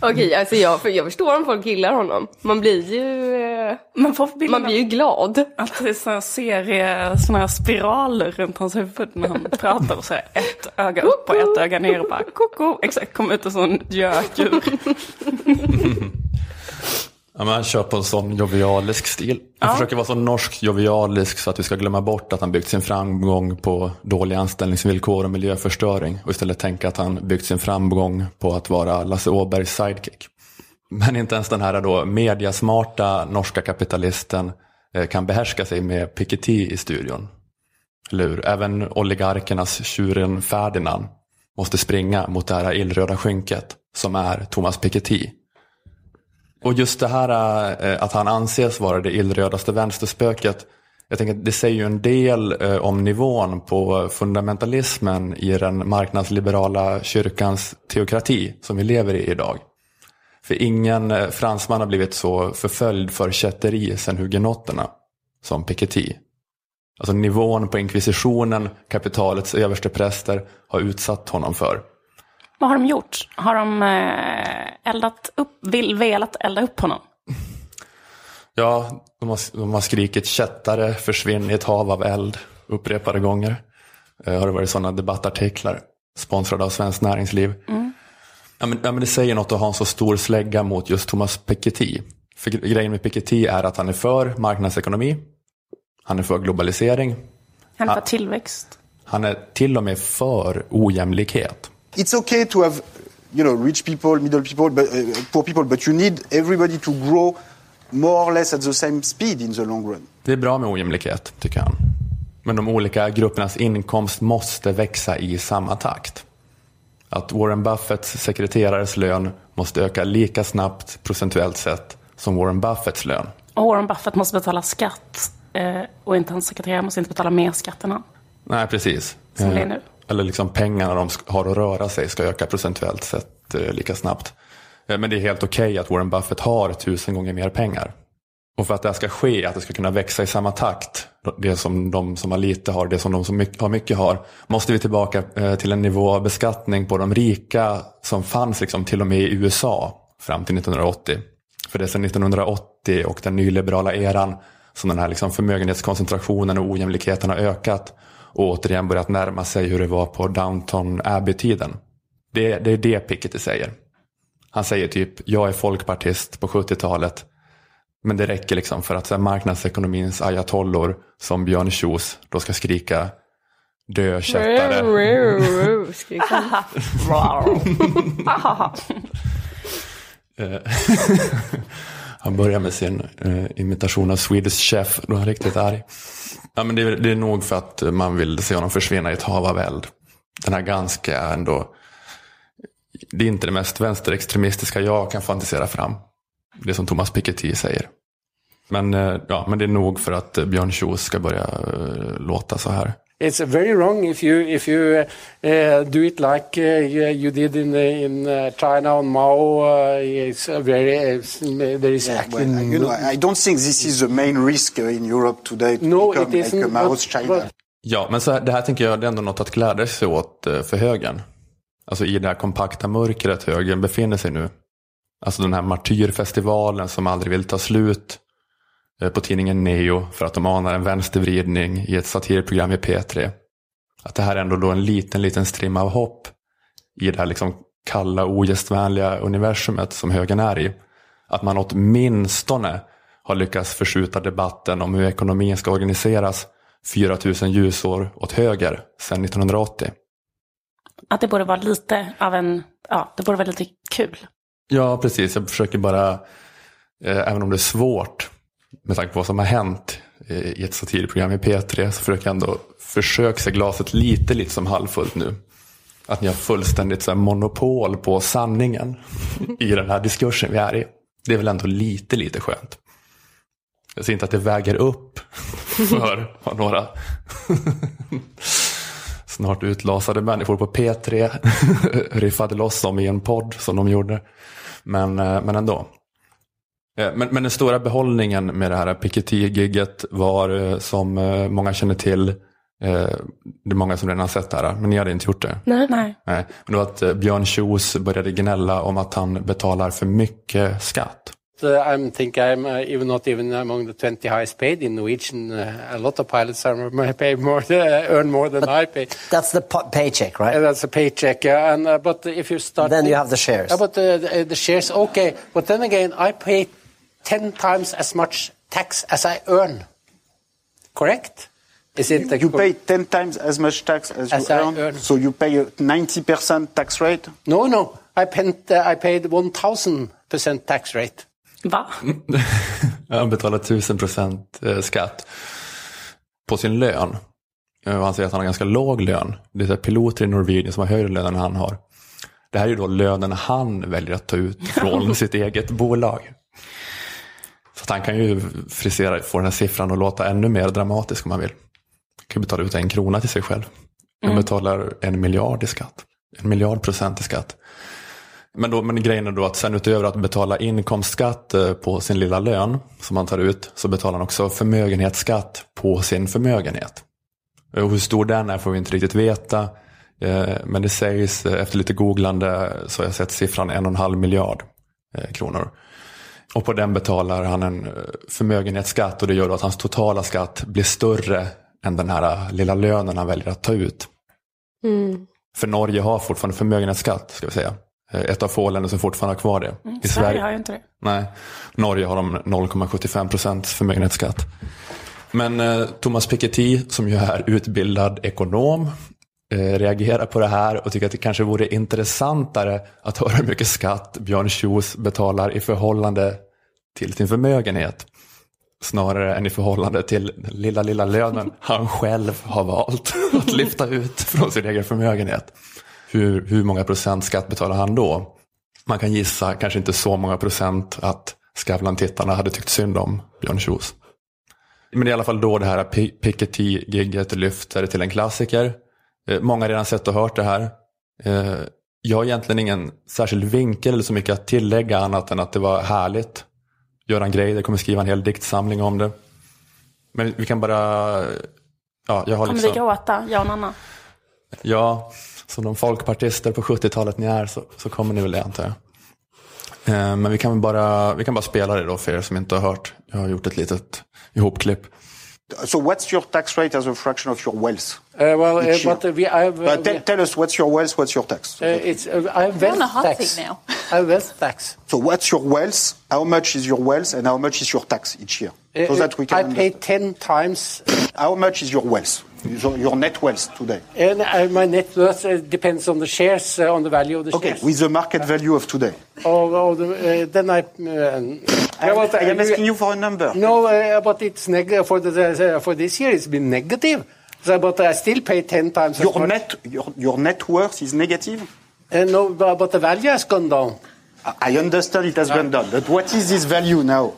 Okej, alltså jag, för jag förstår om folk gillar honom. Man blir ju, eh, Man, får man blir ju glad. Att det är serie, såna här spiraler runt hans huvud när han pratar och så här ett öga upp och ett öga ner och bara koko. Exakt, kom ut en sån gökur. Ja, men han kör på en sån jovialisk stil. Han Ja. försöker vara så norsk jovialisk så att vi ska glömma bort att han byggt sin framgång på dåliga anställningsvillkor och miljöförstöring. Och istället tänka att han byggt sin framgång på att vara Lasse Åbergs sidekick. Men inte ens den här då mediasmarta norska kapitalisten eh, kan behärska sig med Piketty i studion. Eller hur? Även oligarkernas tjuren Ferdinand måste springa mot det här illröda skynket som är Thomas Piketty. Och just det här eh, att han anses vara det illrödaste vänsterspöket. Jag tänker det säger ju en del eh, om nivån på fundamentalismen i den marknadsliberala kyrkans teokrati som vi lever i idag. För ingen eh, fransman har blivit så förföljd för kätteri sedan hugenotterna som Piketty. Alltså nivån på inkvisitionen, kapitalets överstepräster har utsatt honom för. Vad har de gjort? Har de eh, eldat upp, vill, velat elda upp honom? Ja, de har, de har skrikit kättare, försvinn i ett hav av eld upprepade gånger. Eh, har det varit sådana debattartiklar sponsrade av Svenskt Näringsliv. Mm. Ja, men, ja, men det säger något att ha en så stor slägga mot just Thomas Piketty. För gre- grejen med Piketty är att han är för marknadsekonomi. Han är för globalisering. Han är för tillväxt. Han är till och med för ojämlikhet. It's okay to have you know rich people middle people but uh, poor people but you need everybody to grow more or less at the same speed in the long run Det är bra med ojämlikhet, tycker han. Men de olika gruppernas inkomst måste växa i samma takt. Att Warren Buffetts sekreterares lön måste öka lika snabbt procentuellt sett som Warren Buffetts lön. Och Warren Buffett måste betala skatt. Eh, och inte hans sekreterare måste inte betala mer skatt än han. Nej, precis. Som det är Eh, nu. Eller liksom pengarna de har att röra sig ska öka procentuellt sett eh, lika snabbt. Eh, men det är helt okej att Warren Buffett har tusen gånger mer pengar. Och för att det här ska ske, att det ska kunna växa i samma takt, det som de som har lite har, det som de som har mycket har, måste vi tillbaka eh, till en nivå av beskattning på de rika som fanns liksom till och med i USA fram till 1980. För det är sedan 1980 och den nyliberala eran som den här liksom förmögenhetskoncentrationen och ojämlikheten har ökat och återigen börjat närma sig hur det var på Downton Abbey-tiden. Det, det är det Piketty säger. Han säger typ, jag är folkpartist på 70-talet. Men det räcker liksom för att så här, marknadsekonomins ayatollor som Björn Kjos då ska skrika dö kättare. Han börjar med sin eh, imitation av Swedish Chef. Då är han riktigt arg. Ja, men det, är, det är nog för att man vill se honom försvinna i ett hav av eld. Den här ganska ändå. Det är inte det mest vänsterextremistiska jag kan fantisera fram. Det som Thomas Piketty säger. Men, eh, ja, men det är nog för att eh, Björn Kjos ska börja eh, låta så här. It's very wrong if you if you uh, do it like uh, you, did in uh, in uh, China on Mao. Uh, it's a very uh, there is Yeah, well, you know, I don't think this is the main risk uh, in Europe today to No, become it like isn't, a Mao's but- China. but- Ja, men så här, det här tänker jag det är ändå något att glädja sig åt eh, för högern. Alltså i det här kompakta mörkret högern befinner sig nu. Alltså den här martyrfestivalen som aldrig vill ta slut. Eh, På tidningen Neo för att de anar en vänstervridning i ett satirprogram i P3. Att det här är ändå då en liten, liten strimma av hopp i det här liksom kalla, ogästvänliga universumet som högern är i. Att man åtminstone har lyckats förskjuta debatten om hur ekonomin ska organiseras 4000 ljusår åt höger sedan 1980. Att det borde vara lite av en, ja, det borde vara lite kul. Ja, precis. Jag försöker bara, eh, även om det är svårt med tanke på vad som har hänt i ett satirprogram i P3, så försöker jag ändå försöka se glaset lite, lite som halvfullt nu. Att ni har fullständigt så monopol på sanningen i den här diskursen vi är i. Det är väl ändå lite, lite skönt. Jag ser inte att det väger upp för vad några snart utlasade människor på P3 riffade loss om i en podd som de gjorde. Men, eh, men ändå. Eh, Men, men den stora behållningen med det här Piketty-gigget var eh, som eh, många känner till, det är många som redan har sett det här, men ni hade inte gjort det. Nej. Nej. Nej, men det var att Björn Kjos började gnälla om att han betalar för mycket skatt. I think I'm uh, even not even among the 20 highest paid in Norwegian. Uh, a lot of pilots are paid more, uh, earn more than I pay. That's the po- paycheck, right? Uh, that's a paycheck, uh, and uh, but if you start, Then you have the shares. Yeah, but uh, the, the shares, okay. But then again, I pay ten times as much tax as I earn. Correct? Is it? You, you pay 10 times as much tax as, As you earn, earn. so you pay a 90% tax rate? No, no. I paid uh, I paid one thousand percent tax rate. Va? Han betalar 1000 procent eh, skatt på sin lön. Eh, Han säger att han har ganska låg lön. Det är piloter i Norwegian som har högre lön än han har. Det här är ju då lönen han väljer att ta ut från sitt eget bolag. Att han kan ju frisera, få den här siffran att låta ännu mer dramatisk om han vill. Han kan betala ut en krona till sig själv. Han Mm. betalar en miljard i skatt. En miljard procent i skatt. Men, då, men grejen är då att sen utöver att betala inkomstskatt eh, på sin lilla lön som man tar ut så betalar han också förmögenhetsskatt på sin förmögenhet. Och hur stor den är får vi inte riktigt veta. Eh, Men det sägs, eh, efter lite googlande så har jag sett siffran en och en halv miljard kronor. Och på den betalar han en eh, förmögenhetsskatt och det gör då att hans totala skatt blir större än den här eh, lilla lönen han väljer att ta ut. Mm. För Norge har fortfarande förmögenhetsskatt, ska vi säga. Eh, Ett av få länder som fortfarande har kvar det. Mm, Sverige har ju inte det. Nej, Norge har de 0,75 procents förmögenhetsskatt. Men eh, Thomas Piketty, som ju är utbildad ekonom, eh, reagerar på det här och tycker att det kanske vore intressantare att höra hur mycket skatt Björn Kjos betalar i förhållande till sin förmögenhet. Snarare än i förhållande till den lilla, lilla lönen han själv har valt att lyfta ut från sin egen förmögenhet. Hur, hur många procent skatt betalar han då? Man kan gissa, kanske inte så många procent, att Skavlan-tittarna hade tyckt synd om Björn Kjos. Men det är i alla fall då det här Pi- Piketty-gigget lyfter till en klassiker. Eh, Många har redan sett och hört det här. Eh, Jag har egentligen ingen särskild vinkel eller så mycket att tillägga annat än att det var härligt. Göran Greider kommer skriva en hel diktsamling om det. Men vi kan bara... Ja, jag har Kommer liksom... vi gråta, jag och Nanna? Ja, som de folkpartister på 70-talet ni är så, så kommer ni väl det antar jag. Eh, Men vi kan, bara, vi kan bara spela det då för er som inte har hört. Jag har gjort ett litet, ihopklipp. So what's your tax rate as a fraction of your wealth? Uh, well, uh, but uh, we, have, uh, Uh, tell, tell us what's your wealth, what's your tax? uh, it's, uh, I have on a wealth hot tax. seat now. I have wealth tax. So what's your wealth? How much is your wealth, and how much is your tax each year? So Uh, that we can I pay ten times, How much is your wealth? Your, your net wealth today? and uh, my net worth uh, depends on the shares, uh, on the value of the Okay, shares. Okay, with the market value of today. Or, or the, uh, then I. Uh, I am- I am asking you for a number. No, uh, but it's neg- for the, uh, for this year. It's been negative. But I still pay ten times. as Your much. net, your, your net worth is negative? Uh, no, but, the value has gone down. I understand it has gone down, but what is this value now?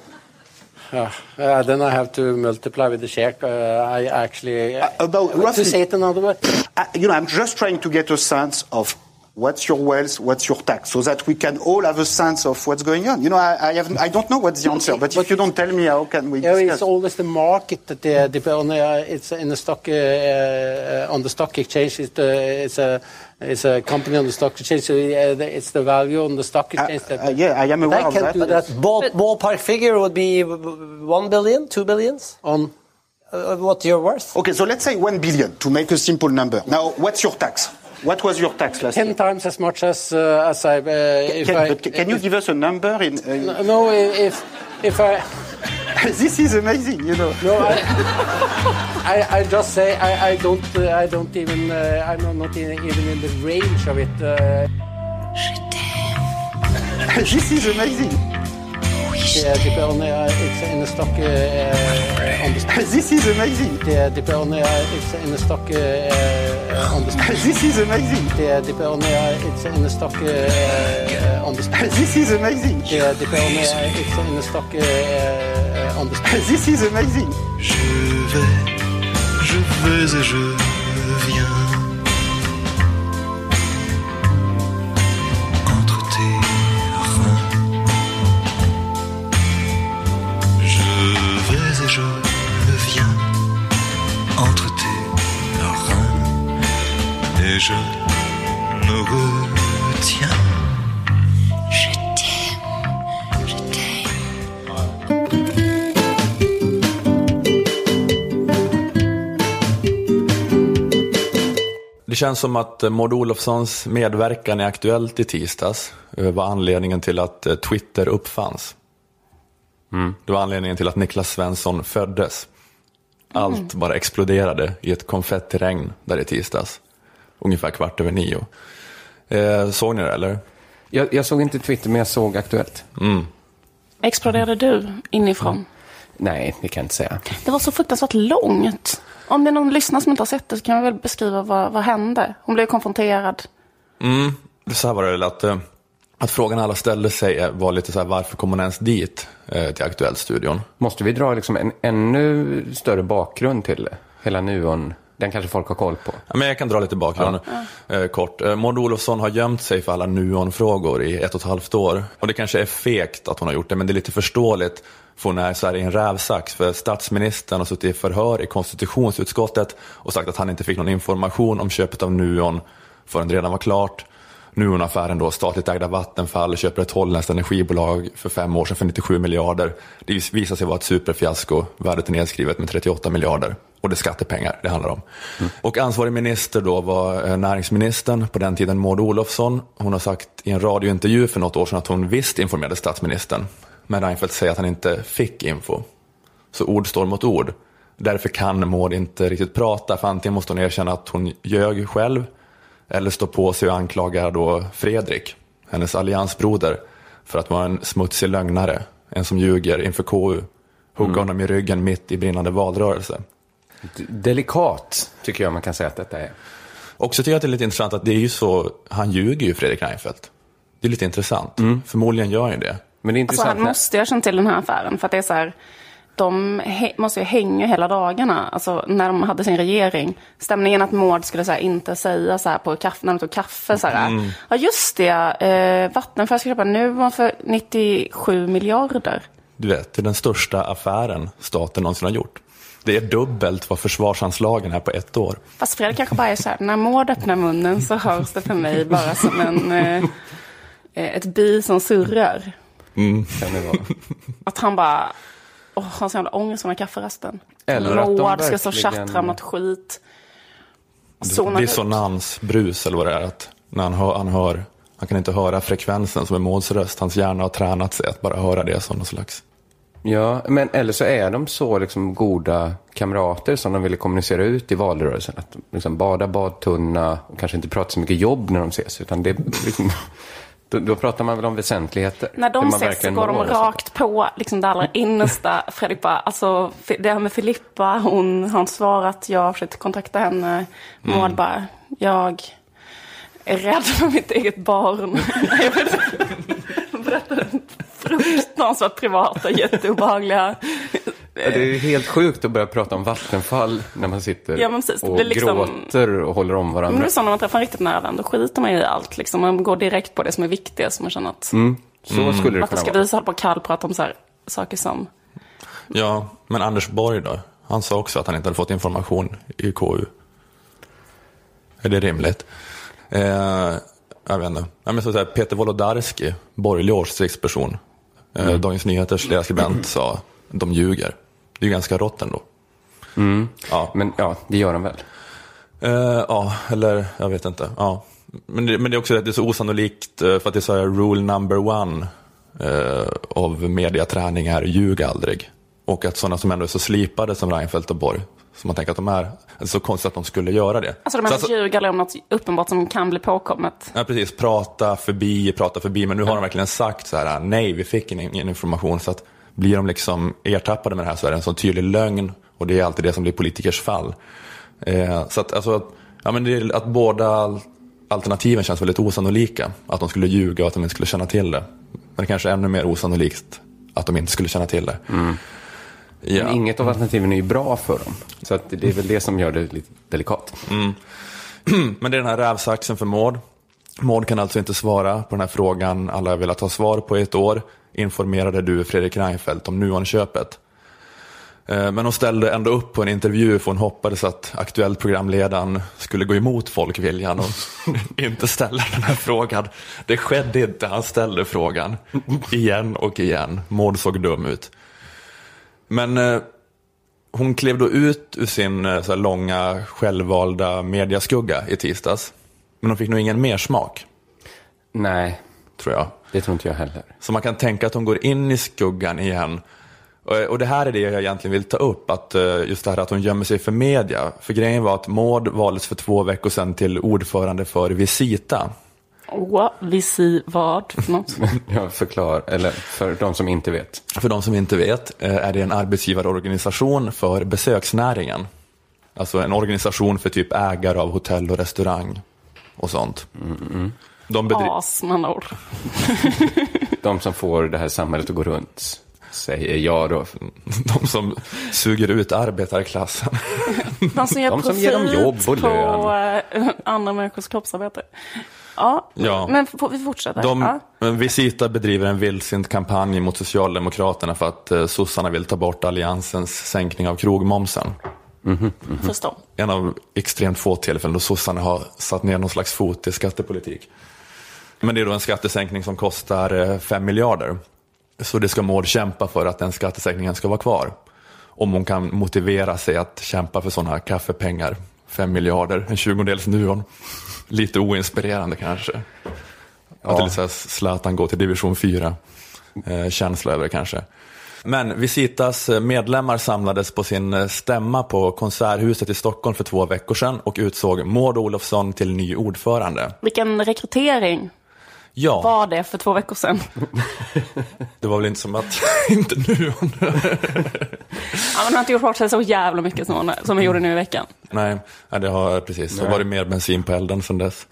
Uh, uh, then I have to multiply with the share. Uh, I actually uh, about to say it another way. I, you know, I'm just trying to get a sense of what's your wealth, what's your tax, so that we can all have a sense of what's going on. You know, I, I, have, I don't know what's the answer, but if you don't tell me, how can we Yeah, discuss? it's always the market that they depend on. Uh, it's in the stock uh, uh, on the stock exchange. It's, uh, it's a it's a company on the stock exchange. So uh, it's the value on the stock exchange. that, uh, yeah, I am aware of can't that, do that. Ball, ballpark figure would be one billion, two billions. On uh, what you're worth? Okay, so let's say one billion to make a simple number. Now, what's your tax? What was your tax last ten year? times as much as uh, as I. Uh, if Can, I but can you if- give us a number? In, uh, No, no, if if I. this is amazing, you know. No, I, I, I just say I, I don't uh, I don't even uh, I'm not in, even in the range of it. Uh, this is amazing. This is amazing. Det bør endestokk This is amazing. This is amazing. This is amazing. Je vais, je vais et je viens. Je me retiens. Je t'aime, je t'aime. Det känns som att Maud Olofssons medverkan i Aktuellt i tisdags eh, var anledningen till att eh, Twitter uppfanns. Det var anledningen till att Niklas Svensson föddes. Allt bara exploderade i ett konfettiregn där i tisdags. Ungefär kvart över nio. Eh, såg ni det eller? Jag, jag såg inte Twitter, men jag såg Aktuellt. Mm. Exploderade du inifrån? Nej, det kan jag inte säga. Det var så fruktansvärt långt. Om det är någon lyssnare som inte har sett det så kan jag väl beskriva vad, vad hände. Hon blev konfronterad. Mm, så här var det att, eh, att frågan alla ställde sig var lite så här, varför kom hon ens dit eh, till Aktuellt-studion? Måste vi dra liksom en ännu större bakgrund till? Hela Nuon, den kanske folk har koll på. Ja, men jag kan dra lite bakgrund eh, kort. Eh, Maud Olofsson har gömt sig för alla Nuon-frågor i ett och ett halvt år. Och det kanske är fegt att hon har gjort det, men det är lite förståeligt. För hon är så här i en rävsax. För statsministern har suttit i förhör i konstitutionsutskottet och sagt att han inte fick någon information om köpet av Nuon förrän det redan var klart. Nuon-affären då, statligt ägda Vattenfall köper ett holländskt energibolag för fem år sedan för 97 miljarder. Det visar sig vara ett superfiasko, värdet är nedskrivet med 38 miljarder. Och det är skattepengar det handlar om. Och ansvarig minister då var eh, näringsministern, på den tiden Maud Olofsson. Hon har sagt i en radiointervju för något år sedan att hon visst informerade statsministern. Men Reinfeldt säger att han inte fick info. Så ord står mot ord. Därför kan Maud inte riktigt prata, för antingen måste hon erkänna att hon ljög själv, eller stå på sig och anklaga då Fredrik, hennes alliansbroder, för att vara en smutsig lögnare, en som ljuger inför KU. Hugga honom i ryggen mitt i brinnande valrörelse. Delikat, tycker jag man kan säga att detta är. Också tycker jag att det är lite intressant att det är ju så, han ljuger ju Fredrik Reinfeldt. Det är lite intressant. Förmodligen gör han ju det. Men det är Alltså, han måste ju ha känt till den här affären. För att det är så här, de måste ju hänga hela dagarna. Alltså när de hade sin regering. Stämningen att Maud skulle så här, inte säga så här på kaffe, när de tog kaffe. Så här, Mm. Ja just det, eh, Vattenfall ska köpa Nuon för 97 miljarder. Du vet, det är den största affären staten någonsin har gjort. Det är dubbelt vad försvarsanslagen är på ett år. Fast Fredrik kanske bara är så här, när Maud öppnar munnen så hörs det för mig bara som en, eh, eh, ett bi som surrar. Mm. Kan det vara. Att han bara, åh, har så jävla ångest under kafferesten. Eller att de Moad ska stå och verkligen- tjattra om något skit. Dissonansbrus eller vad det är. Att när han hör, han hör, han kan inte höra frekvensen som är Mauds röst. Hans hjärna har tränat sig att bara höra det som någon slags. Ja, men eller så är de så liksom goda kamrater som de ville kommunicera ut i valrörelsen. Att liksom bada badtunna och kanske inte prata så mycket jobb när de ses. Utan det, liksom, då, då pratar man väl om väsentligheter. När de ses så går de rakt på liksom det allra innersta. Fredrik bara, alltså det här med Filippa, hon har inte svarat, jag har försökt kontakta henne. Maud Mm. bara, jag är rädd för mitt eget barn. Jag berättar fruktansvärt privata, jätteobehagliga. Ja, det är helt sjukt att börja prata om Vattenfall när man sitter Ja, men och liksom- gråter och håller om Men varandra. det är så när man träffar en riktigt nära vän, då skiter man i allt. Liksom. Man går direkt på det som är viktigt, som man känner att... Mm. Så skulle det Varför kunna ska vara. vi så hålla på och kallprata om så här, saker som... Ja, men Anders Borg då? Han sa också att han inte hade fått information i KU. Är det rimligt? Eh, jag vet inte. Ja, men så att säga, Peter Wolodarski, borgerlig åsiktsperson, Mm. Dagens Nyheters ledarskribent, sa de ljuger. Det är ju ganska rått ändå. Mm. Ja. Men ja, det gör de väl. Eh, ja, eller jag vet inte. Ja. Men, det, men det är också det är så osannolikt, eh, för att det är så här rule number one eh, av mediaträning är ljug aldrig. Och att sådana som ändå är så slipade som Reinfeldt och Borg, som man tänker att de är, det är så konstigt att de skulle göra det. Alltså de Så att ljuga eller om något uppenbart som kan bli påkommet. Ja, precis. Prata förbi, prata förbi. Men nu har de verkligen sagt så här, nej, vi fick ingen, information. Så att blir de liksom ertappade med det här så är det en sån tydlig lögn. Och det är alltid det som blir politikers fall. Eh, så att, alltså, ja, men det är, att båda alternativen känns väldigt osannolika. Att de skulle ljuga och att de inte skulle känna till det. Men det kanske är ännu mer osannolikt att de inte skulle känna till det. Ja. Men inget av alternativen är ju bra för dem. Så det är väl det som gör det lite delikat. Mm. Men det är den här rävsaxen för Maud. Maud kan alltså inte svara på den här frågan alla har velat ha svar på i ett år. Informerade du Fredrik Reinfeldt om Nuon-köpet? Eh, Men hon ställde ändå upp på en intervju för hon hoppades att aktuellt programledaren skulle gå emot folkviljan och inte ställa den här frågan. Det skedde inte, han ställde frågan igen och igen. Maud såg dum ut. Men eh, hon klev då ut ur sin eh, långa självvalda mediaskugga i tisdags. Men hon fick nog ingen mer smak. Nej, tror jag. Det tror inte jag heller. Så man kan tänka att hon går in i skuggan igen. Och, och det här är det jag egentligen vill ta upp, att eh, just det här att hon gömmer sig för media. För grejen var att Maud valdes för två veckor sedan till ordförande för Visita. What? Visi vad för något? Jag förklarar, eller för de som inte vet. För de som inte vet eh, är det en arbetsgivarorganisation för besöksnäringen. Alltså en organisation för typ ägare av hotell och restaurang och sånt. De bedri- As ord. De som får det här samhället att gå runt, säger jag då. De som suger ut arbetarklassen. De som ger De som ger dem jobb och på eh, andra människors kroppsarbete. Ja, Ja. men vi fortsätter. De, ja. Visita bedriver en vildsint kampanj mot Socialdemokraterna för att eh, sossarna vill ta bort alliansens sänkning av krogmomsen. Förstår. En av extremt få tillfällen då sossarna har satt ner någon slags fot i skattepolitik. Men det är då en skattesänkning som kostar 5 miljarder. Så det ska Maud kämpa för att den skattesänkningen ska vara kvar. Om hon kan motivera sig att kämpa för sådana kaffepengar. 5 miljarder, en tjugondels Nuon. Lite oinspirerande kanske. Att det är lite så här Zlatan går till division 4. Eh, över det kanske. Men Visitas medlemmar samlades på sin eh, stämma på Konserthuset i Stockholm för två veckor sedan och utsåg Maud Olofsson till ny ordförande. Vilken rekrytering Ja, var det för två veckor sedan? det var väl inte som att, inte nu. Ja, men hon har inte gjort bort sig så jävla mycket som hon, som hon gjorde nu i veckan. Nej, det har precis. Det har varit mer bensin på elden sedan dess.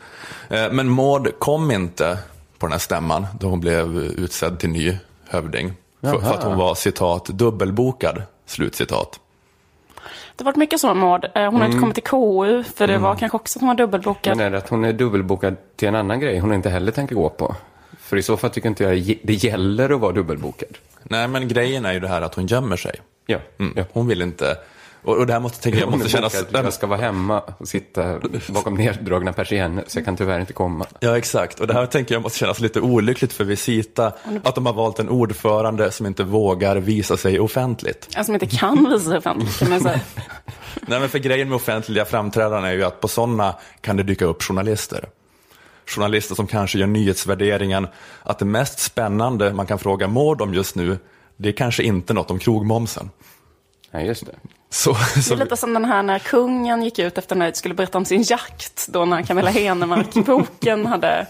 Eh, Men Maud kom inte på den här stämman då hon blev utsedd till ny hövding. För, för Jaha. att hon var citat dubbelbokad, slutcitat. Det har varit mycket så med Maud. Eh, Hon har inte Mm. kommit till KU, för det var kanske också att hon var dubbelbokad. Men är det att hon är dubbelbokad till en annan grej hon inte heller tänker gå på? För i så fall tycker inte jag det gäller att vara dubbelbokad. Nej, men grejen är ju det här att hon gömmer sig. Ja. Mm. Hon vill inte Och, och det här måste, tänker jag, måste kännas... Att jag ska vara hemma och sitta bakom neddragna persienner, så jag kan tyvärr inte komma. Ja, exakt. Och det här tänker jag måste kännas lite olyckligt för Visita, att de har valt en ordförande som inte vågar visa sig offentligt. Alltså, som inte kan visa sig offentligt. man säga. Nej, men för grejen med offentliga framträdanden är ju att på sådana kan det dyka upp journalister. Journalister som kanske gör nyhetsvärderingen att det mest spännande man kan fråga Mård om just nu, det är kanske inte något om krogmomsen. Ja, just det. Så, Det så, är lite som den här när kungen gick ut efter när skulle berätta om sin jakt. Då när Camilla Henemark-boken hade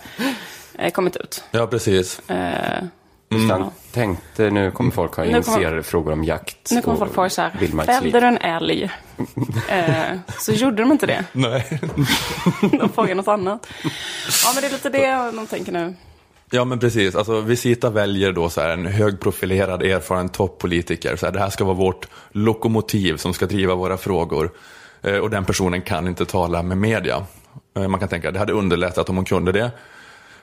eh, kommit ut. ja, precis. Eh, Just han tänkte, nu kommer folk ha Nu kommer- initierade frågor om jakt nu kommer folk fråga så här, fällde du en älg? eh, så gjorde de inte det. Nej. De frågade något annat. Ja, men det är lite det de tänker nu. Ja men precis, alltså Visita väljer då så här en högprofilerad erfaren toppolitiker. Så här, det här ska vara vårt lokomotiv som ska driva våra frågor. Eh, och den personen kan inte tala med media. Eh, man kan tänka att det hade underlättat om hon kunde det.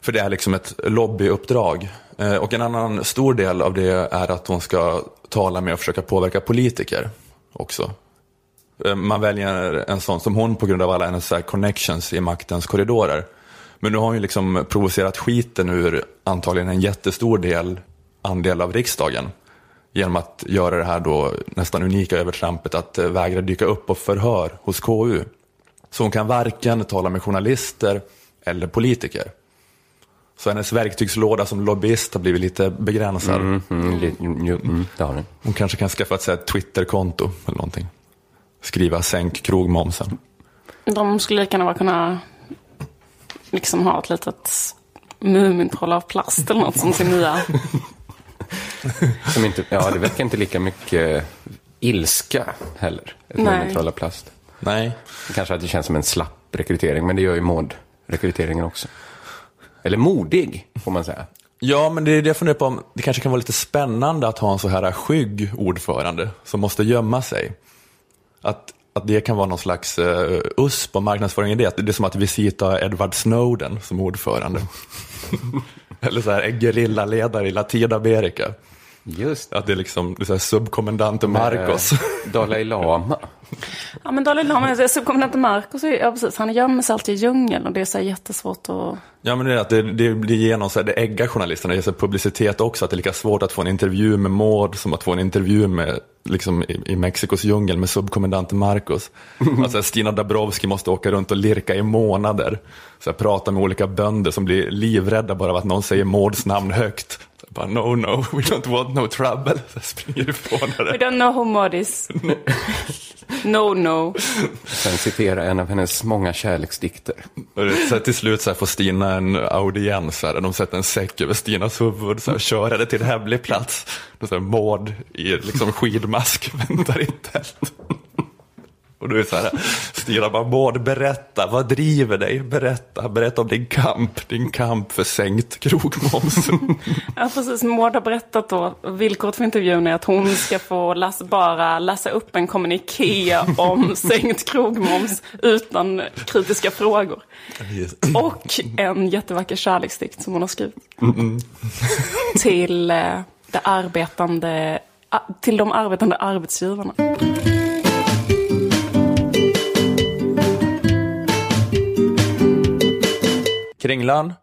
För det är liksom ett lobbyuppdrag. Eh, och en annan stor del av det är att hon ska tala med och försöka påverka politiker också. Eh, Man väljer en sån som hon på grund av alla hennes så här connections i maktens korridorer. Men nu har hon ju liksom provocerat skiten ur antagligen en jättestor del, andel av riksdagen. Genom att göra det här då nästan unika övertrampet att eh, vägra dyka upp och förhör hos KU. Så hon kan varken tala med journalister eller politiker. Så hennes verktygslåda som lobbyist har blivit lite begränsad. Mm, mm, mm. Hon kanske kan skaffa ett här Twitterkonto eller någonting. Skriva sänk krogmomsen. De skulle lika gärna kunna liksom ha ett litet Mumintroll av plast eller något som sin nya... Som inte, ja, det väcker inte lika mycket ilska heller. Ett Nej. Mumintroll av plast. Nej. Kanske att det känns som en slapp rekrytering, men det gör ju Maud-rekryteringen också. Eller modig, får man säga. Ja, men det är det jag funderar på om det kanske kan vara lite spännande att ha en så här skygg ordförande som måste gömma sig. Att, att det kan vara någon slags uh, USP på marknadsföringen i det. Det är som att Visita Edward Snowden som ordförande. Eller så här en gerillaledare i Latinamerika. Just Att det är liksom det är så här subkommendante Marcos. Dalai Lama. Ja, men Dalai Lama, subkommendant Marcos, är- ja precis, han gömmer sig alltid i djungeln och det är så här jättesvårt att... Ja men det är att det, det, det ger någon så här, det äggar journalisterna, det ger publicitet också, att det är lika svårt att få en intervju med Maud som att få en intervju med, liksom i, i Mexikos djungel med subkommendanten Marcos. Alltså Stina Dabrowski måste åka runt och lirka i månader, så här, prata med olika bönder som blir livrädda bara av att någon säger Mauds namn högt. Bara, no, no, we don't want no trouble. Så springer ifrån We det. don't know who mod is. no, no. Sen citera en av hennes många kärleksdikter. Och Så till slut så här, får Stina en audiens, så här, de sätter en säck över Stinas huvud, här, kör henne till en hemlig plats. Maud i liksom, skidmask väntar i tält. Och då är så här, Stina Maud berätta, vad driver dig? Berätta, berätta om din kamp, din kamp för sänkt krogmoms. Ja, precis. Maud har berättat då, villkoret för intervjun är att hon ska få läsa, bara läsa upp en kommuniké om sänkt krogmoms utan kritiska frågor. Och en jättevacker kärleksdikt som hon har skrivit. Mm. Till, eh, det arbetande, till de arbetande arbetsgivarna. Kringlan,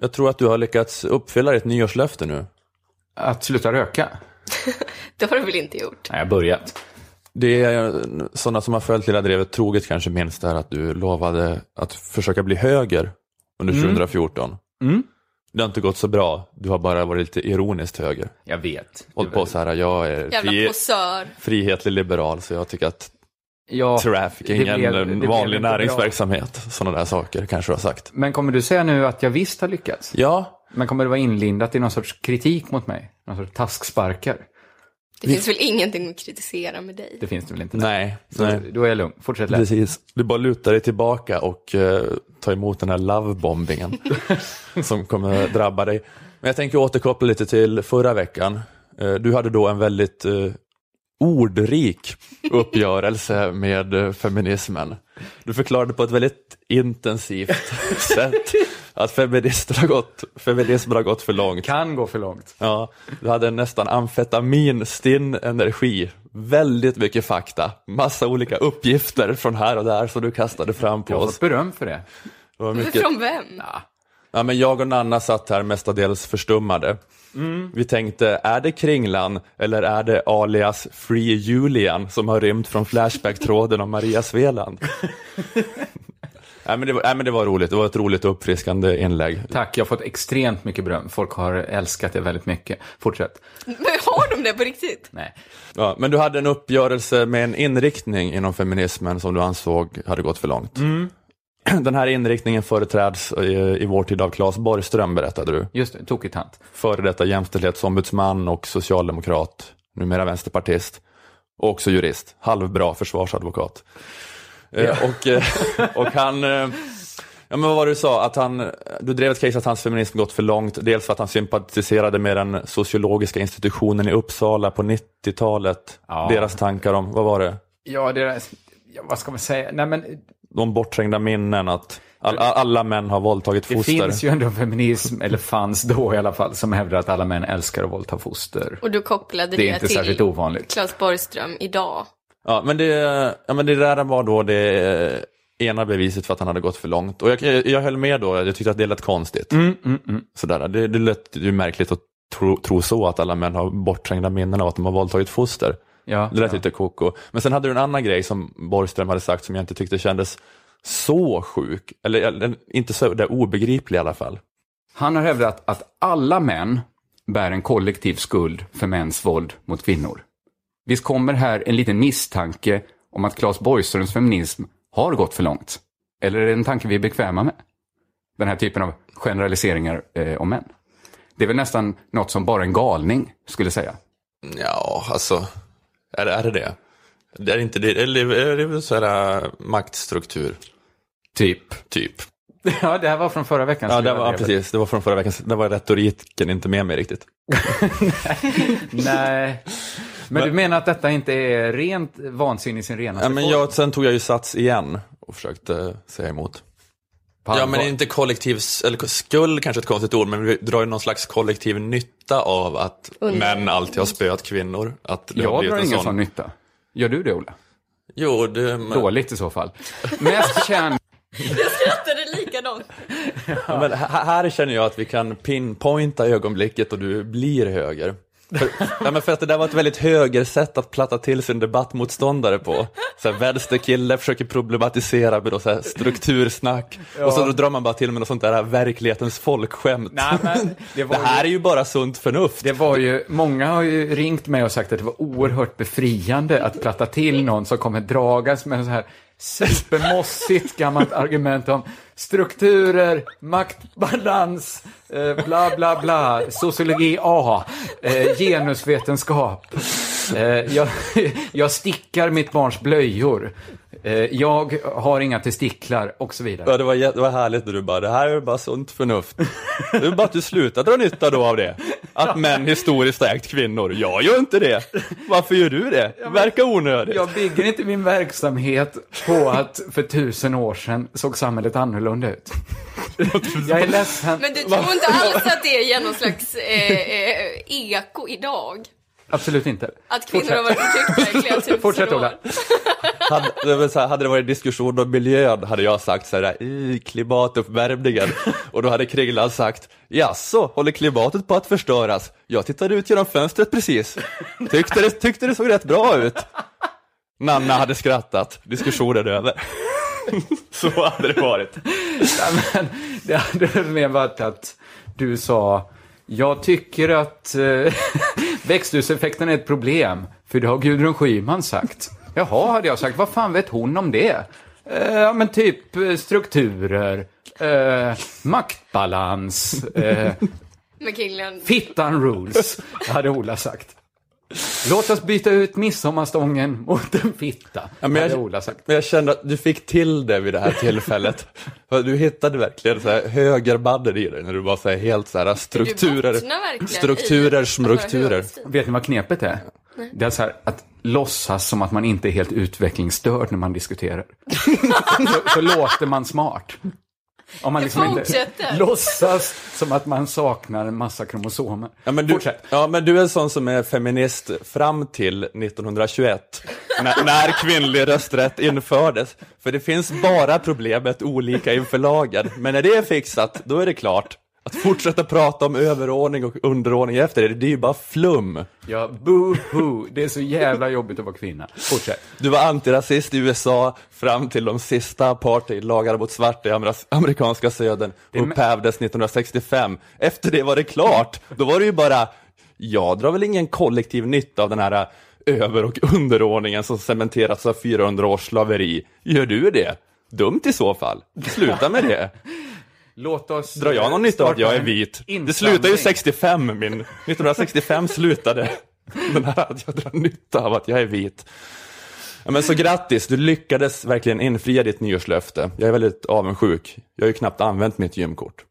jag tror att du har lyckats uppfylla ditt nyårslöfte nu. Att sluta röka? Det har du väl inte gjort? Nej, jag har börjat. Det är sådana som har följt Lilla Drevet troget kanske minns det här att du lovade att försöka bli höger under Mm. 2014. Mm. Det har inte gått så bra. Du har bara varit lite ironiskt höger. Jag vet. Hållit på så här, jag är fri, frihetlig liberal så jag tycker att Ja, trafficking det blev- en det vanlig näringsverksamhet. Sådana där saker kanske du har sagt. Men kommer du säga nu att jag visst har lyckats? Ja. Men kommer det vara inlindat i någon sorts kritik mot mig? Någon sorts tasksparkar? Det finns väl ingenting att kritisera med dig? Det finns det väl inte? Nej. Så, nej. Då är jag lugn. Fortsätt läsa. Precis. Du bara lutar dig tillbaka och uh, tar emot den här lovebombingen som kommer drabba dig. Men jag tänker återkoppla lite till förra veckan. Eh, du hade då en väldigt eh, ordrik uppgörelse med feminismen. Du förklarade på ett väldigt intensivt sätt att feminister har gått, feminismen har gått för långt. Kan gå för långt. Ja, du hade nästan amfetaminstinn energi. Väldigt mycket fakta, massa olika uppgifter från här och där som du kastade fram på Jag har oss. fått beröm för det. Det var mycket... Från vem? Ja, men jag och Nanna satt här mestadels förstummade. Mm. Vi tänkte, är det Kringlan eller är det alias Free Julian som har rymt från Flashback-tråden om Maria Sveland? nej, men det var, nej, men det var roligt, det var ett roligt och uppfriskande inlägg. Tack, jag har fått extremt mycket beröm. Folk har älskat det väldigt mycket. Fortsätt. Men har de det på riktigt? Nej. Ja, men du hade en uppgörelse med en inriktning inom feminismen som du ansåg hade gått för långt. Mm. Den här inriktningen företräds i, i vår tid av Claes Borgström, berättade du. Just det, tokig tant. Före detta jämställdhetsombudsman och socialdemokrat, numera vänsterpartist. Och också jurist, halvbra försvarsadvokat. Eh, Ja. och, eh, och han, eh, ja men vad var det du sa, att han, du drev ett case att hans feminism gått för långt, dels för att han sympatiserade med den sociologiska institutionen i Uppsala på 90-talet. Ja. Deras tankar om, vad var det? Ja, det där, ja, vad ska man säga? Nej, men De bortträngda minnen att all, alla män har våldtagit det foster. finns ju ändå feminism, eller fanns då i alla fall, som hävdar att alla män älskar att våldta foster. Och du kopplade Det det, inte till särskilt ovanligt. Claes Borgström idag. Ja, men det, ja, men det där var då det eh, ena beviset för att han hade gått för långt. Och jag, jag, jag höll med då, jag tyckte att det lät konstigt. Mm, mm, mm. Sådär, det, det lät ju märkligt att tro, tro så, att alla män har bortträngda minnen av att de har våldtagit foster. Ja, det lät ja. lite koko. Men sen hade du en annan grej som Borgström hade sagt som jag inte tyckte kändes så sjuk, eller, eller inte så det är obegriplig i alla fall. Han har hävdat att alla män bär en kollektiv skuld för mäns våld mot kvinnor. Visst kommer här en liten misstanke om att Claes Borgströms feminism har gått för långt? Eller är det en tanke vi är bekväma med? Den här typen av generaliseringar eh, om män. Det är väl nästan något som bara en galning skulle säga. Ja, alltså, är, det- är det det? Det är inte det, eller är det så här äh, maktstruktur? Typ. Typ. Ja, det här var från förra veckan. Ja, det var, ja, precis. Det var från förra veckan. Det var retoriken inte med mig riktigt. Nej. Men du menar att detta inte är rent vansinne i sin renaste Ja, men jag, sen tog jag ju sats igen och försökte säga emot. Ja, men inte kollektiv, eller skuld kanske är ett konstigt ord, men vi drar ju någon slags kollektiv nytta av att Under- män alltid har spöat kvinnor. Att det har Jag drar en ingen sån nytta. Gör du det, Ola? Jo, det... Men... Dåligt i så fall. Mest känd... Jag skrattade likadant. Ja, men här, här känner jag att vi kan pinpointa ögonblicket och du blir höger. För, ja, men för att det där var ett väldigt höger sätt att platta till sin debattmotståndare på. Så här, vänsterkille försöker problematisera med något så här struktursnack. Ja. Och så då drar man bara till med något sånt där verklighetens folkskämt. Nej, men det, Det här ju, är ju bara sunt förnuft. det var ju, många har ju ringt mig och sagt att det var oerhört befriande att platta till någon som kommer dragas med så här supermossigt gammalt argument om strukturer, maktbalans, eh, bla bla bla, sociologi A, eh, genusvetenskap. Eh, jag, jag stickar mitt barns blöjor. Eh, jag har inga testiklar och så vidare. Ja, det, var, det var härligt när du bara, det här är bara sunt förnuft. Det är bara att du slutar dra nytta då av det. Att män historiskt ägt kvinnor. Jag gör inte det. Varför gör du det? Det verkar onödigt. Jag bygger inte min verksamhet på att för tusen år sedan såg samhället annorlunda ut. Jag är ledsen. Men du tror inte alls att det är någon slags eh, eh, eko idag? Absolut inte. Att kvinnor har varit förtryckta i flera tusen Fortsätt, Ola. år? Hade så här, hade det varit diskussion om miljön hade jag sagt så här, i klimatuppvärmningen. Och då hade Kringlan sagt, jaså, håller klimatet på att förstöras? Jag tittade ut genom fönstret precis. Tyckte det, tyckte det såg rätt bra ut. Nanna hade skrattat, diskussionen över. Så hade det varit. Ja, men det hade mer varit att du sa, jag tycker att eh, växthuseffekten är ett problem, för det har Gudrun Schyman sagt. Jaha, hade jag sagt, vad fan vet hon om det? Eh, Ja, men typ eh, strukturer, eh, maktbalans, eh, fittan rules, hade Ola sagt. Låt oss byta ut midsommarstången mot en fitta, Ja, men hade jag, Ola sagt. men jag kände att du fick till det vid det här tillfället. Du hittade verkligen så här högerbanden i dig när du var så här helt så här strukturer, strukturer, smrukturer. Vet ni vad knepet är? Det är så här att låtsas som att man inte är helt utvecklingsstörd när man diskuterar. så, så låter man smart. Om man liksom inte låtsas som att man saknar en massa kromosomer. Ja men, du, ja, men du är en sån som är feminist fram till 1921, när, när kvinnlig rösträtt infördes. För det finns bara problemet olika inför lagen. Men när det är fixat, då är det klart. Att fortsätta prata om överordning och underordning efter det, det är ju bara flum. Ja, boo-hoo. Det är så jävla jobbigt att vara kvinna. Fortsätt. Du var antirasist i USA fram till de sista apartheidlagarna mot svarta i amer- amerikanska södern upphävdes 1965. Efter det var det klart. Då var det ju bara, jag drar väl ingen kollektiv nytta av den här över och underordningen som cementerats av 400 års slaveri. Gör du det? Dumt i så fall. Sluta med det. Låt oss... Drar jag någon nytta av att jag är vit? Det insamling. slutar ju 65, min, 1965 slutade den här att jag drar nytta av att jag är vit. Ja, men så grattis, du lyckades verkligen infria ditt nyårslöfte. Jag är väldigt avundsjuk. Jag har ju knappt använt mitt gymkort.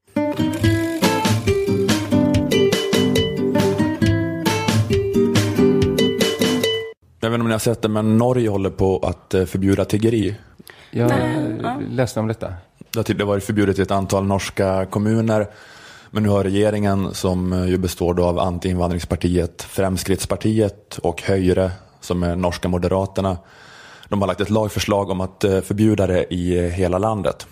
Jag vet inte om ni har sett det, men Norge håller på att eh, förbjuda tiggeri. Jag läste om detta. Det har tidigare varit förbjudet i ett antal norska kommuner. Men nu har regeringen, som ju består då av anti-invandringspartiet Fremskrittspartiet och Höjre, som är norska moderaterna, de har lagt ett lagförslag om att eh, förbjuda det i hela landet.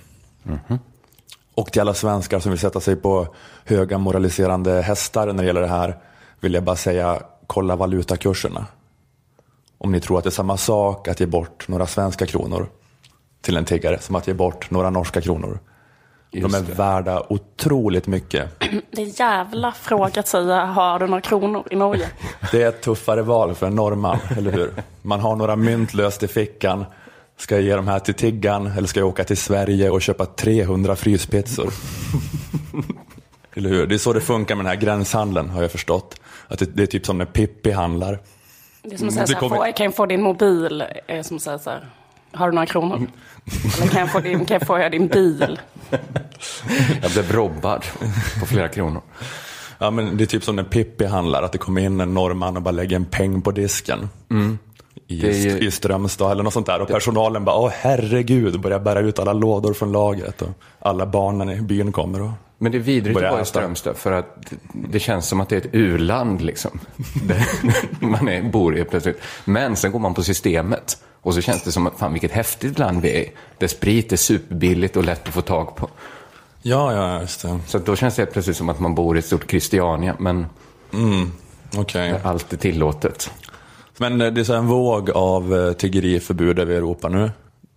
Och till alla svenskar som vill sätta sig på höga moraliserande hästar när det gäller det här vill jag bara säga, kolla valutakurserna. Om ni tror att det är samma sak att ge bort några svenska kronor till en tiggare som att ge bort några norska kronor. De Just är det. värda otroligt mycket. Det är en jävla fråga att säga, har du några kronor i Norge? Det är ett tuffare val för en norrman, eller hur? Man har några mynt löst i fickan. Ska jag ge de här till tiggan eller ska jag åka till Sverige och köpa 300 fryspizzor? eller hur? Det är så det funkar med den här gränshandeln har jag förstått. Att det, det är typ som när Pippi handlar. Det är som att säga Det så här, kommer- får, kan jag få din mobil? Eh, Som säger så här, har du några kronor? Eller kan jag få, din, kan jag få din bil? Jag blev robbad på flera kronor. Ja, men det är typ som när Pippi handlar, att det kommer in en norrman och bara lägger en peng på disken. I, Det är ju- I Strömstad eller något sånt där. Och personalen bara, åh herregud, börjar bära ut alla lådor från lagret. Och alla barnen i byn kommer och Men det är vidrigt att vara i. Strömstad för att det känns som att det är ett u-land liksom. Man är, bor i plötsligt. Men sen går man på systemet och så känns det som att fan vilket häftigt land vi är. Där sprit är superbilligt och lätt att få tag på. Ja, ja, just det. Så då känns det plötsligt som att man bor i ett stort Christiania, men Mm, okej. där allt är tillåtet. Men eh, det är så en våg av eh, tiggeriförbud över Europa nu.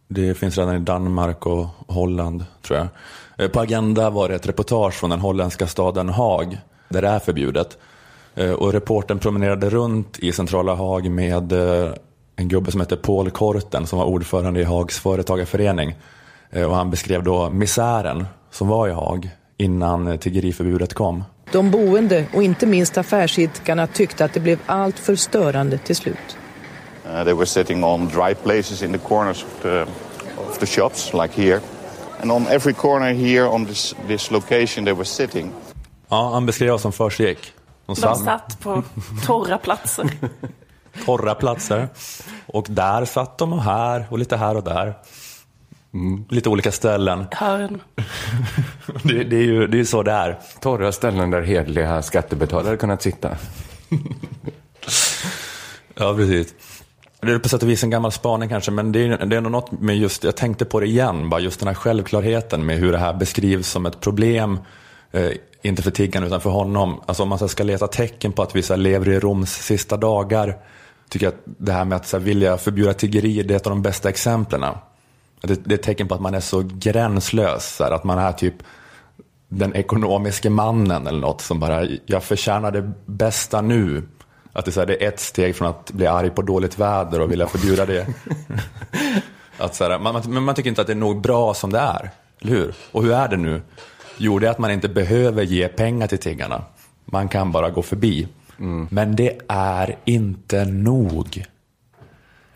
Det finns redan i Danmark och Holland, tror jag. Eh, På Agenda var det ett reportage från den holländska staden Haag, där det är förbjudet. Och reporten promenerade runt i centrala Haag med en gubbe som heter Paul Korten, som var ordförande i Haags företagarförening. Eh, Och han beskrev då misären som var i Haag innan tiggeriförbudet kom. De boende och inte minst affärsidkarna tyckte att det blev allt för störande till slut. Uh, they were sitting on dry places in the corners of the, of the shops, like here. And on every corner here on this, this location they were sitting. Ja, han beskrev vad som försiggick. De De satt- satt på torra platser. torra platser. Och där satt de och här och lite här och där. Lite olika ställen. Hörn. Det, det är ju det är så det är. Torra ställen där hedliga skattebetalare kunnat sitta. Ja, precis. Det är på sätt och vis en gammal spaning kanske, men det är, det är nog något med just, jag tänkte på det igen, bara just den här självklarheten med hur det här beskrivs som ett problem, eh, inte för tiggarna utan för honom. Alltså om man ska leta tecken på att vi så lever i Roms sista dagar, tycker att det här med att så här vilja förbjuda tiggeri, det är ett av de bästa exemplen. Det, det är ett tecken på att man är så gränslös, så här, att man är typ den ekonomiska mannen eller något som bara, jag förtjänar det bästa nu. Att det, är så här, det är ett steg från att bli arg på dåligt väder och vilja förbjuda det. att så här, man, men man tycker inte att det är nog bra som det är, eller hur? Och hur är det nu? Jo, det är att man inte behöver ge pengar till tiggarna. Man kan bara gå förbi. Men det är inte nog.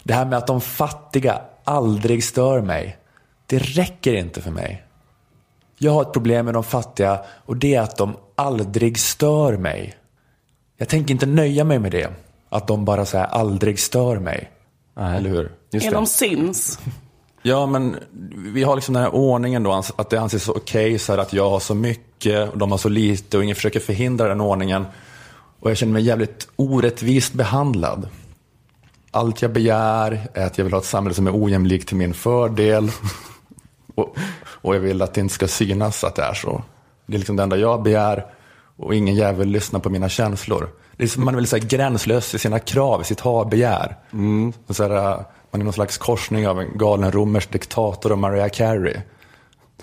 Det här med att de fattiga aldrig stör mig, det räcker inte för mig. Jag har ett problem med de fattiga och det är att de aldrig stör mig. Jag tänker inte nöja mig med det. Att de bara så här aldrig stör mig. Eller hur? Är de syns? Ja, men vi har liksom den här ordningen då, att det anses så okej så här att jag har så mycket och de har så lite och ingen försöker förhindra den ordningen. Och jag känner mig jävligt orättvist behandlad. Allt jag begär är att jag vill ha ett samhälle som är ojämlikt till min fördel. Och, och jag vill att det inte ska synas att det är så. Det är liksom det enda jag begär och ingen jävel lyssnar på mina känslor. Det är som man så här gränslös i sina krav, i sitt ha-begär. Och Så här, äh, man är någon slags korsning av en galen romersk diktator och Mariah Carey.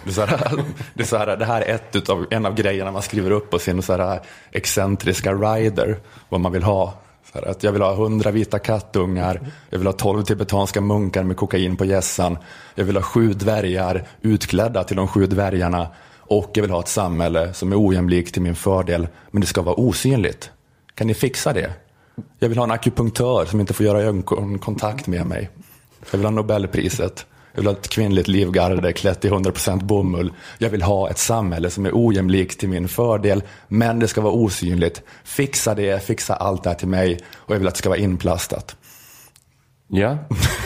Det är, så här, det, är så här, det här är ett utav, en av grejerna man skriver upp på sin så här excentriska rider, vad man vill ha. Så här, att jag vill ha hundra vita kattungar, jag vill ha tolv tibetanska munkar med kokain på gässan, jag vill ha sju dvärgar utklädda till de sju dvärgarna och jag vill ha ett samhälle som är ojämlikt till min fördel, men det ska vara osynligt. Kan ni fixa det? Jag vill ha en akupunktör som inte får göra ögonkontakt med mig. Jag vill ha Nobelpriset. Jag vill ha ett kvinnligt livgarde klätt i 100% bomull. Jag vill ha ett samhälle som är ojämlikt till min fördel, men det ska vara osynligt. Fixa det, fixa allt det här till mig och jag vill att det ska vara inplastat. Ja,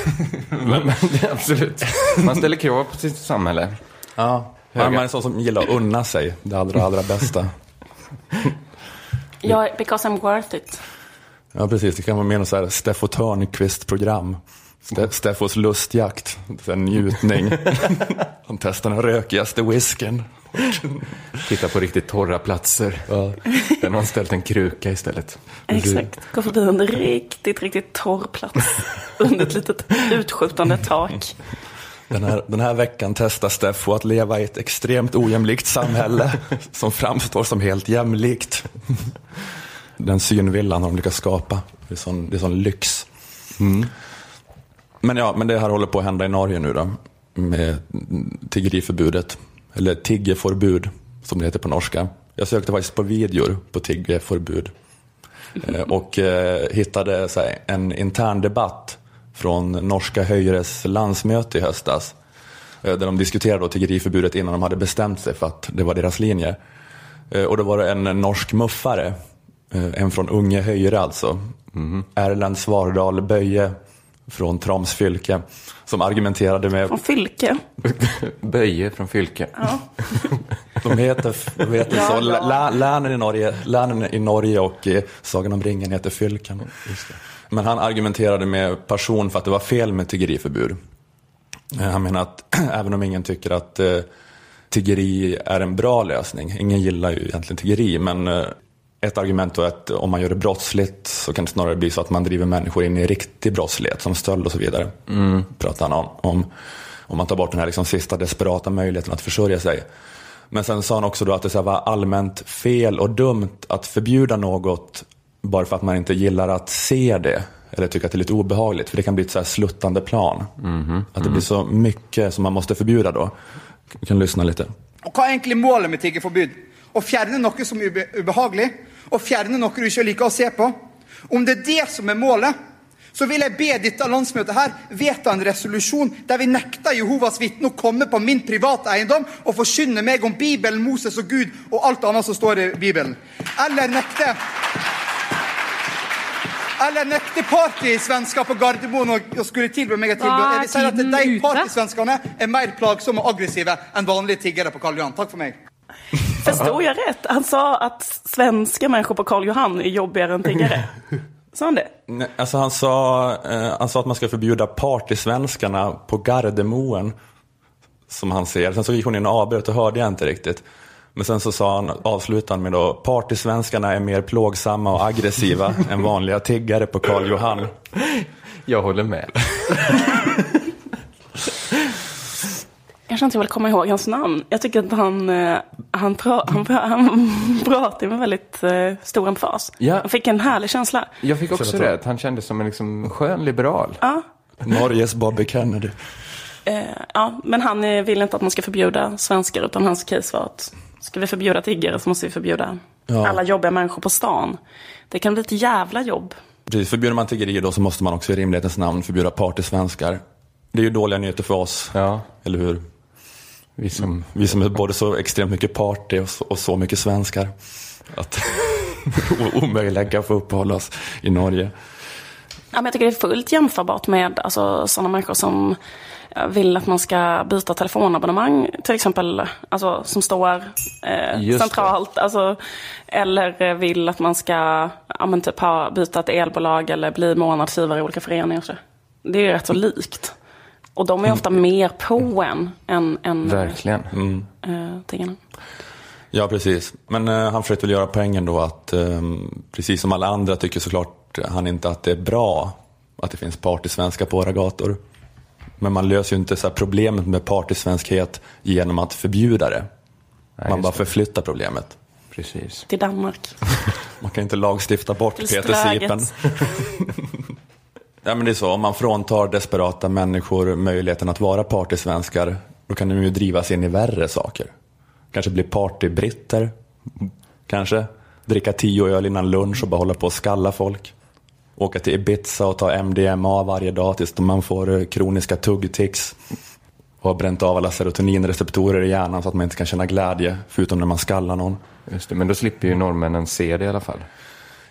men, absolut. Man ställer krav på sitt samhälle. Ja, man är en sån som gillar att unna sig det allra, allra bästa. Ja, because I'm worth it. Ja, precis. Det kan vara mer något så här Steffo Törnqvist-program. Ste- Steffos lustjakt, här njutning. Han testar den rökigaste whiskyn. Titta på riktigt torra platser. Där någon ställt en kruka istället. Exakt. Gå förbi en riktigt, riktigt torr plats under ett litet utskjutande tak. Den här, den här veckan testar Steffo att leva i ett extremt ojämlikt samhälle som framstår som helt jämlikt. Den synvillan har de lyckats skapa. Det är sån, det är sån lyx. Men ja, men det här håller på att hända i Norge nu då. Med tiggeriförbudet. Eller tiggeförbud som det heter på norska. Jag sökte faktiskt på videor på tiggeförbud. Eh, Och eh, hittade här, en intern debatt från norska Höjres landsmöte i höstas. eh, Där de diskuterade då tiggeriförbudet innan de hade bestämt sig för att det var deras linje. Och då var det en norsk muffare, en från Unge Höjre alltså, Erlend Svardal Böje från Troms fylke, som argumenterade med... Från Fylke. Böje från Fylke. Ja. De heter, de heter Ja, så. ja. Lä- Länen i Norge, länen i Norge och eh, Sagan om ringen heter fylken. Men han argumenterade med passion för att det var fel med tiggeriförbud. Eh, Han menar att även om ingen tycker att eh, tiggeri är en bra lösning, ingen gillar ju egentligen tiggeri, men ett argument då är att om man gör det brottsligt så kan det snarare bli så att man driver människor in i riktig brottslighet som stöld och så vidare. Mm. Pratar han om. om. Om man tar bort den här liksom sista desperata möjligheten att försörja sig. Men sen sa han också då att det så här var allmänt fel och dumt att förbjuda något bara för att man inte gillar att se det. Eller tycker att det är lite obehagligt. För det kan bli ett så här sluttande plan. Att det blir så mycket som man måste förbjuda då. Vi kan lyssna lite. Og hva er egentlig målet med tiggerforbud? Å fjerne noe som er ube ubehagelig, og fjerne noe du ikke liker å se på. Om det er det som er målet, så vil jeg be dette landsmøtet her vedta en resolusjon der vi nekter Jehovas vitne å komme på min private eiendom og forkynne meg om Bibelen, Moses og Gud og alt annet som står i Bibelen. Eller nekte eller nekte partysvensker på Gardermoen å skulle tilby meg et tilbud. Jeg vil si at De partysvenskene er mer plagsomme og aggressive enn vanlige tiggere på Karl Johan. Takk for meg. Förstod jag rätt? Han sa att svenska människor på Karl Johan är jobbigare än tiggare. Sa han det? Nej, alltså han sa, eh, han sa att man ska förbjuda partysvenskarna på Gardermoen. Som han ser. Sen så gick hon in och avbröt och hörde jag inte riktigt. Men sen så sa han, avslutade han med då, partysvenskarna är mer plågsamma och aggressiva än vanliga tiggare på Karl Johan. Jag håller med. Jag kanske inte vill komma ihåg hans namn. Jag tycker att han, eh, han, pra, han, pra, han pratar med väldigt eh, stor emfas. Ja. Jag fick en härlig känsla. Jag fick också det, att han kändes som en liksom skön liberal. Ja. Norges Bobby Kennedy. Eh, ja, men han vill inte att man ska förbjuda svenskar, utan hans case var att ska vi förbjuda tiggare så måste vi förbjuda Ja. alla jobbiga människor på stan. Det kan bli ett jävla jobb. Precis, förbjuder man tiggeri då så måste man också i rimlighetens namn förbjuda partysvenskar. Det är ju dåliga nyheter för oss, eller hur? Vi som, vi som är både så extremt mycket party och så, och så mycket svenskar. Att omöjliga att få uppehålla oss i Norge. Ja, men jag tycker det är fullt jämförbart med alltså, sådana människor som vill att man ska byta telefonabonnemang till exempel, alltså som står eh, centralt. Alltså, eller vill att man ska ja, men typ ha, byta ett elbolag eller bli månadsgivare i olika föreningar. Så. Det är ju rätt så likt. Och de är ofta mer på en än, än Verkligen. Mm. eh, tingarna. Ja, precis. Men eh, han försökte väl göra poängen då att eh, precis som alla andra tycker såklart han inte att det är bra att det finns partysvenska på våra gator. Men man löser ju inte så här problemet med partysvenskhet genom att förbjuda det. man just bara det. förflyttar problemet. Precis. Till Danmark. Man kan inte lagstifta bort Peter Sipen. Ja, men det är så, om man fråntar desperata människor möjligheten att vara partysvenskar, då kan de ju drivas in i värre saker. Kanske bli partybritter, kanske. Dricka tio öl innan lunch och bara hålla på och skalla folk. Åka till Ibiza och ta MDMA varje dag tills man får eh, kroniska tuggtics. Och har bränt av alla serotoninreceptorer i hjärnan så att man inte kan känna glädje, förutom när man skallar någon. Just det, men då slipper ju norrmännen se det i alla fall.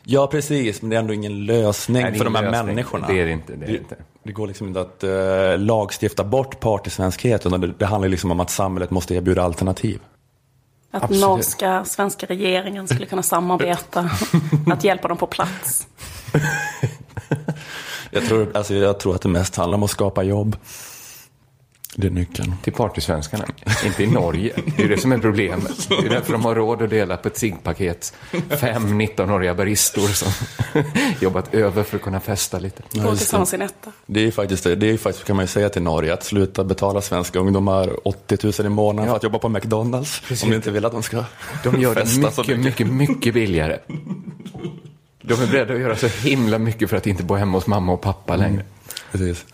Ja, precis, men det är ändå ingen lösning Nej, för de här ingen lösning. människorna. Det är det inte, det är det inte. Det går liksom inte att uh, lagstifta bort partysvenskhet, utan det, det handlar liksom om att samhället måste erbjuda alternativ. Att Absolut. norska, svenska regeringen skulle kunna samarbeta. att hjälpa dem på plats. Jag tror, alltså, jag tror att det mest handlar om att skapa jobb. Det är nyckeln. Till partysvenskarna. Inte i Norge. Det är det som är problemet. Det är därför de har råd att dela på ett ciggpaket. Fem 19-åriga baristor som jobbat över för att kunna festa lite. Ja, Gå till det. sin etta. Det är ju faktiskt det. Det är faktiskt, kan man ju säga till Norge, att sluta betala svenska ungdomar 80 000 i månaden för att jobba på McDonalds. Om du inte vill att de ska De gör det mycket, mycket, mycket billigare. De är beredda att göra så himla mycket för att inte bo hemma hos mamma och pappa längre. Precis.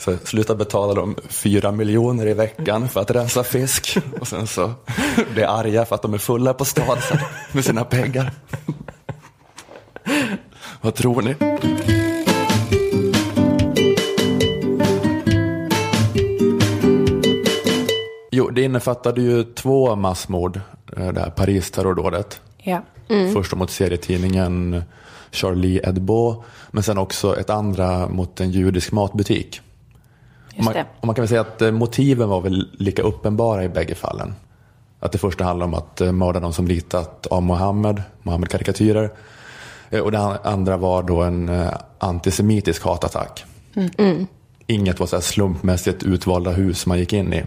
Så sluta betala dem fyra miljoner i veckan för att rensa fisk. Och sen så blir arga för att de är fulla på stan med sina pengar. Vad tror ni? Jo, det innefattade ju två massmord, eh, det här Paris-terrordådet. Ja. Först mot serietidningen Charlie Hebdo, men sen också ett andra mot en judisk matbutik. Man, och man kan väl säga att eh, motiven var väl lika uppenbara i bägge fallen. Att det första handlar om att eh, mörda de som ritat av Mohammed, Mohammed-karikatyrer. Eh, Och det an- andra var då en antisemitisk hatattack. Mm. Inget var så här slumpmässigt utvalda hus man gick in i.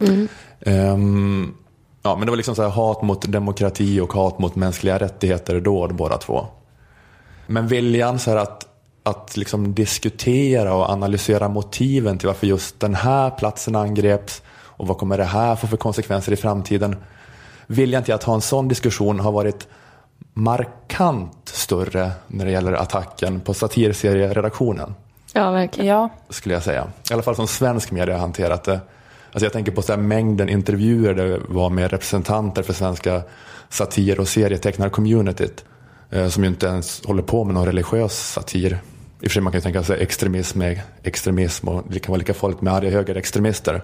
Mm. Ehm, ja, men det var liksom så här hat mot demokrati och hat mot mänskliga rättigheter då, båda två. Men viljan så här att, att liksom diskutera och analysera motiven till varför just den här platsen angreps och vad kommer det här få för konsekvenser i framtiden. Viljan till att ha en sån diskussion har varit markant större när det gäller attacken på satirserieredaktionen Ja, verkligen. Ja. skulle jag säga. I alla fall som svensk media har hanterat det. Alltså jag tänker på så här mängden intervjuer det var med representanter för svenska satir och serietecknar-communityt. Eh, som ju inte ens håller på med någon religiös satir. I och för sig man kan ju tänka sig extremism med extremism och det kan vara lika farligt med arga högerextremister.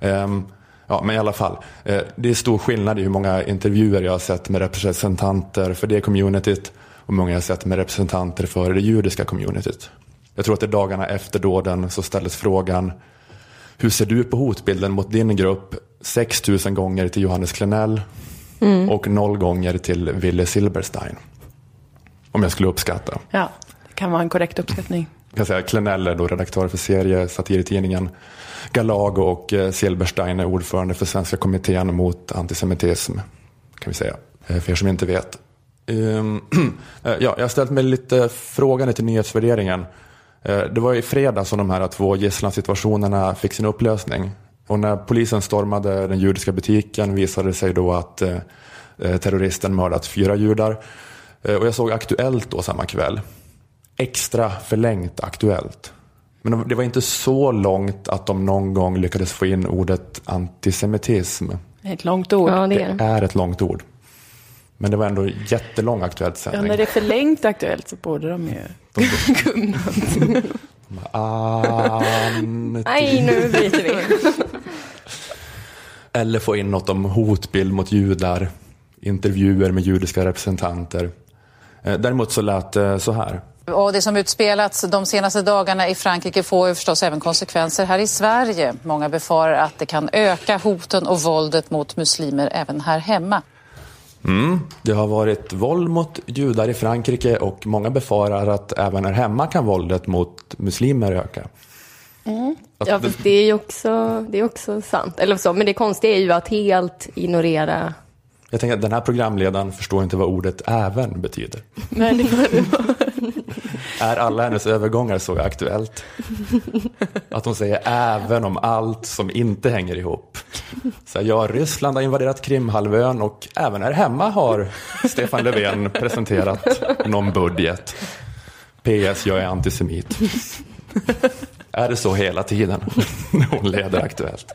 Ehm, ja, men i alla fall. Eh, det är stor skillnad i hur många intervjuer jag har sett med representanter för det communityt och hur många jag har sett med representanter för det judiska communityt. Jag tror att det dagarna efter dåden så ställdes frågan hur ser du på hotbilden mot din grupp 6000 gånger till Johannes Klenell Mm. och noll gånger till Ville Silberstein? Om jag skulle uppskatta. ja, kan vara en korrekt uppskattning. Jag kan säga Klenell är då redaktör för serie, satiritidningen Galago och eh, Silberstein är ordförande för Svenska kommittén mot antisemitism. Kan vi säga, eh, för er som inte vet. Ehm, eh, ja, jag har ställt mig lite frågande till nyhetsvärderingen. Det var i fredag som de här två gisslansituationerna fick sin upplösning. Och när polisen stormade den judiska butiken visade det sig då att terroristen mördat fyra judar. Och jag såg Aktuellt då samma kväll. Extra förlängt Aktuellt. Men det var inte så långt att de någon gång lyckades få in ordet antisemitism. Det är ett långt ord. Ja, det är det. är ett långt ord. Men det var ändå jättelång Aktuellt Ja, sändning. när det är förlängt aktuellt så borde de ju kunna. Nej, nu byter vi. Eller få in något om hotbild mot judar, intervjuer med judiska representanter. Eh, Däremot så lät det så här. Och det som utspelats de senaste dagarna i Frankrike får ju förstås även konsekvenser här i Sverige. Många befarar att det kan öka hoten och våldet mot muslimer även här hemma. Mm. Det har varit våld mot judar i Frankrike och många befarar att även här hemma kan våldet mot muslimer öka. Mm. Ja, det är ju också, det är också sant. Eller så, men det konstiga är ju att helt ignorera Jag tänker att den här programledaren förstår inte vad ordet även betyder. Nej, det var det. Är alla hennes övergångar så aktuellt? Att hon säger även om allt som inte hänger ihop. Så här, ja, Ryssland har invaderat Krimhalvön och även här hemma har Stefan Löfven presenterat någon budget. PS, jag är antisemit. Är det så hela tiden när hon leder Aktuellt?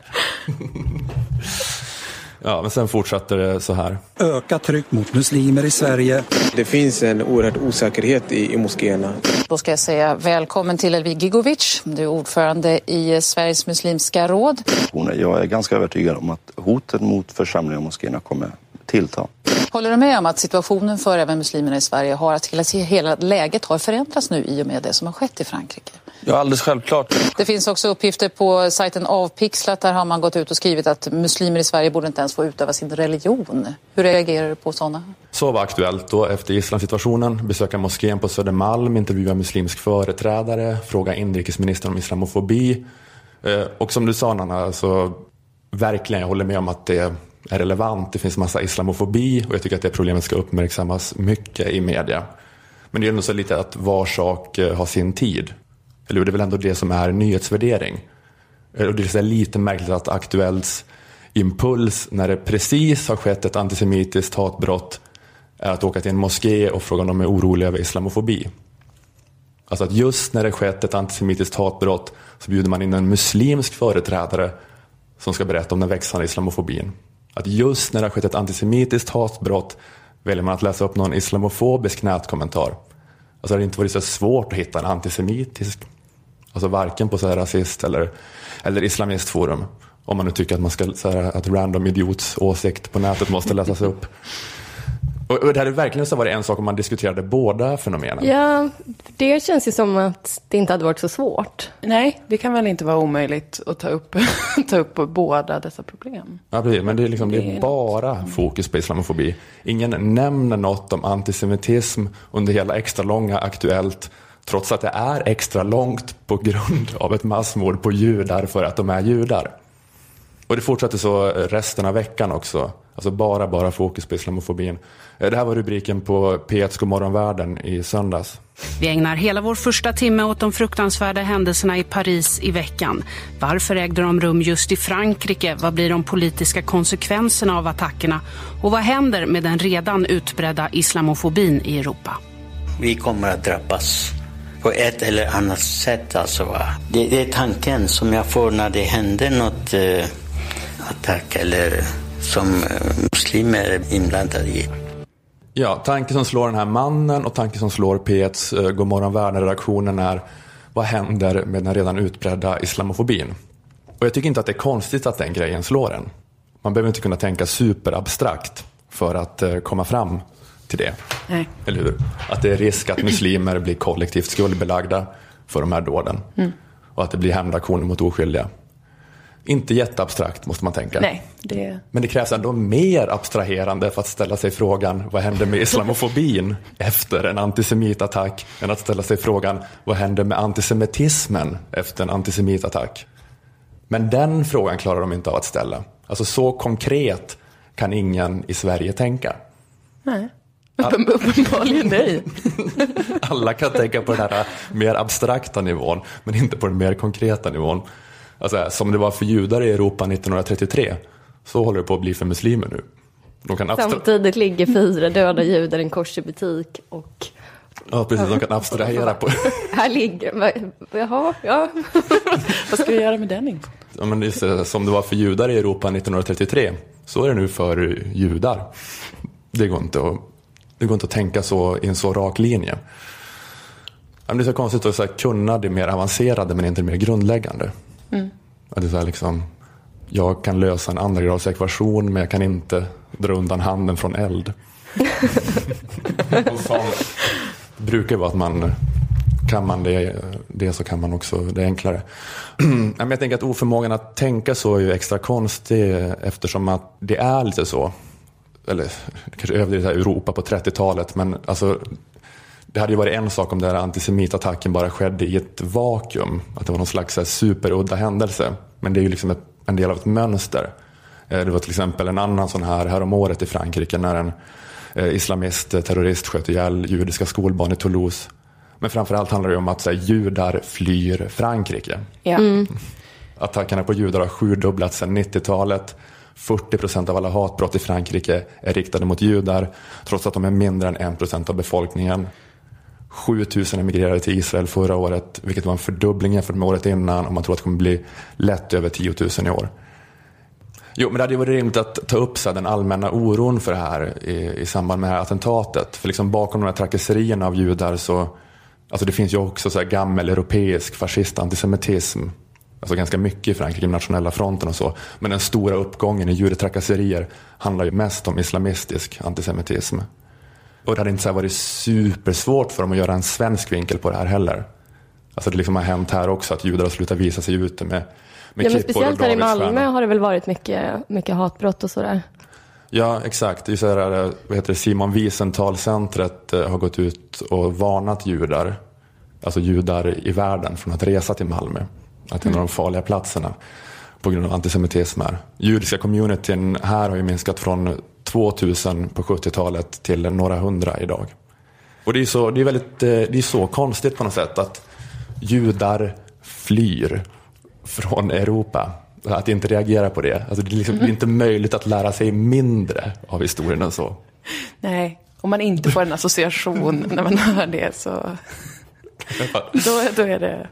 Ja, men sen fortsatte det så här. Öka tryck mot muslimer i Sverige. Det finns en oerhörd osäkerhet i, i moskéerna. Då ska jag säga välkommen till Elvig Gigovic. Du är ordförande i Sveriges muslimska råd. Jag är ganska övertygad om att hoten mot församlingar och moskéerna kommer tillta. Håller du med om att situationen för även muslimerna i Sverige har att hela, hela läget har förändrats nu i och med det som har skett i Frankrike? Ja, alldeles självklart. Det finns också uppgifter på sajten Avpixlat. Där har man gått ut och skrivit att muslimer i Sverige borde inte ens få utöva sin religion. Hur reagerar du på sådana? Så var aktuellt då efter islamsituationen. Besöka moskén på Södermalm, intervjua muslimsk företrädare, fråga inrikesministern om islamofobi. Eh, Och som du sa Nanna, alltså, verkligen, jag håller med om att det är relevant. Det finns massa islamofobi och jag tycker att det problemet ska uppmärksammas mycket i media. Men det är ändå så lite att var sak eh, har sin tid. Eller? Det är väl ändå det som är nyhetsvärdering. Eh, och det är lite märkligt att Aktuellts impuls när det precis har skett ett antisemitiskt hatbrott är att åka till en moské och fråga om de är oroliga över islamofobi. Alltså att just när det skett ett antisemitiskt hatbrott så bjuder man in en muslimsk företrädare som ska berätta om den växande islamofobin. Att just när det har skett ett antisemitiskt hatbrott väljer man att läsa upp någon islamofobisk nätkommentar. Alltså det har inte varit så svårt att hitta en antisemitisk, alltså varken på så här rasist eller, eller islamistforum. Om man nu tycker att, man ska, så här, att random idiots åsikt på nätet måste läsas upp. Och, och det hade verkligen så varit en sak om man diskuterade båda fenomenen. Ja, det känns ju som att det inte hade varit så svårt. Nej, det kan väl inte vara omöjligt att ta upp, ta upp båda dessa problem. Ja, precis. Men det är, liksom, det är är bara fokus på islamofobi. Ingen nämner något om antisemitism under hela extra långa Aktuellt. Trots att det är extra långt på grund av ett massmord på judar för att de är judar. Och det fortsatte så resten av veckan också. Alltså bara, bara fokus på islamofobin. Eh, Det här var rubriken på P1 Godmorgonvärlden i söndags. Vi ägnar hela vår första timme åt de fruktansvärda händelserna i Paris i veckan. Varför ägde de rum just i Frankrike? Vad blir de politiska konsekvenserna av attackerna? Och vad händer med den redan utbredda islamofobin i Europa? Vi kommer att drabbas på ett eller annat sätt. Alltså, va? det, det är tanken som jag får när det händer något eh, attack eller som eh, muslimer är inblandade i. Ja, tanken som slår den här mannen och tanken som slår P1s eh, Godmorgon Världen-redaktionen är vad händer med den redan utbredda islamofobin? Och jag tycker inte att det är konstigt att den grejen slår en. Man behöver inte kunna tänka superabstrakt för att eh, komma fram till det. Nej. Eller hur? Att det är risk att muslimer blir kollektivt skuldbelagda för de här dåden. Mm. Och att det blir hämndaktioner mot oskyldiga. Inte jätteabstrakt måste man tänka. Nej, det... Men det krävs ändå mer abstraherande för att ställa sig frågan vad händer med islamofobin efter en antisemitattack än att ställa sig frågan vad händer med antisemitismen efter en antisemitattack. Men den frågan klarar de inte av att ställa. Alltså så konkret kan ingen i Sverige tänka. Nej. Uppen, uppenbarligen nej. Alla kan tänka på den här mer abstrakta nivån men inte på den mer konkreta nivån. Alltså, som det var för judar i Europa 1933 så håller det på att bli för muslimer nu. De kan abstra- Samtidigt ligger fyra döda judar i en korsbutik och Ja, precis. De kan abstrahera på... här ligger... Jaha, ja. Vad ska vi göra med den infon? Ja, men just, det, som det var för judar i Europa 1933, så är det nu för judar. Det går inte att, det går inte att tänka så i en så rak linje. Det är så konstigt att så här, kunna det mer avancerade men inte det mer grundläggande. Mm. Att det är så här, liksom, jag kan lösa en andra grads ekvation men jag kan inte dra undan handen från eld. Och sånt brukar vara att man kan man det, det så kan man också det enklare. Men jag tänker att oförmågan att tänka så är ju extra konstig eftersom att det är lite så. Eller kanske överdrivet Europa på 30-talet men alltså det hade ju varit en sak om den här antisemitattacken bara skedde i ett vakuum. Att det var någon slags här superudda händelse. Men det är ju liksom ett, en del av ett mönster. Eh, Det var till exempel en annan sån här häromåret i Frankrike när en eh, islamist, eh, terrorist sköt ihjäl judiska skolbarn i Toulouse. Men framförallt handlar det om att så här, judar flyr Frankrike. Ja. Mm. Attackerna på judar har sjudubblats sedan 90-talet. 40 procent av alla hatbrott i Frankrike är riktade mot judar, trots att de är mindre än 1 procent av befolkningen. 7 000 emigrerade till Israel förra året, vilket var en fördubbling jämfört med året innan och man tror att det kommer bli lätt över 10 000 i år. Jo, men det hade ju varit rimligt att ta upp så här, den allmänna oron för det här i, i samband med det här attentatet. För liksom bakom de här trakasserierna av judar så, alltså det finns ju också så här gammel europeisk fascist-antisemitism. Alltså ganska mycket i Frankrike, i nationella fronten och så. Men den stora uppgången i judetrakasserier handlar ju mest om islamistisk antisemitism. Och det hade inte så varit supersvårt för dem att göra en svensk vinkel på det här heller. Alltså det liksom har hänt här också att judar har slutat visa sig ute med, med Ja, men speciellt här i Malmö har det väl varit mycket, mycket hatbrott och sådär. Ja, exakt. Det är så här, eh, vad heter det, Simon Wiesenthal-centret eh, har gått ut och varnat judar, alltså judar i världen, från att resa till Malmö. Att det är en av de farliga platserna på grund av antisemitism här. Judiska communityn här har ju minskat från 2000 på 70-talet till några hundra idag. Och det är, så, det är väldigt, eh, det är så konstigt på något sätt att judar flyr från Europa. Att inte reagera på det. Alltså det, är liksom, det är inte möjligt att lära sig mindre av historien än så. Nej, om man inte får en association när man hör det så då, då är det...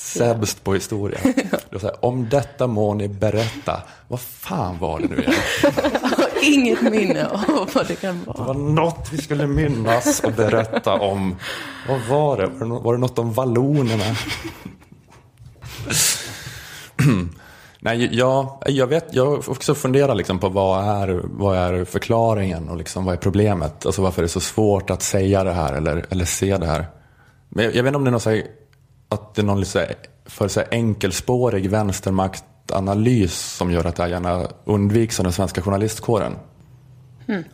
Sämst på historia. Det så här, om detta må ni berätta. Vad fan var det nu igen? Inget minne av vad det kan Det vara. var något vi skulle minnas och berätta om. Vad var det? Var det, det något om vallonerna? Nej, ja, jag vet, jag också funderat liksom på vad är, vad är förklaringen och liksom vad är problemet? Alltså varför är det så svårt att säga det här eller, eller se det här? Men jag, jag vet inte om det är här, att det är någon liksom för så enkelspårig vänstermaktanalys som gör att det här gärna undviks av den svenska journalistkåren. Mm.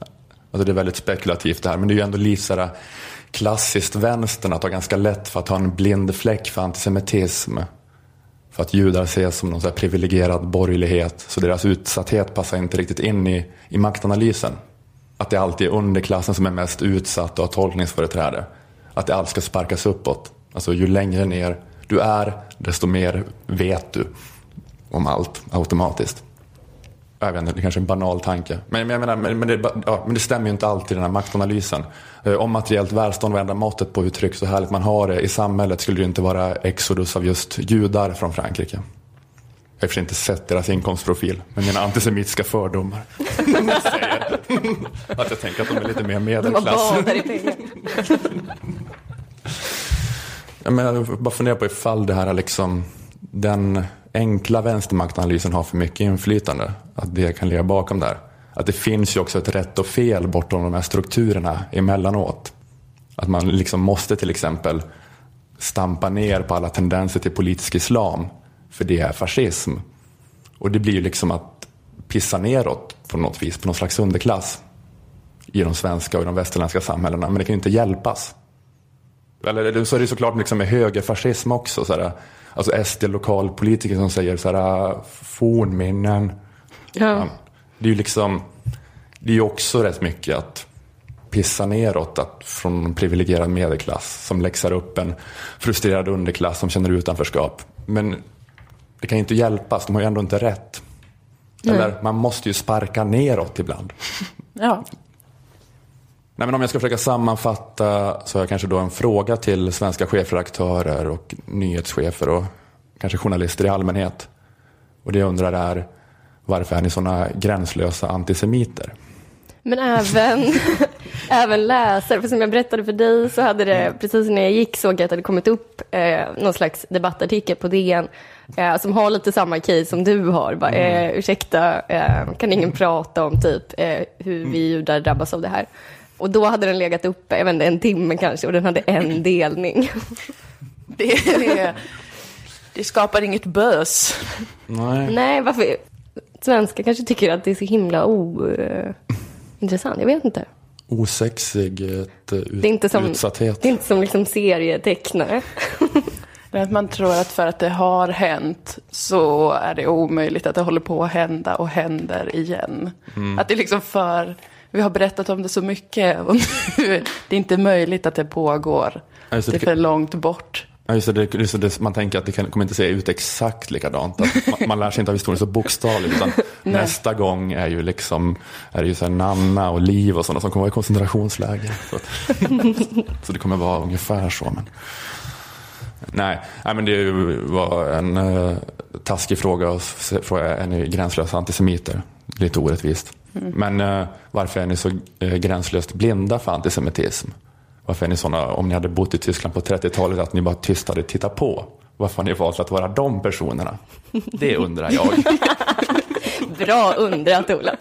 Alltså det är väldigt spekulativt det här, men det är ju ändå lite klassiskt vänstern att ha ganska lätt för att ha en blind fläck för antisemitism. För att judar ses som någon så här privilegierad borgerlighet, så deras utsatthet passar inte riktigt in i, i maktanalysen. Att det alltid är underklassen som är mest utsatt och har tolkningsföreträde. Att det allt ska sparkas uppåt. Alltså ju längre ner du är, desto mer vet du om allt automatiskt. Jag vet inte, det är kanske är en banal tanke. Men, jag menar, men, det, ja, men det stämmer ju inte alltid den här maktanalysen. Eh, Om materiellt välstånd var enda måttet på hur tryggt och härligt man har det i samhället skulle det inte vara exodus av just judar från Frankrike. Jag har i och för sig inte sett deras inkomstprofil, men mina antisemitiska fördomar säger att jag tänker att de är lite mer De medelklass. har Jag bara funderar på ifall det här är liksom den enkla vänstermaktanalysen har för mycket inflytande. Att det kan ligga bakom där. Att det finns ju också ett rätt och fel bortom de här strukturerna emellanåt. Att man liksom måste till exempel stampa ner på alla tendenser till politisk islam. För det är fascism. Och det blir ju liksom att pissa neråt på något vis, på någon slags underklass. I de svenska och i de västerländska samhällena. Men det kan ju inte hjälpas. Eller så är det såklart liksom med högerfascism också. Så här, alltså SD-lokalpolitiker som säger så här, fornminnen. Ja. Det är ju liksom, det är ju också rätt mycket att pissa neråt att, från en privilegierad medelklass som läxar upp en frustrerad underklass som känner utanförskap. Men det kan ju inte hjälpas, de har ju ändå inte rätt. Eller man måste ju sparka neråt ibland. Ja. Nej, men om jag ska försöka sammanfatta så har jag kanske då en fråga till svenska chefredaktörer och nyhetschefer och kanske journalister i allmänhet. Och det jag undrar är varför är ni sådana gränslösa antisemiter? Men även, även läsare, för som jag berättade för dig så hade det, precis när jag gick såg jag att det hade kommit upp eh, någon slags debattartikel på DN eh, som har lite samma case som du har. Bara, eh, ursäkta, eh, kan ingen prata om typ eh, hur vi judar drabbas av det här? Och då hade den legat uppe, jag vet inte, en timme kanske, och den hade en delning. Det, är, det skapar inget bös. Nej. Nej, varför? Svenskar kanske tycker att det är så himla ointressant. Jag vet inte. Osexighet, ut, Det är inte som, utsatthet. det är inte som liksom serietecknare. Men att man tror att för att det har hänt så är det omöjligt att det håller på att hända och händer igen. Mm. Att det är liksom för, vi har berättat om det så mycket och nu är det inte möjligt att det pågår. Ja, det, Det är för långt bort. Ja, just det, just det, man tänker att det kan, kommer inte se ut exakt likadant. Man, man lär sig inte av historien så bokstavligt. Utan nästa gång är ju liksom, är det ju så Nanna och Liv och sådana som kommer vara i koncentrationsläger. Så, så det kommer vara ungefär så. Men. Nej, nej, men det var en uh, taskig fråga att fråga, är ni gränslösa antisemiter? Lite orättvist. Mm. Men eh, varför är ni så eh, gränslöst blinda för antisemitism? Varför är ni sådana, om ni hade bott i Tyskland på 30-talet, att ni bara tyst hade tittat på? Varför har ni valt att vara de personerna? Det undrar jag. Bra undrat, Ola.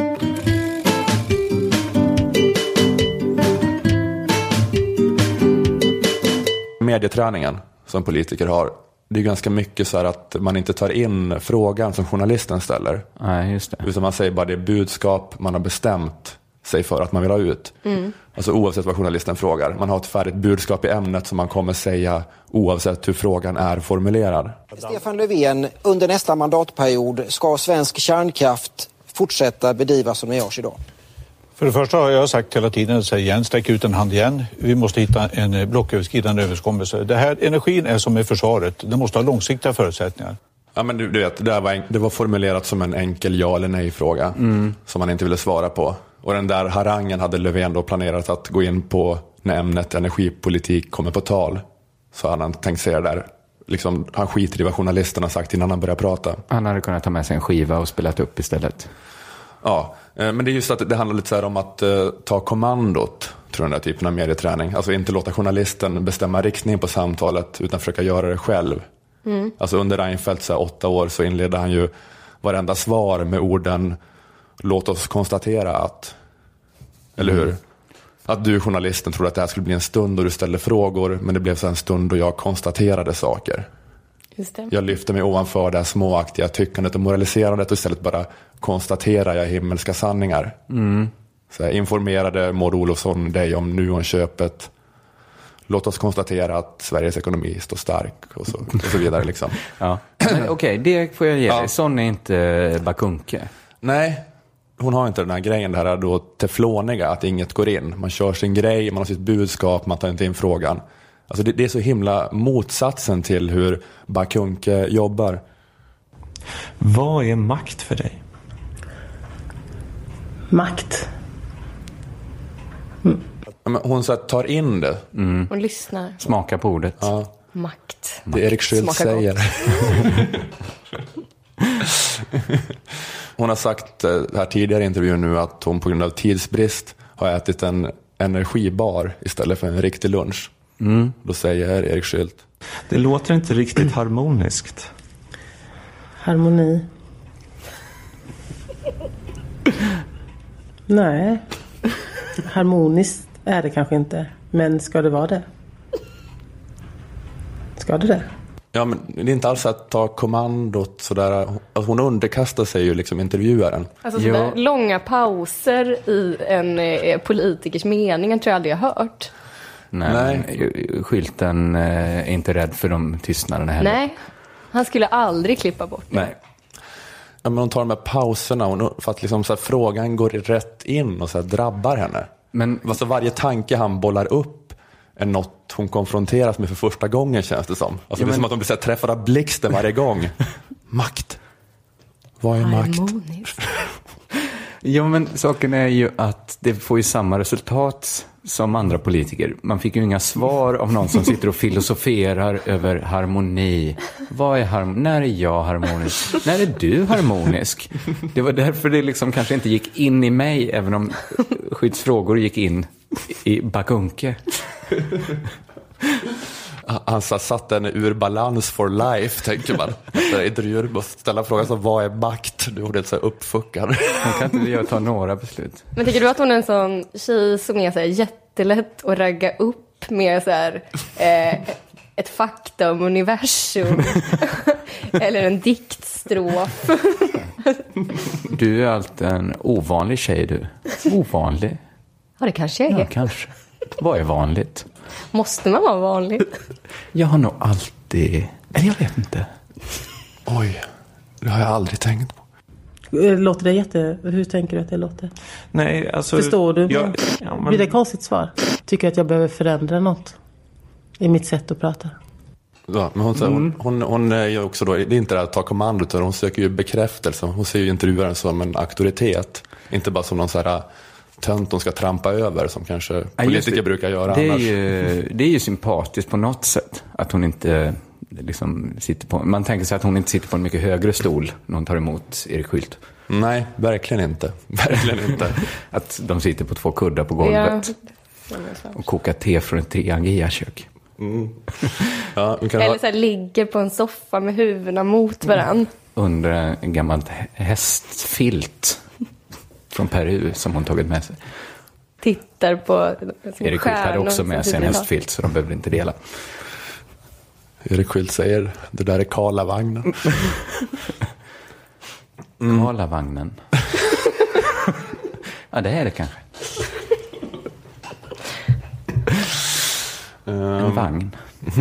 Medieträningen som politiker har, det är ganska mycket så här att man inte tar in frågan som journalisten ställer. Nej, just det. Utan man säger bara det budskap man har bestämt sig för att man vill ha ut. Mm. Alltså oavsett vad journalisten frågar. Man har ett färdigt budskap i ämnet som man kommer säga oavsett hur frågan är formulerad. Stefan Löfven, under nästa mandatperiod ska svensk kärnkraft fortsätta bedrivas som det görs idag? För det första har jag sagt hela tiden, säger igen, sträck ut en hand igen. Vi måste hitta en eh, blocköverskridande överenskommelse. Det här, energin är som med försvaret, den måste ha långsiktiga förutsättningar. Ja, men du, du vet, det, där var, en- det var formulerat som en enkel ja eller nej-fråga Mm. som man inte ville svara på. Och den där harangen hade Löfven då planerat att gå in på när ämnet energipolitik kommer på tal. Så hade han tänkt säga det där. Liksom, han skiter i vad journalisten har sagt innan han börjar prata. Han hade kunnat ta med sig en skiva och spelat upp istället. Ja, eh, men det är just att det handlar lite så om att eh, ta kommandot, tror jag den där typen av medieträning. Alltså inte låta journalisten bestämma riktningen på samtalet, utan försöka göra det själv. Mm. Alltså under Reinfeldts åtta år så inledde han ju varenda svar med orden låt oss konstatera att, eller hur? Att du journalisten trodde att det här skulle bli en stund och du ställde frågor, men det blev så en stund då jag konstaterade saker. Just det. Jag lyfter mig ovanför det här småaktiga tyckandet och moraliserandet och istället bara konstaterar jag himmelska sanningar. Mm. Så här, informerade Maud Olofsson dig om Nuonköpet. Låt oss konstatera att Sveriges ekonomi står stark och så, och så vidare. Liksom. Ja. Okej, det får jag ge Ja. dig. Sån är inte Bakunke. Nej, hon har inte den här grejen, det här då tefloniga, att inget går in. Man kör sin grej, man har sitt budskap, man tar inte in frågan. Alltså det, det är så himla motsatsen till hur Bakunke jobbar. Vad är makt för dig? Makt. Men Hon så tar in det. Hon lyssnar. Smaka på ordet. Ja. Makt. Det Erik Schüldt Smakar säger. hon har sagt eh, här tidigare i intervjun nu att hon på grund av tidsbrist har ätit en energibar istället för en riktig lunch. Mm. Då säger Erik Schüldt. Det låter inte riktigt harmoniskt. Harmoni. Nej. Harmoniskt är det kanske inte. Men ska det vara det? Ska det det? Ja, men det är inte alls att ta kommandot sådär. Alltså, hon underkastar sig ju liksom intervjuaren. Alltså sådär långa pauser i en eh, politikers mening tror jag aldrig jag hört. Nej, Nej. men skylten eh, är inte rädd för de tystnaderna heller. Nej, han skulle aldrig klippa bort det. Nej. Ja, men hon tar de här pauserna hon, för att liksom så här, frågan går rätt in och så här, drabbar henne. Men, alltså, varje tanke han bollar upp är något hon konfronteras med för första gången känns det som. Alltså, Ja, det är men- som att hon blir så här, träffad av blixten varje gång. makt. Vad är makt? Ja, men saken är ju att det får ju samma resultat som andra politiker. Man fick ju inga svar av någon som sitter och filosoferar över harmoni. Vad är harmoni? När är jag harmonisk? När är du harmonisk? Det var därför det liksom kanske inte gick in i mig, även om skyddsfrågor gick in i Bakunke. Han så här, satt den ur balans for life, tänker man. Intervjuer måste ställa frågan som vad är makt? Du blir så här uppfuckad. Hon kan inte göra- ta några beslut. Men tycker du att hon är en sån tjej som är så här jättelätt att ragga upp med så här, eh, ett fakta om universum. Eller en diktstrof. Du är alltid en ovanlig tjej du. Ovanlig? Ja, det kanske jag är. Ja, kanske. Vad är vanligt? Måste man vara vanlig? Jag har nog alltid... Eller jag vet inte. Oj, det har jag aldrig tänkt på. Eh, Låter det jätte... Hur tänker du att det låter? Nej, alltså... Förstår du? Jag, ja, men, Blir det konstigt svar? Tycker att jag behöver förändra något? I mitt sätt att prata? Ja, men hon, Mm. hon, hon, hon är ju också då, det är inte det att ta kommandot, utan hon söker ju bekräftelse. Hon ser ju intervjuaren som en auktoritet. Inte bara som någon så här tönt hon ska trampa över, som kanske Ja, politiker det. brukar göra det är annars. Ju, det är ju sympatiskt på något sätt. Att hon inte liksom sitter på... Man tänker sig att hon inte sitter på en mycket högre stol när hon tar emot Erik Skylt. Nej, verkligen inte. Verkligen inte. Att de sitter på två kuddar på golvet och kokar te från ett Triangia-kök. Mm. Ja, Eller ha, så här, ligger på en soffa med huvudena mot varann. Under en gammal hä- hästfilt från Peru som hon tagit med sig. Tittar på liksom, Erik Skylt hade också med sig en hästfilt så de behövde inte dela. Erik Skylt säger, det där är Karlavagnen. Karlavagnen. ja, det är det kanske. En vagn.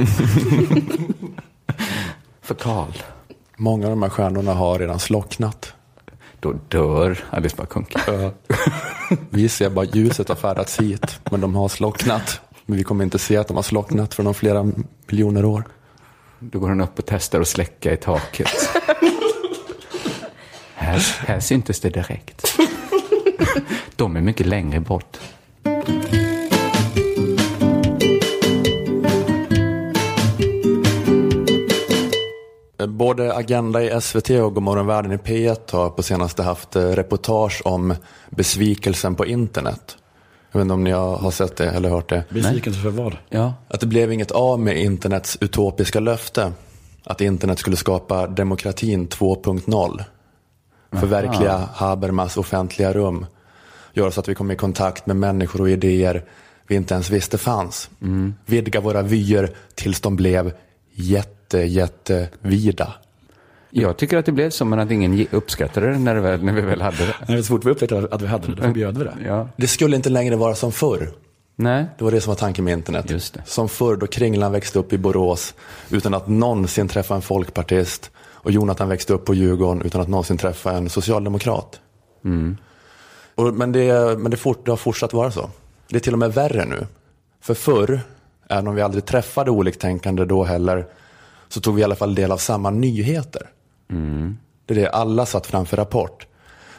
För Karl. Många av de här stjärnorna har redan slocknat. Då dör Alice Bah Kuhnke. Ja. Vi ser bara ljuset har färdats hit, men de har slocknat. Men vi kommer inte se att de har slocknat för om flera miljoner år. Då går hon upp och testar att släcka i taket. här, här syntes det direkt. De är mycket längre bort. Både Agenda i SVT och Godmorgon Världen i P1 har på senaste haft eh, reportage om besvikelsen på internet. Jag vet inte om ni har sett det eller hört det. Besvikelse för vad? Ja. Att det blev inget av med internets utopiska löfte. Att internet skulle skapa demokratin 2.0. Förverkliga Habermas offentliga rum. Göra så att vi kommer i kontakt med människor och idéer vi inte ens visste fanns. Vidga våra vyer tills de blev jätte, jätte vida. Jag tycker att det blev så, men att ingen ge- uppskattade det när, väl, när vi väl hade det. Nej, så fort vi upptäckte att vi hade det, då förbjöd vi det. Ja. Det skulle inte längre vara som förr. Nej. Det var det som var tanken med internet. Som förr då Kringlan växte upp i Borås utan att någonsin träffa en folkpartist och Jonathan växte upp på Djurgården utan att någonsin träffa en socialdemokrat. Mm. Och, men det, men det, fort, det har fortsatt vara så. Det är till och med värre nu. För förr, även om vi aldrig träffade oliktänkande då heller, så tog vi i alla fall del av samma nyheter. Mm. Det är det, alla satt framför Rapport.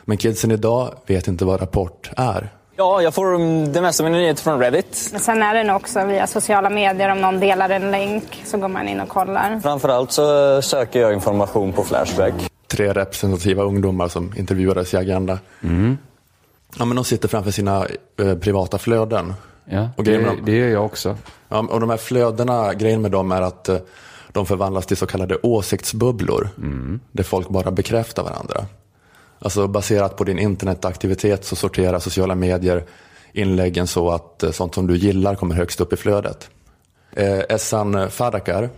Men kidsen idag vet inte vad Rapport är. Ja, jag får det mesta av mina nyheter från Reddit. Men sen är det nog också via sociala medier. Om någon delar en länk så går man in och kollar. Framförallt så söker jag information på Flashback. Tre representativa ungdomar som intervjuades i Agenda. Mm. Ja, men de sitter framför sina eh, privata flöden. Ja, Och det, dem- det gör jag också. Ja, och de här flödena, grejen med dem är att eh, de förvandlas till så kallade åsiktsbubblor. Där folk bara bekräftar varandra. Alltså baserat på din internetaktivitet så sorterar sociala medier inläggen så att eh, sånt som du gillar kommer högst upp i flödet. Eh, Essan Fadakar,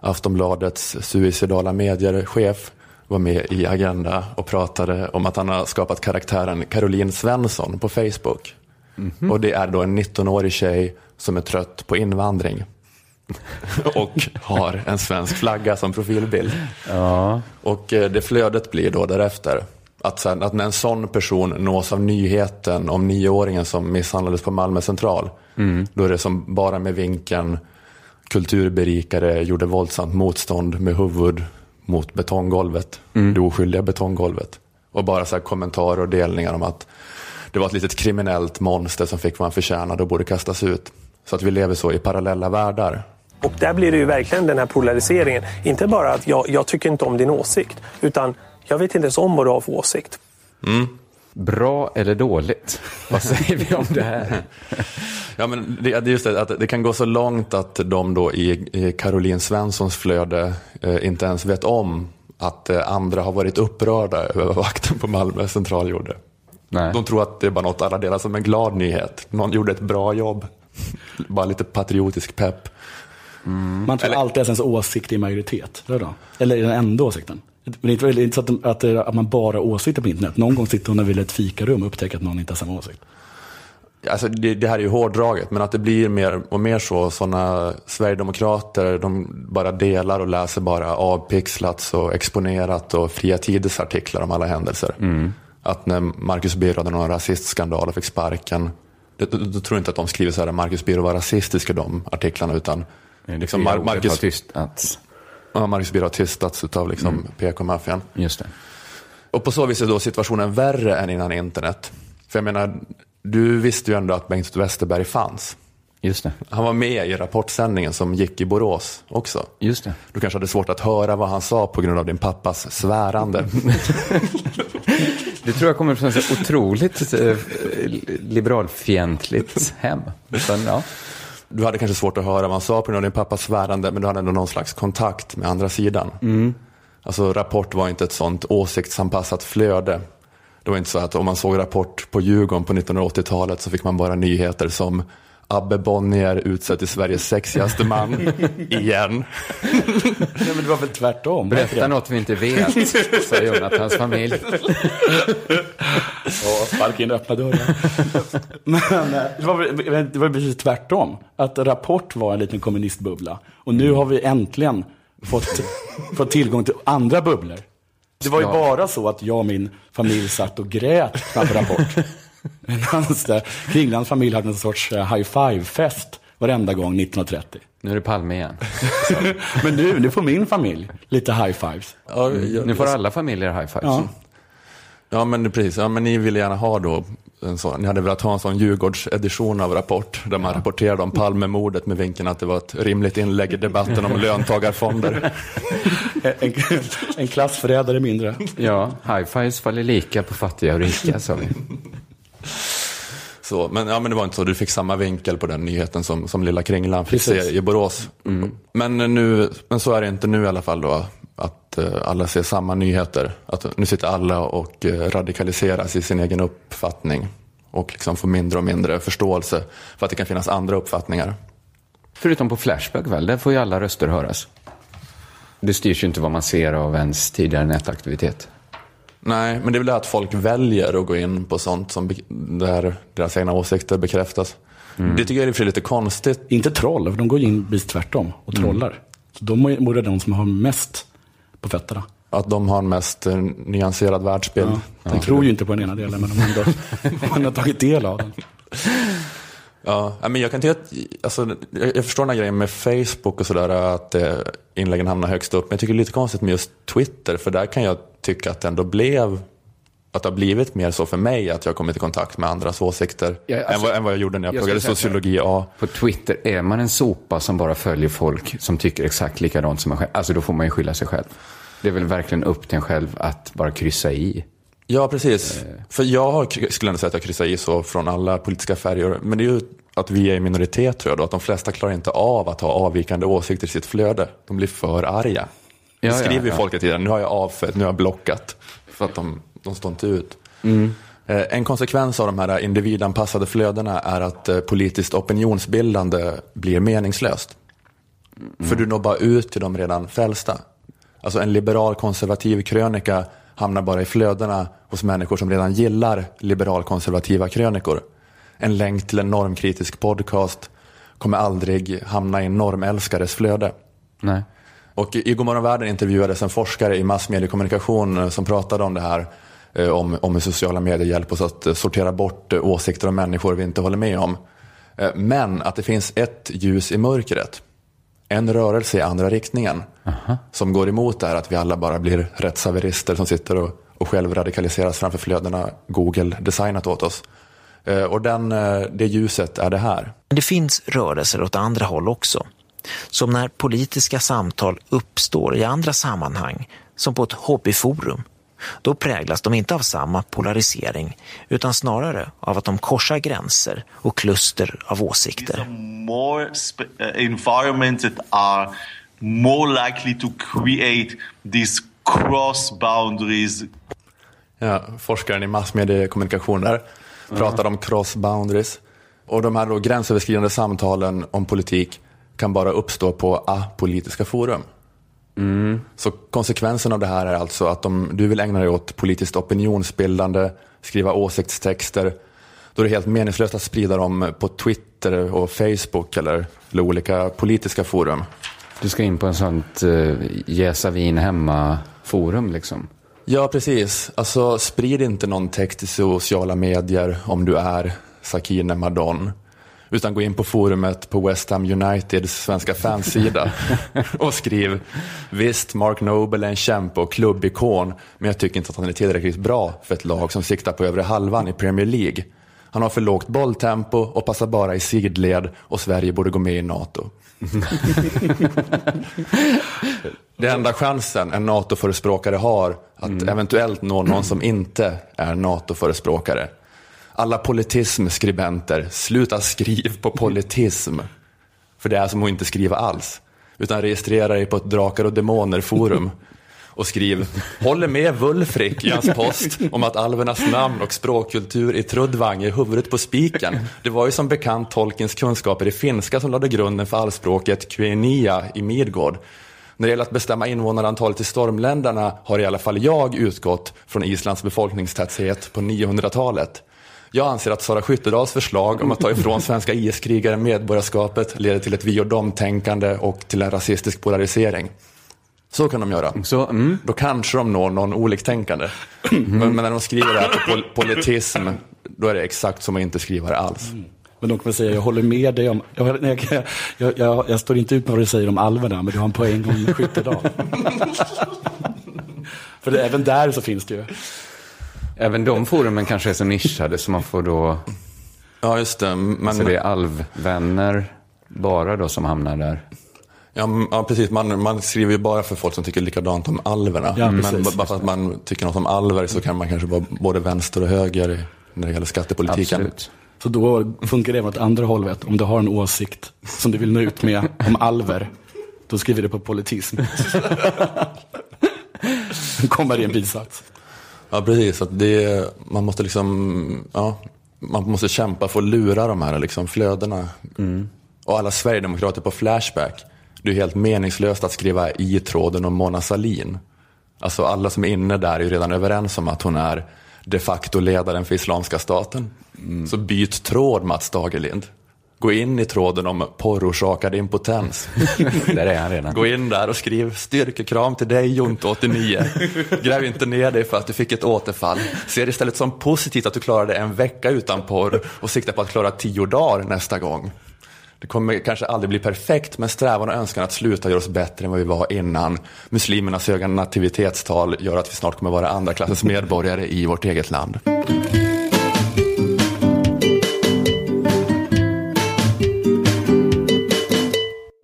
Aftonbladets suicidala medier-chef, var med i Agenda och pratade om att han har skapat karaktären Caroline Svensson på Facebook. Och det är då en 19-årig tjej som är trött på invandring. och har en svensk flagga som profilbild. Ja. Och eh, det flödet blir då därefter. Att, sen, att när en sån person nås av nyheten om nioåringen som misshandlades på Malmö central. Mm. Då är det som bara med vinkeln kulturberikare gjorde våldsamt motstånd med huvud mot betonggolvet. Mm. Det oskyldiga betonggolvet. Och bara så kommentarer och delningar om att det var ett litet kriminellt monster som fick vad han förtjänade och borde kastas ut. Så att vi lever så i parallella världar. Och där blir det ju verkligen den här polariseringen. Inte bara att jag, jag tycker inte om din åsikt, utan jag vet inte ens om vad du har för åsikt. Bra eller dåligt? Vad säger vi om det här? Ja, men det, det är just det, att det kan gå så långt att de då i, i Caroline Svenssons flöde eh, inte ens vet om att eh, andra har varit upprörda över vad vakten på Malmö central gjorde. Nej. De tror att det är bara något alla delar som en glad nyhet. Någon gjorde ett bra jobb. bara lite patriotisk pepp. Man tror alltid att ens åsikt är majoritet. Eller, då? eller är den enda åsikten? Men det är inte, så att, att, man bara har åsikter på internet. Någon gång sitter hon vid ett fikarum och upptäcker att någon inte har samma åsikt. Alltså det, det här är ju hårdraget, men att det blir mer och mer så. Sådana Sverigedemokrater, de bara delar och läser bara avpixlat och exponerat och fria tiders artiklar om alla händelser. Att när Marcus Birro hade någon rasistskandal och fick sparken, då, då, då tror jag inte att de skriver så här, Marcus Birro var rasistisk i de artiklarna, utan liksom fria Mar- ordet har Marcus, tystats. ja, Marcus Birro har tystats utav liksom PK-maffian. Just det. Och på så vis är då situationen värre än innan internet. För jag menar, du visste ju ändå att Bengt Westerberg fanns. Just det. Han var med i rapportsändningen som gick i Borås också. Just det. Du kanske hade svårt att höra vad han sa på grund av din pappas svärande. Det tror jag kommer från ett otroligt eh, liberalfientligt hem. Men, ja. Du hade kanske svårt att höra vad han sa på grund av din pappas svärande, men du hade ändå någon slags kontakt med andra sidan. Mm. Alltså Rapport var inte ett sånt åsiktsanpassat flöde. Det var inte så att om man såg Rapport på Djurgården på 1980-talet så fick man bara nyheter som Abbe Bonnier utsedd till Sveriges sexigaste man igen. Nej, men det var väl tvärtom? Berätta något vi inte vet, sa Jonathans familj. Ja, sparka in öppna dörrar. Men eh, det var, väl- det var precis tvärtom. Att Rapport var en liten kommunistbubbla. Och nu har vi äntligen fått, fått tillgång till andra bubblor. Det var ju bara så att jag och min familj satt och grät framför Rapport. Medan eh, Kringlands familj hade en sorts eh, high five-fest varenda gång 1930. Nu är det Palme igen. Men nu, nu får min familj lite high fives. Nu får alla familjer high fives. Ja. Ja men precis, ja, men ni ville gärna ha då en sån, ni hade velat ha en sån Djurgårdsedition av Rapport där man rapporterade om Palmemordet med vinkeln att det var ett rimligt inlägg i debatten om löntagarfonder. En, en klassförrädare mindre. Ja, high fives faller lika på fattiga och rika, sa vi. Så, men, ja, men det var inte så, du fick samma vinkel på den nyheten som, som lilla Kringlan fick Precis. se i Borås. Men, nu, men så är det inte nu i alla fall då, att eh, alla ser samma nyheter. Att nu sitter alla och eh, radikaliseras i sin egen uppfattning och liksom får mindre och mindre förståelse för att det kan finnas andra uppfattningar. Förutom på Flashback väl, där får ju alla röster höras. Det styrs ju inte vad man ser av ens tidigare nätaktivitet. Nej, men det är väl det att folk väljer att gå in på sånt som där deras egna åsikter bekräftas. Det tycker jag är lite konstigt. Inte troll, för de går in precis tvärtom och trollar. Så de borde de som har mest på fötterna. Att de har en mest eh, nyanserad världsbild. Ja, de tror ju inte på den ena delen, men de har ändå man har tagit del av den. Ja, ja, men jag kan tycka att, alltså, jag, jag förstår den här grejen med Facebook och sådär, att eh, inläggen hamnar högst upp. Men jag tycker det är lite konstigt med just Twitter, för där kan jag tycka att det ändå blev, att det har blivit mer så för mig att jag har kommit i kontakt med andras åsikter. Ja, alltså, än, vad, än vad jag gjorde när jag, jag pluggade sociologi A. På Twitter är man en sopa som bara följer folk som tycker exakt likadant som man själv. Alltså då får man ju skylla sig själv. Det är väl verkligen upp till en själv att bara kryssa i. Ja, precis. För jag har, skulle ändå säga att jag kryssar i så från alla politiska färger. Men det är ju att vi är i minoritet tror jag då. Att de flesta klarar inte av att ha avvikande åsikter i sitt flöde. De blir för arga. Ja, det skriver ja, ju ja. folk hela tiden. Nu har jag avfött, nu har jag blockat. För att de, de står inte ut. Eh, En konsekvens av de här individanpassade flödena är att eh, politiskt opinionsbildande blir meningslöst. För du når bara ut till de redan frälsta. Alltså en liberal konservativ krönika hamnar bara i flödena hos människor som redan gillar liberal konservativa krönikor. En länk till en normkritisk podcast kommer aldrig hamna i en normälskares flöde. Nej. Och i Godmorgon Världen intervjuades en forskare i massmediekommunikation eh, som pratade om det här. eh, Om, om hur sociala medier hjälper oss att eh, sortera bort åsikter om människor vi inte håller med om. Men att det finns ett ljus i mörkret. En rörelse i andra riktningen. Som går emot det här att vi alla bara blir rättshaverister som sitter och, och själv radikaliseras framför flödena Google designat åt oss. Och den, det ljuset är det här. Men det finns rörelser åt andra håll också. Som när politiska samtal uppstår i andra sammanhang, som på ett hobbyforum. Då präglas de inte av samma polarisering, utan snarare av att de korsar gränser och kluster av åsikter. more sp- environments that are more likely to create these cross boundaries Ja, forskaren i massmediekommunikation där pratade om cross boundaries. Och de här då gränsöverskridande samtalen om politik kan bara uppstå på apolitiska forum. Så konsekvensen av det här är alltså att om du vill ägna dig åt politiskt opinionsbildande, skriva åsiktstexter, då är det helt meningslöst att sprida dem på Twitter och Facebook eller, eller olika politiska forum. Du ska in på en sånt uh, jäsa vin hemma-forum liksom? Ja, precis. Alltså, sprid inte någon text i sociala medier om du är Sakine Madon. Utan gå in på forumet på West Ham Uniteds svenska fansida och skriv Visst, Mark Noble är en kämpe och klubbikon, men jag tycker inte att han är tillräckligt bra för ett lag som siktar på övre halvan i Premier League. Han har för lågt bolltempo och passar bara i sidled och Sverige borde gå med i NATO. Det enda chansen en NATO-förespråkare har att eventuellt nå någon som inte är NATO-förespråkare. Alla politismskribenter, sluta skriv på politism. För det är som att inte skriva alls. Utan registrera dig på ett Drakar och Demoner-forum och skriv Håller med Wulfrik i hans post om att alvernas namn och språkkultur i Trudvang är huvudet på spiken. Det var ju som bekant Tolkiens kunskaper i finska som lade grunden för allspråket Quenya i Midgård. När det gäller att bestämma invånarantalet i stormländerna har i alla fall jag utgått från Islands befolkningstäthet på 900-talet. Jag anser att Sara Skyttedals förslag om att ta ifrån svenska IS-krigare medborgarskapet leder till ett vi och dom-tänkande och till en rasistisk polarisering. Så kan de göra. Så, mm. Då kanske de når någon oliktänkande. Men, men när de skriver det här på pol politism, då är det exakt som att inte skriva det alls. Men de kommer säga, jag håller med dig om, jag, jag, jag, jag, jag står inte ut med vad du säger om alverna, men du har en poäng om Skyttedal. För det, även där så finns det ju. Även de forumen kanske är så nischade så man får då... Ja, just det. Men... Så det är alvvänner bara då som hamnar där? Ja, ja precis. Man, man skriver ju bara för folk som tycker likadant om alverna. Ja, men precis. bara för att man tycker något om alver så kan man kanske vara både vänster och höger i- när det gäller skattepolitiken. Absolut. Så då funkar det även åt andra hållet. Om du har en åsikt som du vill nå ut med om alver, då skriver du på politism. Kommer det i en bisats. Ja, precis. Att det, man måste liksom, ja, man måste kämpa för att lura de här liksom, flödena. Och alla Sverigedemokrater på Flashback, det är helt meningslöst att skriva i tråden om Mona Sahlin. Alltså alla som är inne där är ju redan överens om att hon är de facto ledaren för Islamiska staten. Så byt tråd Mats Dagerlind. Gå in i tråden om porrorsakad impotens. Där är han redan. Gå in där och skriv styrkekram till dig Jonte89. Gräv inte ner dig för att du fick ett återfall. Se det istället som positivt att du klarade en vecka utan porr och sikta på att klara tio dagar nästa gång. Det kommer kanske aldrig bli perfekt, men strävan och önskan att sluta gör oss bättre än vad vi var innan. Muslimernas höga nativitetstal gör att vi snart kommer vara andra klassens medborgare i vårt eget land.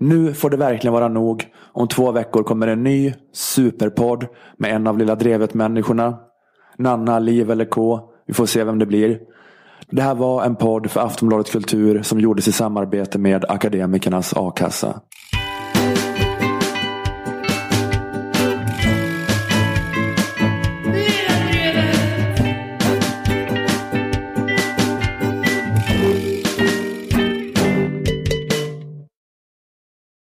Nu får det verkligen vara nog. Om två veckor kommer en ny superpodd med en av Lilla Drevet-människorna. Nanna, Liv eller K. Vi får se vem det blir. Det här var en podd för Aftonbladet Kultur som gjordes i samarbete med Akademikernas A-kassa.